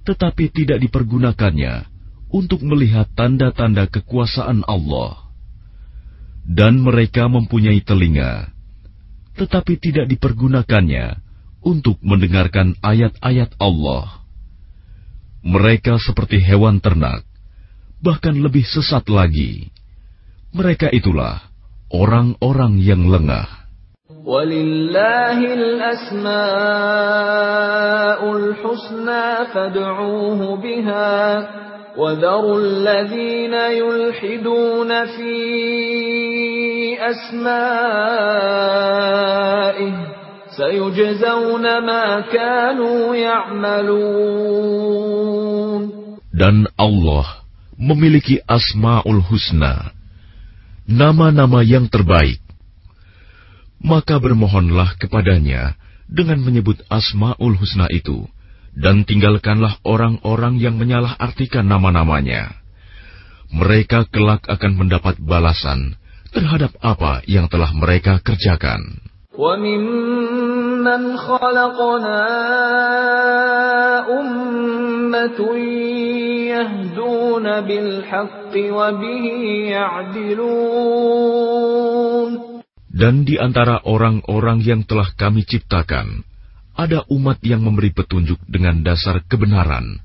tetapi tidak dipergunakannya untuk melihat tanda-tanda kekuasaan Allah. Dan mereka mempunyai telinga, tetapi tidak dipergunakannya untuk mendengarkan ayat-ayat Allah. Mereka seperti hewan ternak, bahkan lebih sesat lagi. Mereka itulah orang-orang yang lengah. ولله الأسماء الحسنى فادعوه بها وذروا الذين يلحدون في أسمائه سيجزون ما كانوا يعملون Dan Allah memiliki Asma'ul Husna, nama-nama yang terbaik. Maka bermohonlah kepadanya dengan menyebut Asma'ul Husna itu, dan tinggalkanlah orang-orang yang menyalahartikan nama-namanya. Mereka kelak akan mendapat balasan terhadap apa yang telah mereka kerjakan. وممن خلقنا أمة يهدون بالحق وبه يعدلون dan di antara orang-orang yang telah kami ciptakan, ada umat yang memberi petunjuk dengan dasar kebenaran,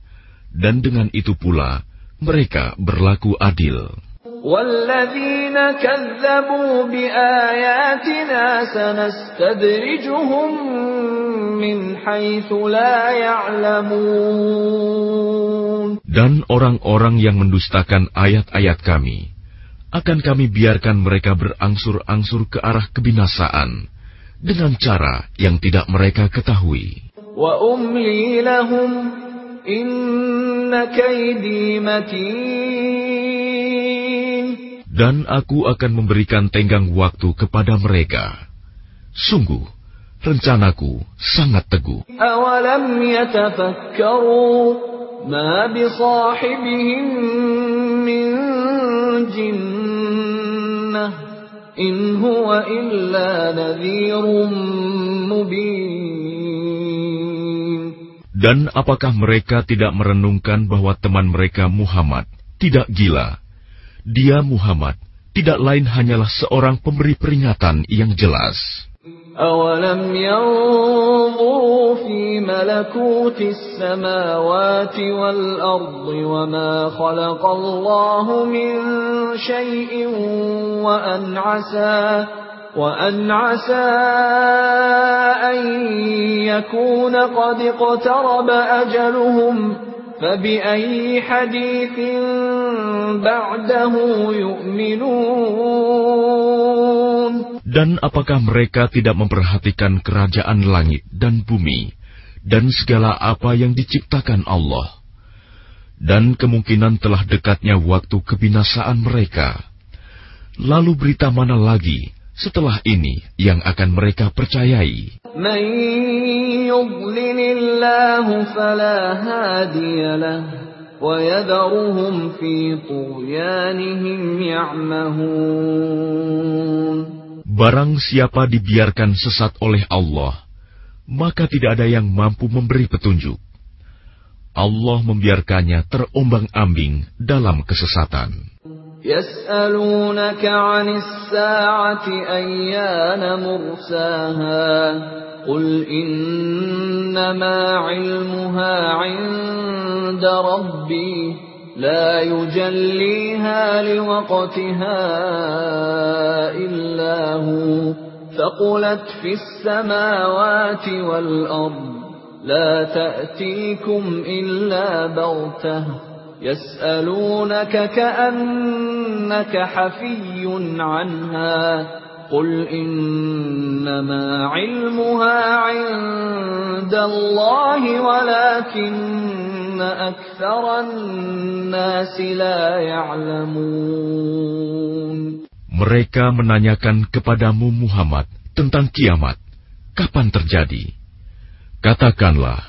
dan dengan itu pula mereka berlaku adil. Dan orang-orang yang mendustakan ayat-ayat kami, akan kami biarkan mereka berangsur-angsur ke arah kebinasaan dengan cara yang tidak mereka ketahui. Dan aku akan memberikan tenggang waktu kepada mereka. Sungguh, rencanaku sangat teguh. Awalam yatafakkaru ma bisahibihim min dan apakah mereka tidak merenungkan bahwa teman mereka Muhammad tidak gila? Dia Muhammad tidak lain hanyalah seorang pemberi peringatan yang jelas. أولم ينظروا في ملكوت السماوات والأرض وما خلق الله من شيء وأن عسى وأن عسى أن يكون قد اقترب أجلهم فبأي حديث بعده يؤمنون Dan apakah mereka tidak memperhatikan kerajaan langit dan bumi dan segala apa yang diciptakan Allah? Dan kemungkinan telah dekatnya waktu kebinasaan mereka. Lalu berita mana lagi setelah ini yang akan mereka percayai? من يضلل الله فلا هادي له ويذرهم في طغيانهم يعمهون Barang siapa dibiarkan sesat oleh Allah, maka tidak ada yang mampu memberi petunjuk. Allah membiarkannya terombang-ambing dalam kesesatan. يسألونك عن الساعة أيان مرساها قل إنما علمها عند ربي لا يجليها لوقتها إلا هو. ثقلت في السماوات والأرض. لا تأتيكم إلا بغتة. يسألونك كأنك حفي عنها. قل إنما علمها عند الله ولكن Mereka menanyakan kepadamu Muhammad tentang kiamat, kapan terjadi? Katakanlah,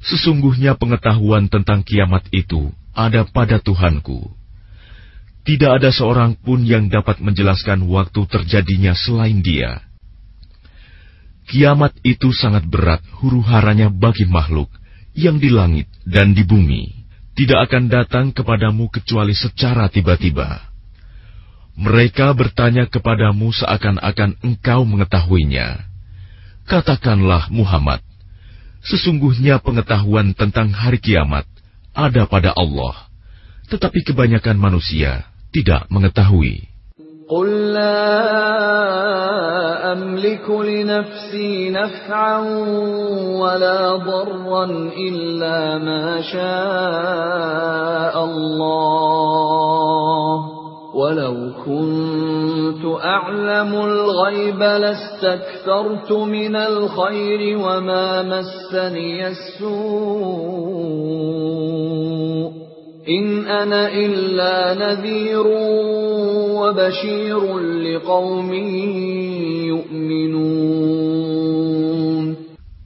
sesungguhnya pengetahuan tentang kiamat itu ada pada Tuhanku. Tidak ada seorang pun yang dapat menjelaskan waktu terjadinya selain dia. Kiamat itu sangat berat huru-haranya bagi makhluk, yang di langit dan di bumi. Tidak akan datang kepadamu kecuali secara tiba-tiba. Mereka bertanya kepadamu seakan-akan engkau mengetahuinya. Katakanlah Muhammad, sesungguhnya pengetahuan tentang hari kiamat ada pada Allah, tetapi kebanyakan manusia tidak mengetahui. قل لا أملك لنفسي نفعا ولا ضرا إلا ما شاء الله ولو كنت أعلم الغيب لاستكثرت من الخير وما مسني السوء In ana illa wa.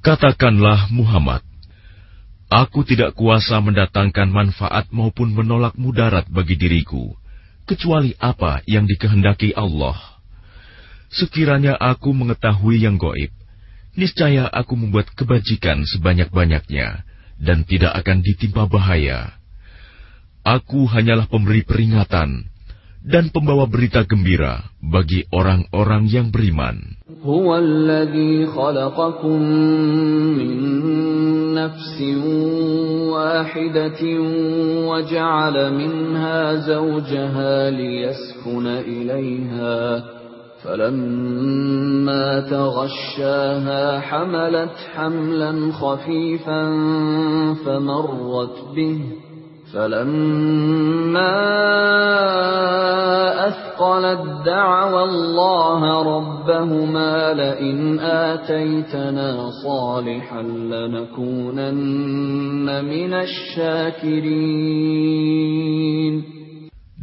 Katakanlah Muhammad, Aku tidak kuasa mendatangkan manfaat maupun menolak mudarat bagi diriku, kecuali apa yang dikehendaki Allah. Sekiranya aku mengetahui yang goib, niscaya aku membuat kebajikan sebanyak-banyaknya, dan tidak akan ditimpa bahaya. Aku hanyalah pemberi peringatan dan pembawa berita gembira bagi orang-orang yang beriman. هو الذي خلقكم من نفس واحدة وجعل منها زوجها ليسكن إليها فلما تغشاها حملت حملا خفيفا فمرت به فلما أثقلت دعوى الله ربهما لئن آتيتنا صالحا لنكونن من الشاكرين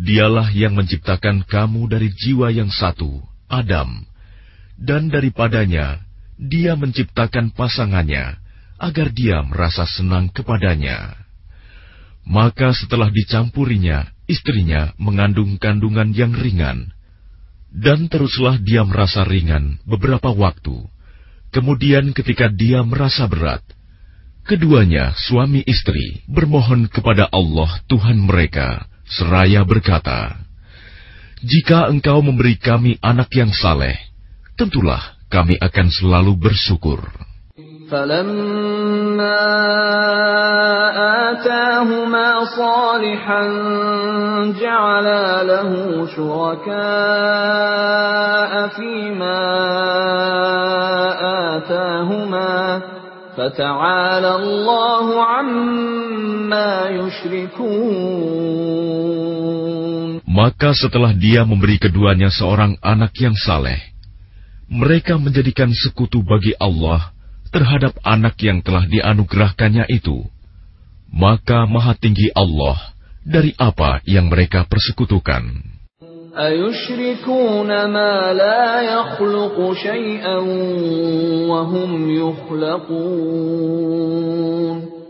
Dialah yang menciptakan kamu dari jiwa yang satu, Adam, dan daripadanya dia menciptakan pasangannya agar dia merasa senang kepadanya. Maka setelah dicampurinya, istrinya mengandung kandungan yang ringan. Dan teruslah dia merasa ringan beberapa waktu. Kemudian ketika dia merasa berat, keduanya suami istri bermohon kepada Allah Tuhan mereka, seraya berkata, Jika engkau memberi kami anak yang saleh, tentulah kami akan selalu bersyukur. فلما آتاهما صالحا جعلا له شركاء فيما آتاهما فتعالى الله عما عما يشركون Maka setelah dia memberi keduanya seorang anak yang saleh, mereka menjadikan sekutu bagi Allah terhadap anak yang telah dianugerahkannya itu, maka Maha Tinggi Allah dari apa yang mereka persekutukan.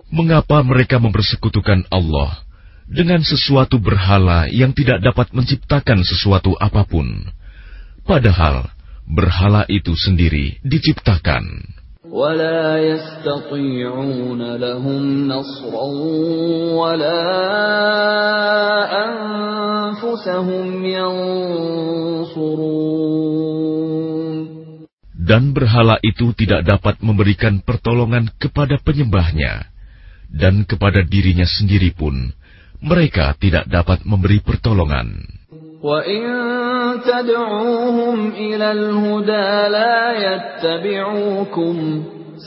Mengapa mereka mempersekutukan Allah dengan sesuatu berhala yang tidak dapat menciptakan sesuatu apa pun, padahal berhala itu sendiri diciptakan? ولا يستطيعون لهم نصرا ولا أنفسهم ينصرون Dan berhala itu tidak dapat memberikan pertolongan kepada penyembahnya, dan kepada dirinya sendiri pun mereka tidak dapat memberi pertolongan. وَإِن تَدْعُوهُمْ إِلَى الْهُدَى لَا يَتَّبِعُوكُمْ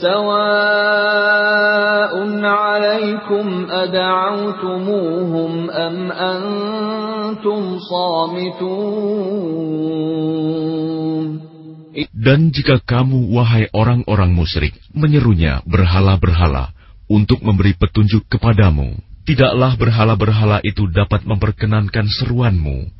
سَوَاءٌ عَلَيْكُمْ أَدَعَوْتُمُوهُمْ أَمْ أَنْتُمْ صَامِتُونَ Dan jika kamu, wahai orang-orang musyrik, menyerunya berhala-berhala untuk memberi petunjuk kepadamu, tidaklah berhala-berhala itu dapat memperkenankan seruanmu.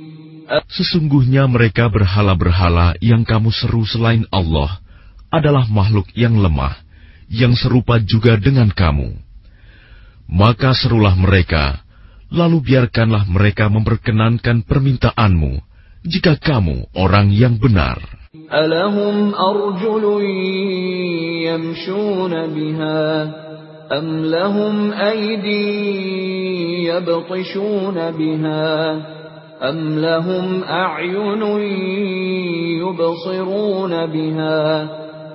Sesungguhnya mereka berhala-berhala yang kamu seru selain Allah adalah makhluk yang lemah, yang serupa juga dengan kamu. Maka serulah mereka, lalu biarkanlah mereka memperkenankan permintaanmu, jika kamu orang yang benar. Alahum arjulun biha, am lahum aydin yabtishuna biha, أَمْ لَهُمْ أَعْيُنٌ يُبْصِرُونَ بِهَا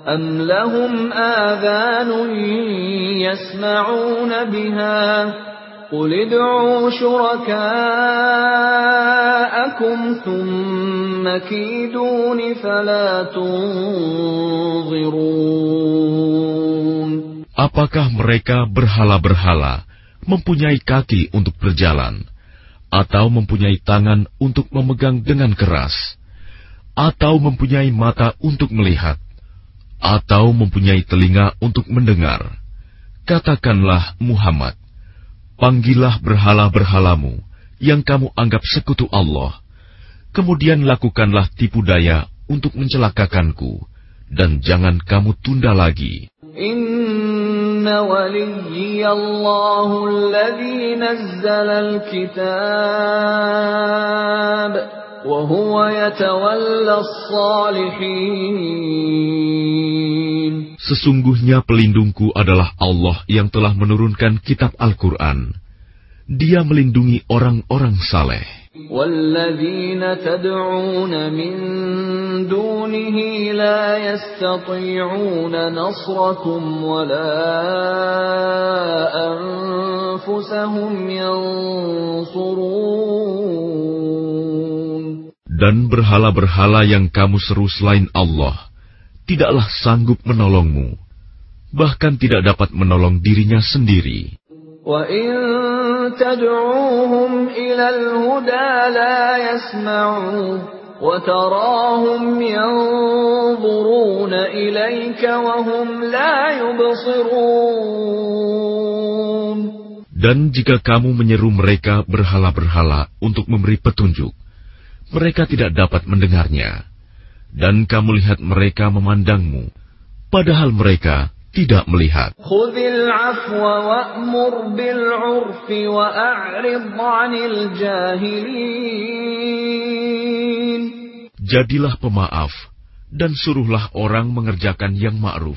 أَمْ لَهُمْ آذَانٌ يَسْمَعُونَ بِهَا قُلِ ادْعُوا شُرَكَاءَكُمْ ثُمَّ كِيدُونِ فَلَا تُنظِرُونَ Apakah mereka berhala-berhala mempunyai kaki untuk berjalan, Atau mempunyai tangan untuk memegang dengan keras, atau mempunyai mata untuk melihat, atau mempunyai telinga untuk mendengar? Katakanlah Muhammad, panggillah berhala-berhalamu yang kamu anggap sekutu Allah, kemudian lakukanlah tipu daya untuk mencelakakanku, dan jangan kamu tunda lagi. إن وليي الله الذي نزل الكتاب وهو يتولى الصالحين Sesungguhnya pelindungku adalah Allah yang telah menurunkan kitab Al-Quran. Dia melindungi orang-orang saleh. والذين تدعون من دونه لا يستطيعون نصركم ولا أنفسهم ينصرون Dan berhala-berhala yang kamu seru selain Allah tidaklah sanggup menolongmu, bahkan tidak dapat menolong dirinya sendiri. وَإِن تَدْعُوهُمْ إِلَى الْهُدَى لَا يَسْمَعُوا وَتَرَاهُمْ يَنظُرُونَ إِلَيْكَ وَهُمْ لَا يُبْصِرُونَ Dan jika kamu menyeru mereka berhala-berhala untuk memberi petunjuk, mereka tidak dapat mendengarnya. Dan kamu lihat mereka memandangmu, padahal mereka tidak melihat. Jadilah pemaaf dan suruhlah orang mengerjakan yang ma'ruf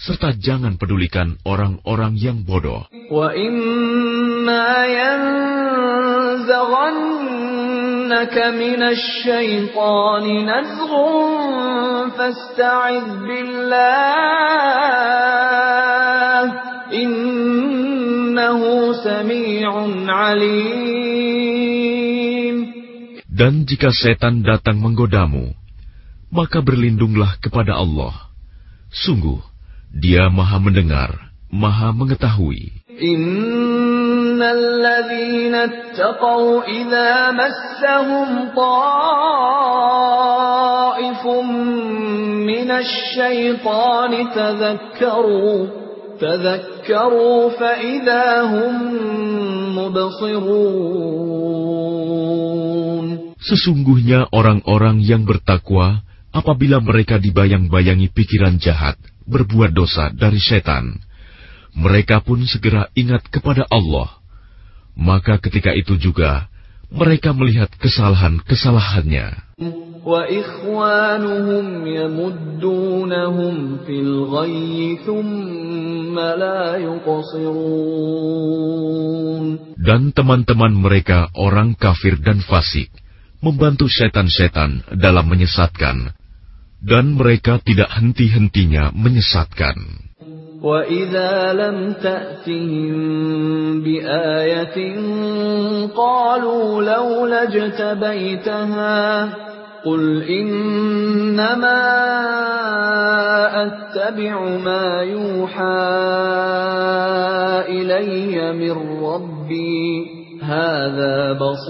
serta jangan pedulikan orang-orang yang bodoh. Wa inna yanzaghanna dan jika setan datang menggodamu maka berlindunglah kepada Allah. Sungguh dia maha mendengar maha mengetahui. إن الذين اتقوا إذا مسهم طائف من الشيطان تذكروا تذكروا فإذا هم مبصرون Sesungguhnya orang-orang yang bertakwa apabila mereka dibayang-bayangi pikiran jahat, berbuat dosa dari setan, mereka pun segera ingat kepada Allah. Maka ketika itu juga mereka melihat kesalahan-kesalahannya. Dan teman-teman mereka orang kafir dan fasik membantu setan-setan dalam menyesatkan dan mereka tidak henti-hentinya menyesatkan. وإذا لم تأتهم بآية قالوا لولا اجتبيتها قل إنما أتبع ما يوحى إلي من ربي هذا بصائر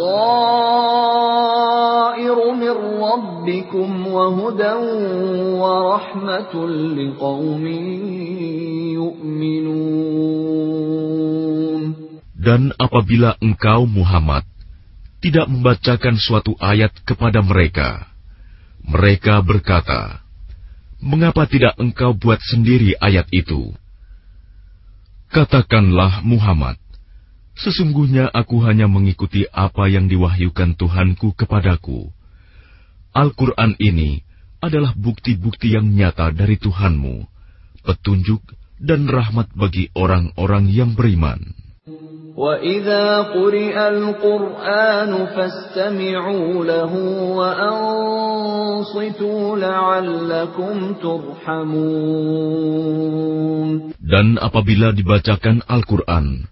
من ربكم وهدى ورحمة لقوم يؤمنون Dan apabila engkau Muhammad tidak membacakan suatu ayat kepada mereka, mereka berkata, "Mengapa tidak engkau buat sendiri ayat itu?" Katakanlah Muhammad, Sesungguhnya aku hanya mengikuti apa yang diwahyukan Tuhanku kepadaku. Al-Quran ini adalah bukti-bukti yang nyata dari Tuhanmu, petunjuk dan rahmat bagi orang-orang yang beriman. وَإِذَا قُرِئَ الْقُرْآنُ فَاسْتَمِعُوا لَهُ وَأَنصِتُوا لَعَلَّكُمْ تُرْحَمُونَ Dan apabila dibacakan Al-Quran,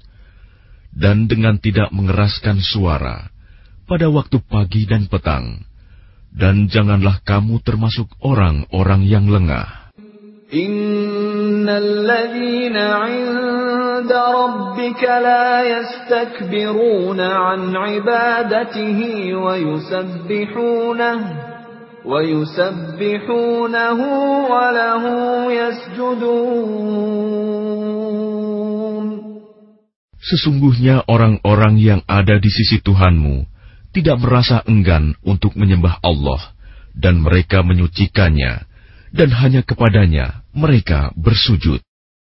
dan dengan tidak mengeraskan suara pada waktu pagi dan petang, dan janganlah kamu termasuk orang-orang yang lengah. Sesungguhnya orang-orang yang ada di sisi Tuhanmu tidak merasa enggan untuk menyembah Allah, dan mereka menyucikannya, dan hanya kepadanya mereka bersujud.